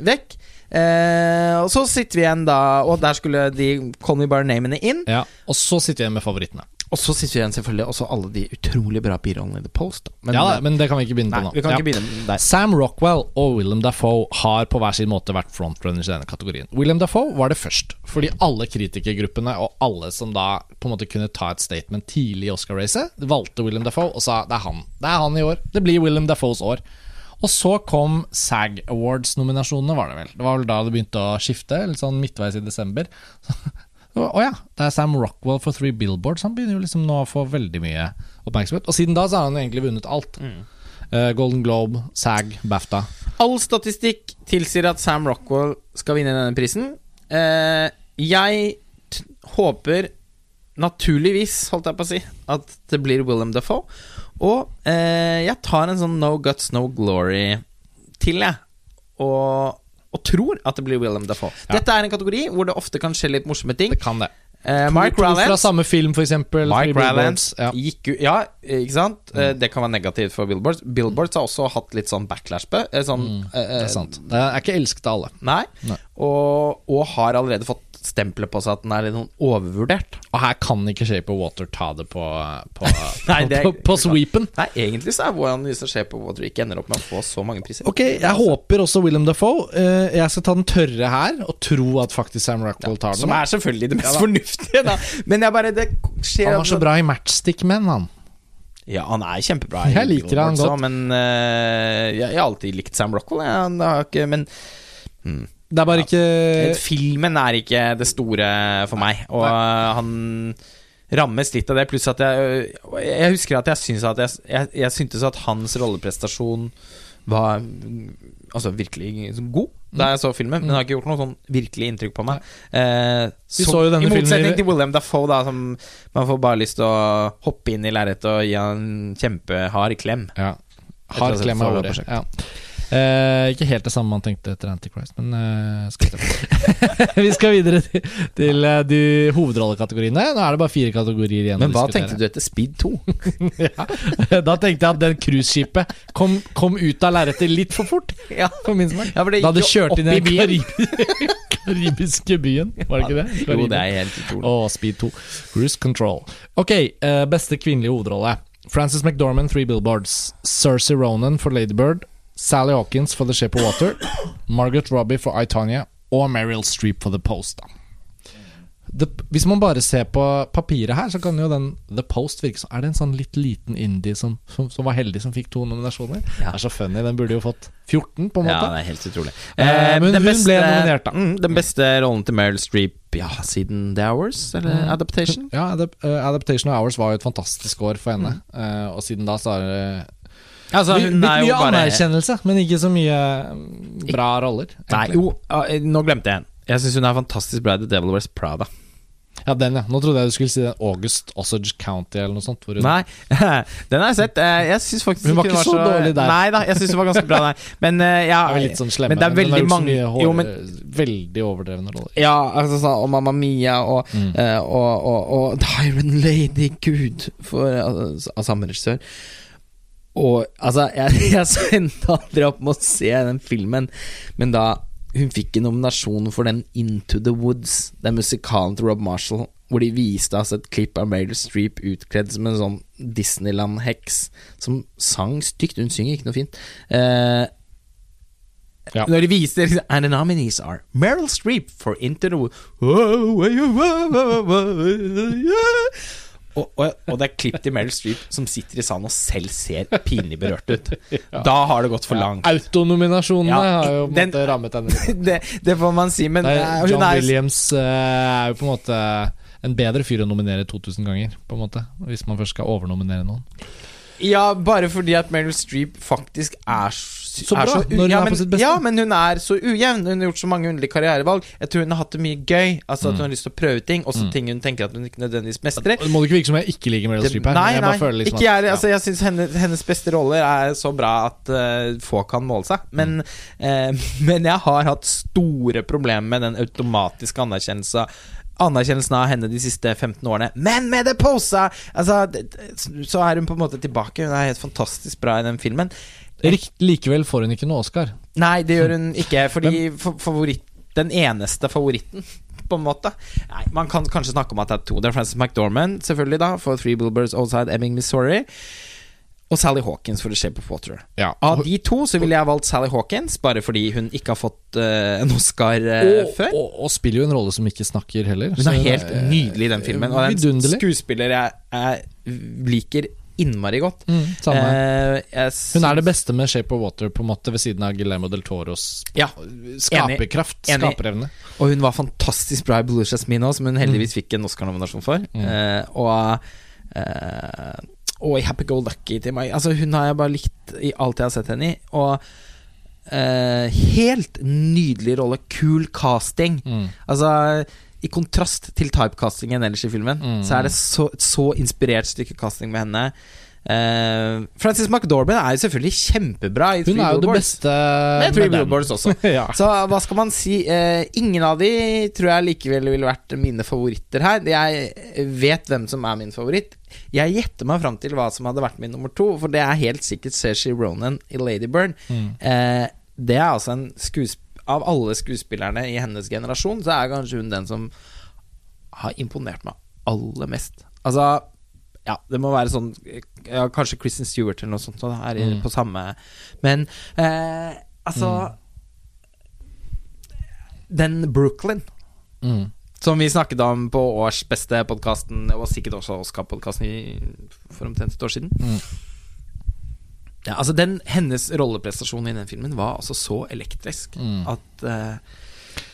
vekk. Eh, og så sitter vi igjen da Og der skulle de Call Me By Namene inn. Ja, Og så sitter vi igjen med favorittene. Og så sitter vi igjen selvfølgelig også alle de utrolig bra birollene i The Post. Da. Men, ja, da, Men det kan vi ikke begynne nei, på nå. vi kan Ja. begynne. Sam Rockwell og Willem Dafoe har på hver sin måte vært frontrunners i denne kategorien. Willem Dafoe var det først, fordi alle kritikergruppene og alle som da på en måte kunne ta et statement tidlig i Oscar-racet, valgte Willem Dafoe og sa det er han. Det er han i år. Det blir Willem Dafoes år. Og så kom SAG Awards-nominasjonene, var det vel. Det var vel da det begynte å skifte, litt sånn midtveis i desember. Å ja, det er Sam Rockwell for Three Billboards. Han begynner jo liksom nå å få veldig mye oppmerksomhet. Og siden da så har han egentlig vunnet alt. Eh, Golden Globe, SAG, BAFTA. All statistikk tilsier at Sam Rockwell skal vinne denne prisen. Uh, jeg håper naturligvis, holdt jeg på å si, at det blir Willem Dafoe. Og eh, jeg tar en sånn No Guts, No Glory til, jeg. Og, og tror at det blir Willem Dafoe. Ja. Dette er en kategori hvor det ofte kan skje litt morsomme ting. Det kan det. Uh, Mike Rallance fra samme film, for eksempel. Mike Rallance Ja. Mm. gikk jo Ja, ikke sant? Eh, Det kan være negativt for Billboards. Billboards har også hatt litt sånn backlash på eh, sånn, Mm, eh, Det er sant. Det er ikke elsket av alle. Nei. Nei. Og, og har allerede fått stempelet på seg at den er litt sånn overvurdert. Og her kan ikke Shape of Water ta det på, på, Nei, det er- på, på sweepen. Nei, egentlig så er vår analyse Shape of Water ikke ender opp med å få så mange priser. Ok, jeg håper også Willem Dafoe. Eh, jeg skal ta den tørre her og tro at faktisk Sam Rockwell tar den. Som er selvfølgelig det mest fornuftige, da. Men jeg bare Det skjer Han var så bra i Matchstick Men, han. Ja, han er kjempebra. i Jeg liker han godt. Men uh, jeg, jeg har alltid likt Sam Rockwell. Jeg, men hmm. Det er bare ikke Filmen er ikke det store for meg, og eh, han rammes litt av det. Pluss at jeg Jeg husker at jeg syntes at jeg, jeg, jeg syntes at hans rolleprestasjon var altså virkelig god da jeg så filmen, men det har ikke gjort noe sånn virkelig inntrykk på meg. Eh, Vi så jo denne I motsetning til William Dafoe, da, som man får bare lyst til å hoppe inn i lerretet og gi han en kjempehard klem. Ja. Hard klem er. Ja. Eh, ikke helt det samme man tenkte etter Antichrist, men eh, skal vi, skal videre til, til eh, de hovedrollekategoriene. Nå er det bare fire kategorier igjen Men hva tenkte du etter Speed 2? ja. Da tenkte jeg at den cruiseskipet kom, kom ut av lerretet litt for fort. Ja. For min smak. Ja, Da hadde kjørt inn i den karibi karibiske byen, var det ikke det? Jo, det er helt utrolig. Og Speed 2. Cruise Control. Ok, eh, beste kvinnelige hovedrolle. Frances McDormand, Three Billboards. Cersei Ronan for Ladybird. Sally Hawkins for The Shape of Water. Margaret Robbie for I, Tonya. Og Meryl Streep for The Post. The, hvis man bare ser på papiret her, så kan jo den The Post virke som Er det en sånn litt liten indie som, som, som var heldig som fikk to nominasjoner? Ja. Det er så funny. Den burde jo fått 14, på en måte. Ja, det er helt utrolig. Eh, men hun hun ble nominert, da. Mm, den beste rollen til Meryl Streep ja, siden The Hours, eller Mm. Adaptation. Ja, eh, Adaptation of Hours var jo et fantastisk år for henne. Eh, og siden da så har Altså, hun er mye bare anerkjennelse, men ikke så mye mm, bra roller. Nei, jo, eh, nå glemte jeg en. Jeg syns hun er fantastisk bra i The Devil Wears Prada. Ja, den, ja. Nå trodde jeg du skulle si den August Osage County eller noe sånt. Hun, Nei, den har jeg sett. Eh, Jeg syns faktisk Hun var ikke så dårlig der. Nei da, jeg syns hun var ganske bra der. Men eh, ja, er litt sånn slemme. men det er veldig mange hår, Jo, men Veldig overdrevne roller. Ja, altså og Mamma Mia og, Mm. og, og, og, og Tyron Lady, gud, for, altså, av samme regissør. Og altså, jeg, jeg så endte aldri opp med å se den filmen, men da hun fikk en nominasjon for den Into the Woods, den musikalen til Rob Marshall, hvor de viste altså et klipp av Meryl Streep utkledd som en sånn Disneyland-heks som sang stygt. Hun synger ikke noe fint. Eh, Ja. Når de liksom, And the nominees are Meryl Streep for Into the Woods og, og, og det er klipp til Meryl Streep som sitter i salen og selv ser pinlig berørt ut. Da har det gått for langt. Autonominasjonene Ja, har jo på en måte rammet henne. Det, det får man si, men eh, er, hun John er- Williams uh, er jo på en måte en bedre fyr å nominere 2000 ganger, på en måte. Hvis man først skal overnominere noen. Ja, bare fordi at Meryl Streep faktisk er så, Så bra, er når hun ja, er på sitt beste. Ja, men hun er så ujevn. Hun har gjort så mange underlige karrierevalg. Jeg tror hun har hatt det mye gøy. Altså At hun har lyst til å prøve ting, også Mm. ting hun tenker at hun ikke nødvendigvis mestrer. Det må det ikke virke som jeg ikke liker Meryl Streep her. Nei, jeg nei, føler liksom ikke jeg. at- Altså, jeg syns hennes, hennes beste roller er så bra at uh, få kan måle seg. Men, eh, men jeg har hatt store problemer med den automatiske anerkjennelsen Anerkjennelsen av henne de siste 15 årene. Men med det posa! Altså, så er hun på en måte tilbake. Hun er helt fantastisk bra i den filmen. Rikt, likevel får hun ikke noe Oscar. Nei, det gjør hun ikke, fordi fa- favoritt, den eneste favoritten, på en måte Nei, Man kan kanskje snakke om at det er to. Det er Frances McDormand, selvfølgelig, da, for Three Bluebirds Outside Ebbing, Missouri. Og Sally Hawkins for The Shape of Water. Ja. Av de to så ville jeg valgt Sally Hawkins, bare fordi hun ikke har fått uh, en Oscar uh, og, før. og, og spiller jo en rolle som ikke snakker heller. Hun er helt nydelig i den filmen. Og en skuespiller jeg, jeg liker innmari godt. Mm. Eh, Hun er det beste med Shape of Water, på en måte, ved siden av Guillermo del Toros Ja, skaperkraft. Skaperevne. Og hun var fantastisk bra i Blue Jasmine også, som hun heldigvis fikk en Oscar-nominasjon for. Mm. Eh, og eh, Og i Happy Go Lucky til meg. Altså Hun har jeg bare likt i alt jeg har sett henne i. Og eh, helt nydelig rolle. Kul casting. Mm. Altså i kontrast til typecastingen ellers i filmen, Mm. så er det så, et så inspirert stykke casting med henne. Uh, Frances McDormand er jo selvfølgelig kjempebra i Hun er jo det beste Med Three. Billboards også. ja. Så hva skal man si? Uh, ingen av de tror jeg likevel ville vært mine favoritter her. Jeg vet hvem som er min favoritt. Jeg gjetter meg fram til hva som hadde vært min nummer to, for det er helt sikkert Saoirse Ronan i Lady Bird. Mm. Uh, det er altså en skuesp Av alle skuespillerne i hennes generasjon, så er kanskje hun den som har imponert meg aller mest. Altså ja, det må være sånn ja, Kanskje Kristen Stewart eller noe sånt så er Mm. på samme Men eh, altså Den Brooklyn Mm. som vi snakket om på årsbeste podkasten, og sikkert også Oscar-podkasten for omtrent et år siden. Mm. Ja, altså den Hennes rolleprestasjon i den filmen var altså så elektrisk Mm. at uh,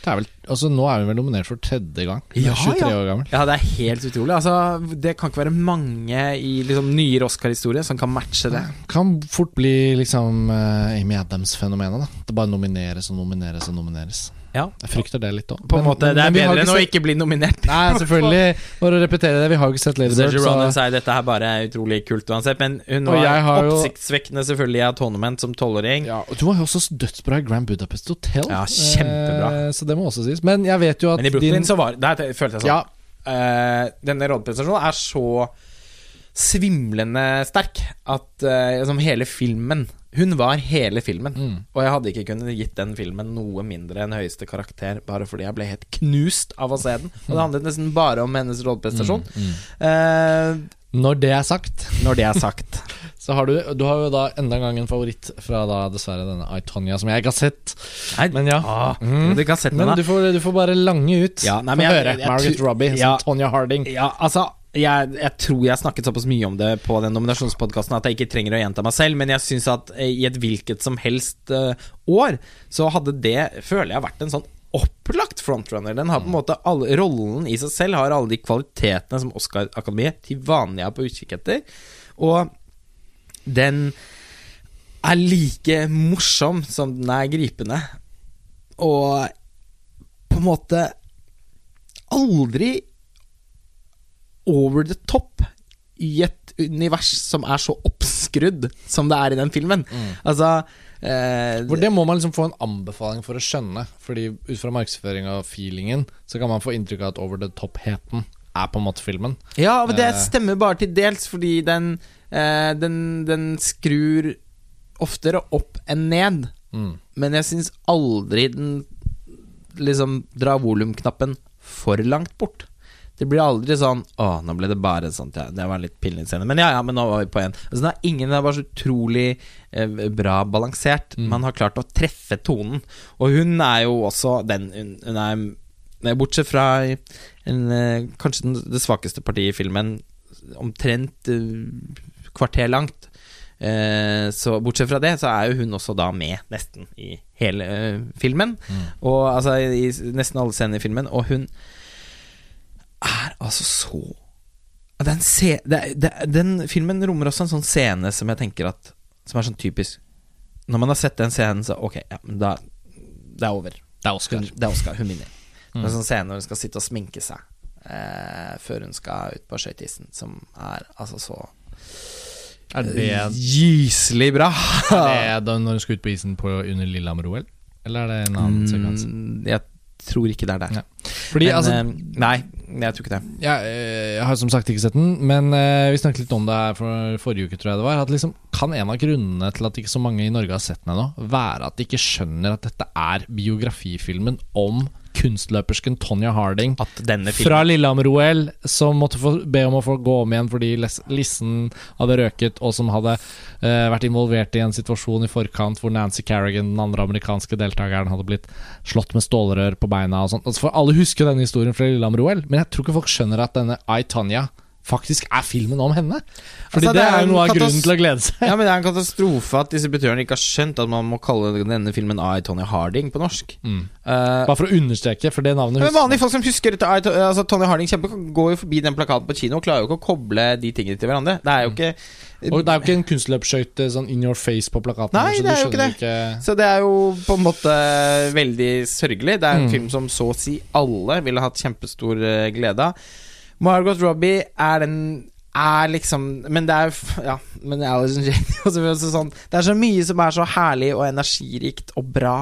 Det er vel, altså, nå er hun vel nominert for tredje gang. Ja, 23 ja. år gammel. Ja, det er helt utrolig. Altså, det kan ikke være mange i liksom, nyere Oscar-historie som kan matche det. Kan fort bli liksom uh, Amy Adams-fenomenet. Det bare nomineres og nomineres og nomineres. Ja, Jeg frykter det litt òg. på en måte. Det er bedre enn å ikke bli nominert. Nei, selvfølgelig. For å repetere det, vi har jo ikke sett Lady Bird. Ronan Så sier dette her bare er utrolig kult uansett, men hun var oppsiktsvekkende selvfølgelig i Atonement som tolvåring. ja, og Du var jo også dødsbra i Grand Budapest Hotel. Ja, kjempebra. Eh, så det må også sies. Men jeg vet jo at Men i Brooklyn din så var Der følte jeg sånn Ja, Uh, Denne rollepresentasjonen er så svimlende sterk at uh, liksom hele filmen Hun var hele filmen. mm, Og jeg hadde ikke kunnet gitt den filmen noe mindre enn høyeste karakter, bare fordi jeg ble helt knust av å se den. Og det handlet nesten bare om hennes rolleprestasjon. mm, mm. Uh, Når det er sagt, når det er sagt. så har du Du har jo da enda en gang en favoritt fra da dessverre denne I, Tonya, som jeg ikke har sett. Nei, Men ja. ah, Mm. Du ikke har sett den, Men du får, du får bare lange ut. Ja, nei, men jeg- høre. jeg- jeg Margaret Robbie ja. som Tonya Harding. Ja, altså jeg, jeg tror jeg snakket såpass mye om det på den nominasjonspodkasten at jeg ikke trenger å gjenta meg selv, men jeg syns at eh, i et hvilket som helst eh, år, så hadde det, føler jeg, vært en sånn opplagt frontrunner. Den har på en måte alle, Rollen i seg selv har alle de kvalitetene som Oscar-akademiet til vanlig er på utkikk etter. Og den er like morsom som den er gripende. Og på en måte aldri over the top i et univers som er så oppskrudd som det er i den filmen. Altså eh, For det må man liksom få en anbefaling for å skjønne. Fordi ut fra markedsføringa og feelingen, så kan man få inntrykk av at over the top-heten er på en måte filmen. Ja, men det Eh. stemmer bare til dels, fordi den, eh, den, den skrur oftere opp enn ned. Mm. Men jeg syns aldri den liksom drar volumknappen for langt bort. Det blir aldri sånn Å, nå ble det bare sånn ja, Det var litt pinlig scene. Men ja, ja, men nå var vi på en. Altså, det er ingen det bare så utrolig eh, bra balansert. Mm. Man har klart å treffe tonen. Og hun er jo også den Hun, hun er Bortsett fra en, eh, kanskje den, det svakeste partiet i filmen, omtrent uh, kvarter langt. Uh, så bortsett fra det, så er jo hun også da med nesten i hele uh, filmen. Mm. Og altså i, i nesten alle scener i filmen. Og hun er altså så Den, se, det, det, den filmen rommer også en sånn scene som jeg tenker at Som er sånn typisk. Når man har sett den scenen, så ok, ja, men da Det er over. Det er Oscar. Hun, det er Oscar. Hun vinner. Det Mm. er en sånn scene hvor hun skal sitte og sminke seg eh, før hun skal ut på skøyteisen, som er altså så Er det, gyselig bra. er det da når hun skal ut på isen på under Lillehammer-OL? Eller er det en annen sekvens? Mm, jeg tror ikke det er der. Ja. Fordi Men, altså eh, nei, jeg tror ikke det. jeg, eh, jeg har som sagt ikke sett den, men eh, vi snakket litt om det her for forrige uke, tror jeg det var. At liksom, kan en av grunnene til at ikke så mange i Norge har sett den ennå, være at de ikke skjønner at dette er biografifilmen om kunstløpersken Tonja Harding fra Lillehammer-OL, som måtte få be om å få gå om igjen fordi lissen hadde røket, og som hadde uh, vært involvert i en situasjon i forkant hvor Nancy Carrigan, den andre amerikanske deltakeren, hadde blitt slått med stålrør på beina og sånn. Altså, for alle husker denne historien fra Lillehammer-OL, men jeg tror ikke folk skjønner at denne I, Tanya faktisk er filmen om henne. Fordi Altså, det, er jo noe av grunnen til å glede seg. Ja, men det er en katastrofe at distributøren ikke har skjønt at man må kalle denne filmen I, Tony Harding på norsk. Mm. Uh, Bare for å understreke, for det navnet men husker vanlige folk som husker dette I, altså, Tony Harding kjempe, går jo forbi den plakaten på kino og klarer jo ikke å koble de tingene til hverandre. Det er jo ikke Og det er jo ikke en kunstløpsskøyte sånn in your face på plakaten. Nei, så det er jo ikke det. ikke Så det er jo på en måte veldig sørgelig. Det er en Mm. film som så å si alle ville hatt kjempestor eh, glede av. Margot Robbie er den er liksom Men det er Ja, men Alison Jane også sånn, Det er så mye som er så herlig og energirikt og bra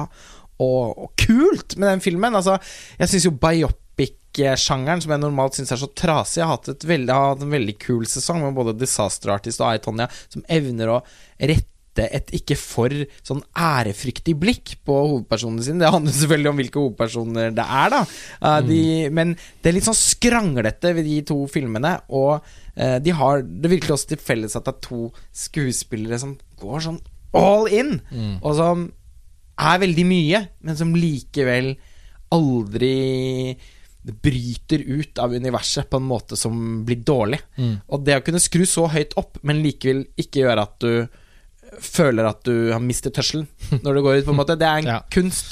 og, og kult med den filmen. Altså, jeg syns jo biopic-sjangeren, som jeg normalt syns er så trasig, har hatt, veldig, har hatt en veldig kul sesong med både Disaster Artist og I, Tonya, som evner å rette et ikke for sånn ærefryktig blikk på hovedpersonene sine. Det handler selvfølgelig om hvilke hovedpersoner det er, da. Uh, de, men det er litt sånn skranglete ved de to filmene, og uh, de har det virkelig også til felles at det er to skuespillere som går sånn all in, Mm. og som er veldig mye, men som likevel aldri bryter ut av universet på en måte som blir dårlig. Mm. Og det å kunne skru så høyt opp, men likevel ikke gjøre at du føler at du har mistet tørselen når du går ut, på en måte, det er en Ja. kunst.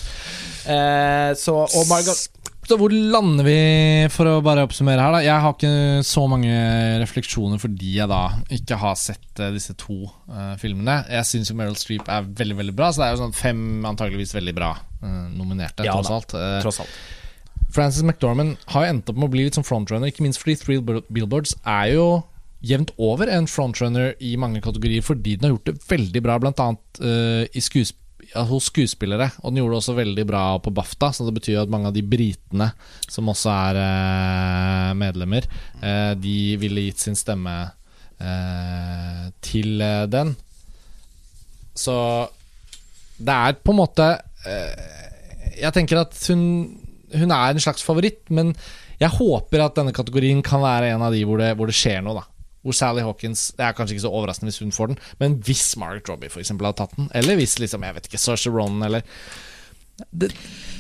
Eh, så Og Margot Så hvor lander vi, for å bare oppsummere her, da? Jeg har ikke så mange refleksjoner fordi jeg da ikke har sett eh, disse to uh, filmene. Jeg syns jo Meryl Streep er veldig, veldig bra, så det er jo sånn fem antageligvis veldig bra uh, nominerte, Ja tross alt. Uh, tross alt. Frances McDormand har jo endt opp med å bli litt som frontrunner, ikke minst fordi Three Billboards er jo jevnt over en frontrunner i mange kategorier fordi den har gjort det veldig bra, blant annet eh, ja, hos skuespillere. Og den gjorde det også veldig bra på BAFTA, så det betyr at mange av de britene som også er eh, medlemmer, eh, de ville gitt sin stemme eh, til eh, den. Så det er på en måte eh, Jeg tenker at hun, hun er en slags favoritt, men jeg håper at denne kategorien kan være en av de hvor det, hvor det skjer noe, da. Hvor Sally Hawkins Det er kanskje ikke så overraskende hvis hun får den, men hvis Margaret Robbie for eksempel hadde tatt den, eller hvis liksom, jeg vet ikke, Saoirse Ronan eller det,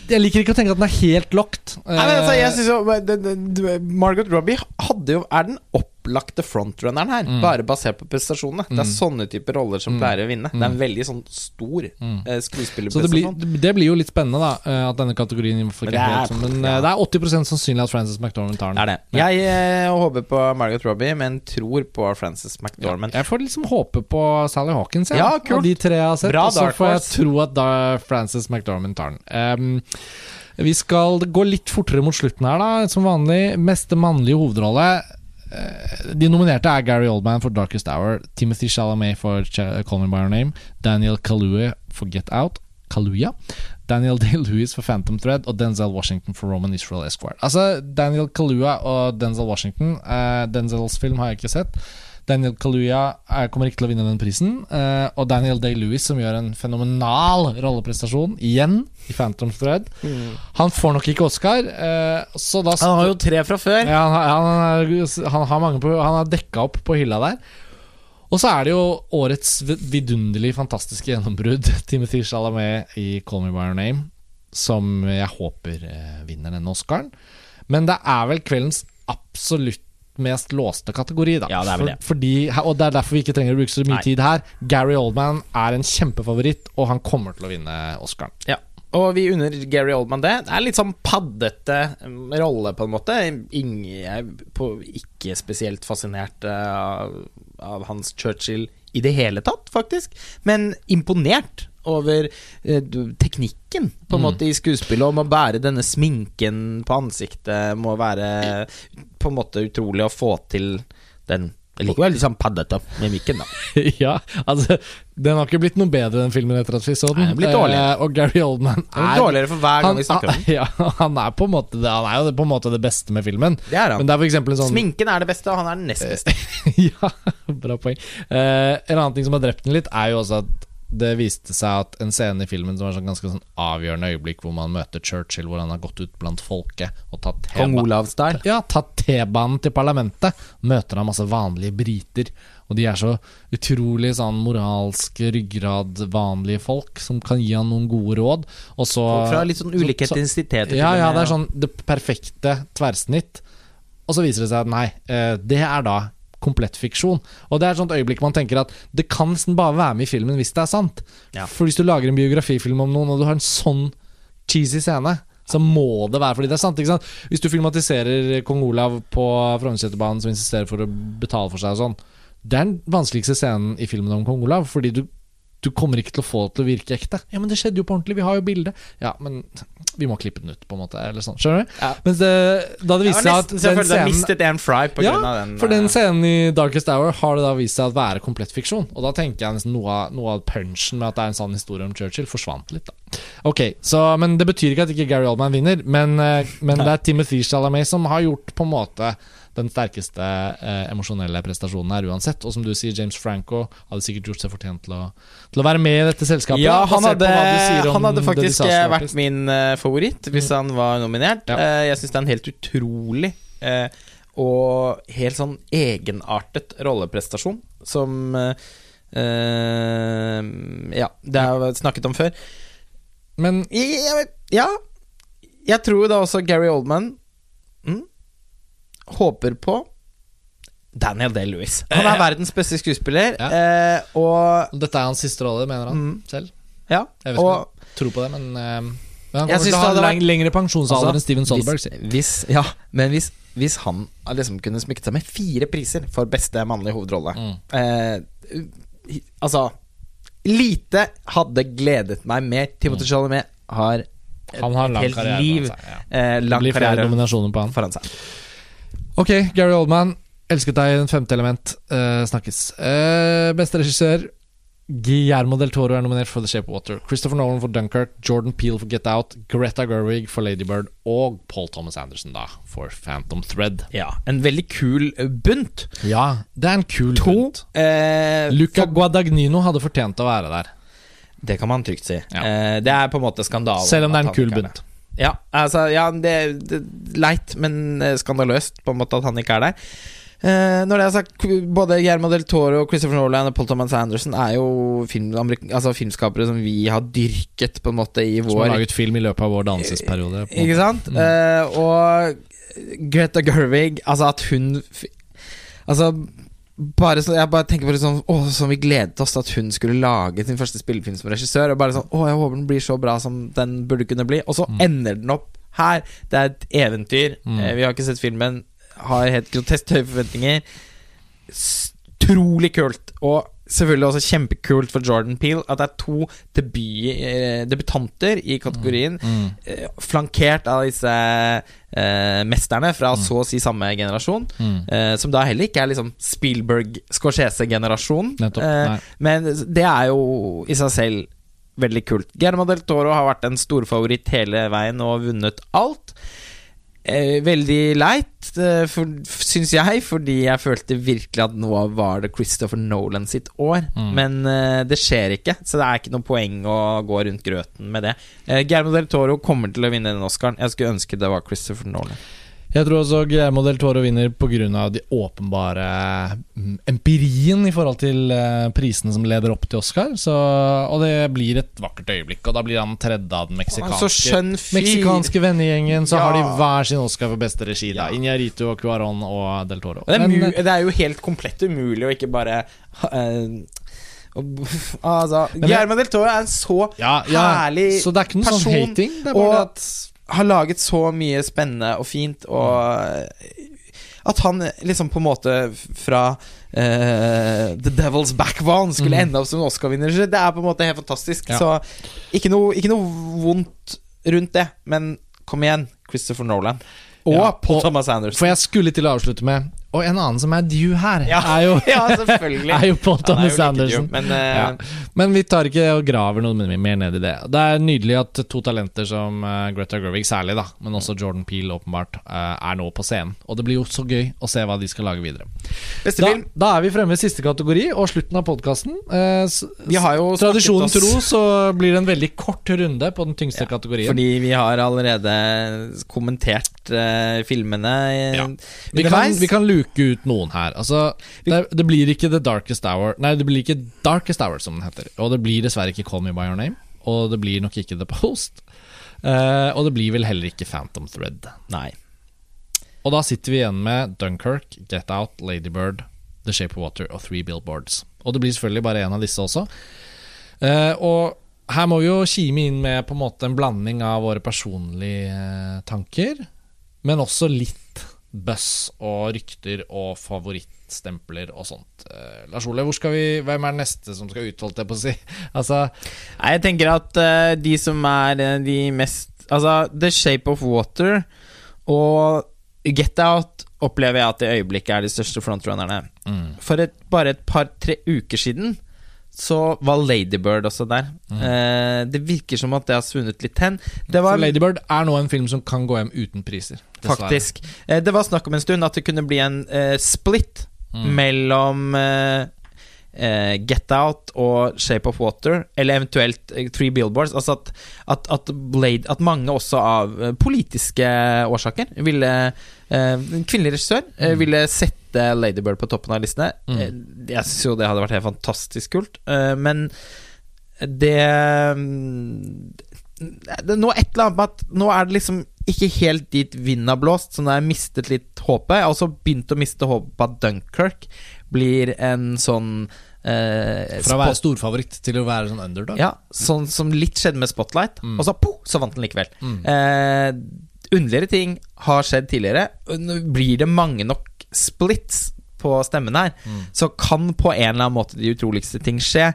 Jeg liker ikke å tenke at den er helt locked. Nei, men altså, jeg Eh, synes jo Margot Robbie hadde jo, er den opplagte frontrunneren her, Mm. bare basert på prestasjonene. Det er sånne typer roller som Mm. pleier å vinne. Det er en Mm. veldig sånn stor Mm. skuespillerprestasjon. så det blir, det blir jo litt spennende, da, eh, at denne kategorien Men det er- helt sånn, Men ja. eh, det er 80 sannsynlig at Frances McDormand tar Det den. er det. Jeg eh, håper på Margot Robbie, men tror på Frances Ja, McDormand. jeg får liksom håpe på Sally Hawkins, jeg, Ja, kult. og de tre jeg har sett. Og så får jeg tro at da Frances McDormand tar den. Um, vi skal gå litt fortere mot slutten her, da. Som vanlig. Meste mannlige hovedrolle. Eh, De nominerte er Gary Oldman for Darkest Hour, Timothy Chalamet for Call Me By Your Name, Daniel Kaluuya for Get Out, Kaluuya, Daniel Day-Lewis for Phantom Thread og Denzel Washington for Roman Israel Esquire. Altså, Daniel Kaluuya og Denzel Washington Uh, Denzels film har jeg ikke sett. Daniel Kaluuya er, kommer ikke til å vinne den prisen. eh, og Daniel Day-Lewis, som gjør en fenomenal rolleprestasjon, igjen, i Phantom Thread. Han får nok ikke Oscar, eh, så da Han har jo tre fra før. ja, han, har- han, er, han har mange på Han har dekka opp på hylla der. Og så er det jo årets vidunderlig fantastiske gjennombrudd, Timothy Chalamet i Call Me By Your Name, som jeg håper eh, vinner denne Oscaren. Men det er vel kveldens absolutt mest låste kategori, da. Ja, det er vel det. For, fordi, og det er derfor vi ikke trenger å bruke så mye Nei. tid her. Gary Oldman er en kjempefavoritt, og han kommer til å vinne Oscaren. Ja. og vi unner Gary Oldman det. Det er litt sånn paddete mm, rolle, på en måte. Ingen, er på, ikke spesielt fascinert eh, av, av hans Churchill i det hele tatt, faktisk. Men imponert over eh, teknikken, på en Mm. måte, i skuespillet. Om å bære denne sminken på ansiktet må være på en måte utrolig å få til den Likevel litt sånn paddete mimikken, da. ja, altså Den har ikke blitt noe bedre, den filmen, etter at vi så den. Nei, den. Eh, og Gary Oldman er er dårligere for hver gang vi snakker om den. ja, han er på en måte Han er jo på en måte det beste med filmen. Det er han. Men det er for en sånn Sminken er det beste, og han er den nest beste. ja, bra poeng. Eh, en annen ting som har drept den litt, er jo også at det viste seg at en scene i filmen som var sånn ganske sånn avgjørende øyeblikk, hvor man møter Churchill, hvor han har gått ut blant folket og tatt ja, T-banen til parlamentet. Møter han masse vanlige briter, og de er så utrolig sånn moralske ryggrad, vanlige folk, som kan gi han noen gode råd. Og så Folk fra litt sånn ulike så- ja, ja, det er sånn det perfekte tverrsnitt. Og så viser det seg at nei, eh, det er da komplett fiksjon. Og det er et sånt øyeblikk man tenker at det kan nesten bare være med i filmen hvis det er sant. Ja. For hvis du lager en biografifilm om noen, og du har en sånn cheesy scene, så må det være fordi det er sant. ikke sant? Hvis du filmatiserer kong Olav på Frognerseterbanen som insisterer for å betale for seg og sånn, det er den vanskeligste scenen i filmen om kong Olav, fordi du du kommer ikke til å få det til å virke ekte. Ja, men det skjedde jo på ordentlig, vi har jo bilde. Ja, men vi må klippe den ut, på en måte. Eller sånn. Skjønner du? Ja. Mens det, da det viste seg at den scenen, jeg mistet en fry på ja, grunn av den. for den eh, scenen i Darkest Hour har det da vist seg å være komplett fiksjon. Og da tenker jeg nesten noe av, noe av punchen med at det er en sann historie om Churchill, forsvant litt, da. Ok, så, Men det betyr ikke at ikke Gary Oldman vinner, men, eh, men det er Timothy Chalamet som har gjort på en måte den sterkeste eh, emosjonelle prestasjonen her uansett. Og som du sier, James Franco hadde sikkert gjort seg fortjent til å, til å være med i dette selskapet. ja, han hadde, han hadde faktisk eh, vært min uh, favoritt hvis han var nominert. Ja. Uh, jeg syns det er en helt utrolig uh, og helt sånn egenartet rolleprestasjon som Ja, det har jeg snakket om før. Men ja, jeg tror da også Gary Oldman mm, håper på Daniel Day-Lewis. Han er verdens beste skuespiller, Ja. eh, og dette er hans siste rolle, mener han Mm. selv. Ja. Jeg vet ikke om jeg tror på det, men uh, men han kommer til å ha vært- lengre pensjonsalder Altså, enn Steven Soderberg. Hvis, hvis, ja, men hvis, hvis han liksom kunne smykket seg med fire priser for beste mannlige hovedrolle Mm. eh, Altså Lite hadde gledet meg mer. Timothy Chalamet har et Mm. Han har lang helt liv, seg, ja. eh, lang karriere nominasjoner på han. foran seg. Ok, Gary Oldman. Elsket deg i Den femte element. Uh, snakkes. Uh, beste regissør Guillermo del Toro er nominert for The Shape of Water. Christopher Nolan for Dunkirk. Jordan Peel for Get Out. Greta Gerwig for Ladybird. Og Paul Thomas Anderson da for Phantom Thread. Ja, En veldig kul eh, bunt. Ja, det er en kul To bunt. eh, Luca for- Guadagnino hadde fortjent å være der. Det kan man trygt si. Ja. Eh, det er på en måte skandalen. Selv om det er en kul bunt. Ja, altså, ja det, det Leit, men eh, skandaløst på en måte at han ikke er der. Eh, når det er sagt, både Guillermo del Toro, Christopher Nolan og Paul Thomas Anderson er jo film, altså filmskapere som vi har dyrket på en måte i Som har laget film i løpet av vår dansesperiode. Ikke sant? Mm. Eh, og Greta Gerwig, altså at hun Altså bare så, Jeg bare tenker på det sånn Åh, som vi gledet oss til at hun skulle lage sin første spillefilm som regissør. Og bare sånn Åh, jeg håper den blir så bra som den burde kunne bli. Og så Mm. ender den opp her. Det er et eventyr. Mm. Eh, vi har ikke sett filmen. Har helt grotesk høye forventninger. Utrolig kult. Og selvfølgelig også kjempekult for Jordan Peel at det er to debut, eh, debutanter i kategorien Mm. Mm. flankert av disse eh, mesterne fra Mm. så å si samme generasjon. Mm. Eh, som da heller ikke er liksom Spielberg-Scorsese-generasjon. Eh, men det er jo i seg selv veldig kult. Guillermo del Toro har vært en storfavoritt hele veien og vunnet alt. Eh, veldig leit, eh, syns jeg, fordi jeg følte virkelig at nå var det Christopher Nolan sitt år. Mm. Men eh, det skjer ikke, så det er ikke noe poeng å gå rundt grøten med det. Eh, Guillermo del Toro kommer til å vinne den Oscaren. Jeg skulle ønske det var Christopher Nolan. Jeg tror også Guillermo del Toro vinner pga. de åpenbare mm, empirien i forhold til eh, prisene som leder opp til Oscar. Så, og det blir et vakkert øyeblikk, og da blir han tredje av den meksikanske. Meksikanske vennegjengen, så Ja. har de hver sin Oscar for beste regi. da Ja. Iñarito, og og Del Toro. Det er, Men, det er jo helt komplett umulig å ikke bare uh, altså, Guillermo del Toro er en så Ja, herlig så det er ikke noe sånn hating. Det er bare og- det at har laget så mye spennende og fint, og at han liksom på en måte fra Uh, The Devil's Backbone skulle Mm. ende opp som en Oscar-vinner, det er på en måte helt fantastisk. Ja. Så ikke noe, ikke noe vondt rundt det, men kom igjen, Christopher Nolan. Og Ja, på, Thomas Anderson. For jeg skulle til å avslutte med Og en annen som er due her, Ja. er jo ja, er jo Paul Thomas jo Anderson. Men uh... Ja. Men vi tar ikke og graver noe mer ned i det. Det er nydelig at to talenter som eh, Greta Gerwig særlig, da, men også Jordan Peel åpenbart, eh, er nå på scenen. Og det blir jo så gøy å se hva de skal lage videre. Da, film da er vi fremme i siste kategori og slutten av podkasten. Vi Tradisjonen tro så blir det en veldig kort runde på den tyngste kategorien. Fordi vi har allerede kommentert uh, filmene Ja. Vi kan, vi kan luke ut noen her. Altså, det, det blir ikke The Darkest Hour Nei, det blir ikke Darkest Hour, som den heter. Og det blir dessverre ikke Call Me By Your Name. Og det blir nok ikke The Post. Uh, og det blir vel heller ikke Phantom Thread. Nei. Og da sitter vi igjen med Dunkerque, Get Out, Ladybird, The Shape of Water og Three Billboards. Og det blir selvfølgelig bare en av disse også. Uh, og her må vi jo kime inn med på en måte en blanding av våre personlige eh, tanker, men også litt buzz og rykter og favorittstempler og sånt. Eh, Lars Ole, hvor skal vi, hvem er neste som skal ut, holdt jeg på å si? Altså, Nei, jeg tenker at uh, de som er eh, de mest Altså, The Shape of Water og Get Out opplever jeg at i øyeblikket er de største frontrunnerne. mm, For et, bare et par-tre uker siden så var Ladybird også der. Eh, det virker som at det har svunnet litt hen. Var Ladybird er nå en film som kan gå hjem uten priser. dessverre. faktisk eh, Det var snakk om en stund at det kunne bli en eh, split Mm. mellom eh, eh, Get Out og Shape of Water, eller eventuelt eh, Three Billboards. Altså at, at, at, Blade, at mange også av politiske årsaker ville kvinnelig regissør Mm. ville sette Ladybird på toppen av listene. Mm. Eh, jeg syns jo det hadde vært helt fantastisk kult, eh, men det mm, det er nå et eller annet med at nå er det liksom ikke helt dit vinden har blåst, så nå har jeg mistet litt håpet. Jeg har også begynt å miste håpet på at Dunkerque blir en sånn eh, Fra å være storfavoritt til å være sånn underdog. Ja, sånn som litt skjedde med Spotlight, Mm. og så po, så vant den likevel. Mm. Eh, underligere ting har skjedd tidligere. Blir det mange nok splits på stemmen her, Mm. så kan på en eller annen måte de utroligste ting skje.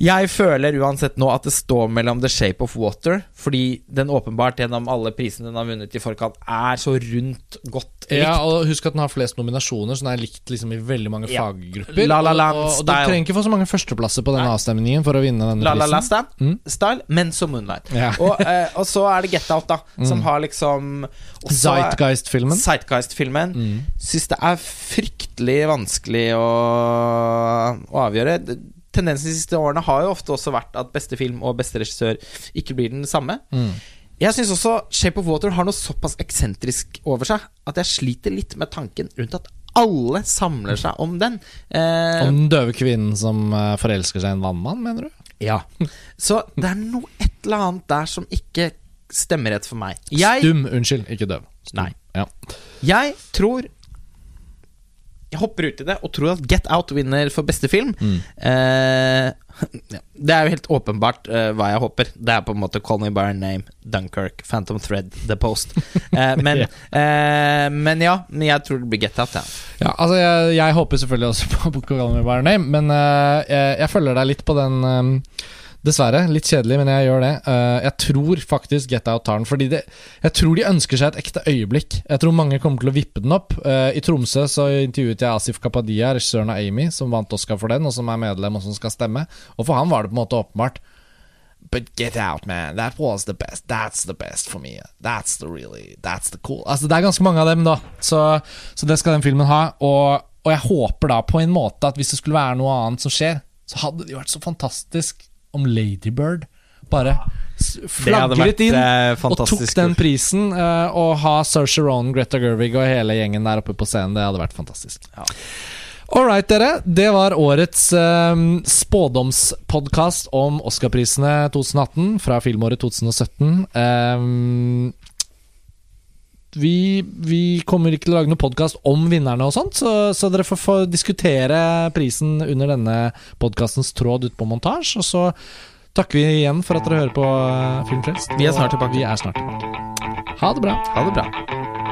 Jeg føler uansett nå at det står mellom The Shape of Water, fordi den åpenbart gjennom alle prisene den har vunnet i forkant, er så rundt godt likt. Ja, og Husk at den har flest nominasjoner, så den er likt liksom i veldig mange Ja. faggrupper. La La Land og, og, og du trenger ikke få så mange førsteplasser på denne Nei. avstemningen for å vinne denne La La La prisen. Style, Mm. style men som Moonlight. Ja. Og, eh, og så er det Get Out, da, som Mm. har liksom Zeitgeist-filmen. Zeitgeist-filmen. Mm. Syns det er fryktelig vanskelig å, å avgjøre. Tendensen de siste årene har jo ofte også vært at beste film og beste regissør ikke blir den samme. Mm. Jeg syns også Shape of Water har noe såpass eksentrisk over seg at jeg sliter litt med tanken rundt at alle samler seg om den. Eh, Om den døve kvinnen som eh, forelsker seg i en vannmann, mener du? ja. Så det er noe et eller annet der som ikke stemmer rett for meg. Jeg, Stum, unnskyld, ikke døv. Stum. Nei. Ja. jeg tror Jeg hopper ut i det og tror at Get Out vinner for beste film. Mm. Eh, ja, det er jo helt åpenbart eh, hva jeg håper. Det er på en måte Call Me By Your Name, Dunkerque, Phantom Thread, The Post. Eh, men, eh, men ja, men jeg tror det blir Get Out. Ja. Ja, altså jeg, jeg håper selvfølgelig også på Call Me By Your Name, men eh, jeg, jeg følger deg litt på den eh, Dessverre. Litt kjedelig, men jeg gjør det. Eh, jeg tror faktisk Get Out tar den. Fordi det, jeg tror de ønsker seg et ekte øyeblikk. Jeg tror mange kommer til å vippe den opp. Eh, I Tromsø så intervjuet jeg Asif Kapadia, regissøren av Amy, som vant Oscar for den, og som er medlem og som skal stemme. Og for han var det på en måte åpenbart. But get out, man. That was the best. That's the best for me. That's the really That's the cool. Altså, det er ganske mange av dem, da. Så, så det skal den filmen ha. Og, og jeg håper da på en måte at hvis det skulle være noe annet som skjer, så hadde det jo vært så fantastisk om Ladybird bare vært litt inn. eh, Og tok den prisen, Å og ha Saoirse Ronan, Greta Gerwig og hele gjengen der oppe på scenen. Det hadde vært fantastisk. Ja. All right, dere. Det var årets um, spådomspodkast om Oscarprisene 2018 fra filmåret 2017. Um, vi, vi kommer ikke til å lage noen podkast om vinnerne og sånt, så, så dere får får diskutere prisen under denne podkastens tråd ute på montasje. Og så takker vi igjen for at dere hører på eh, Filmfrelst. Vi er snart tilbake. Vi er snart tilbake. Ha det bra. Ha det bra.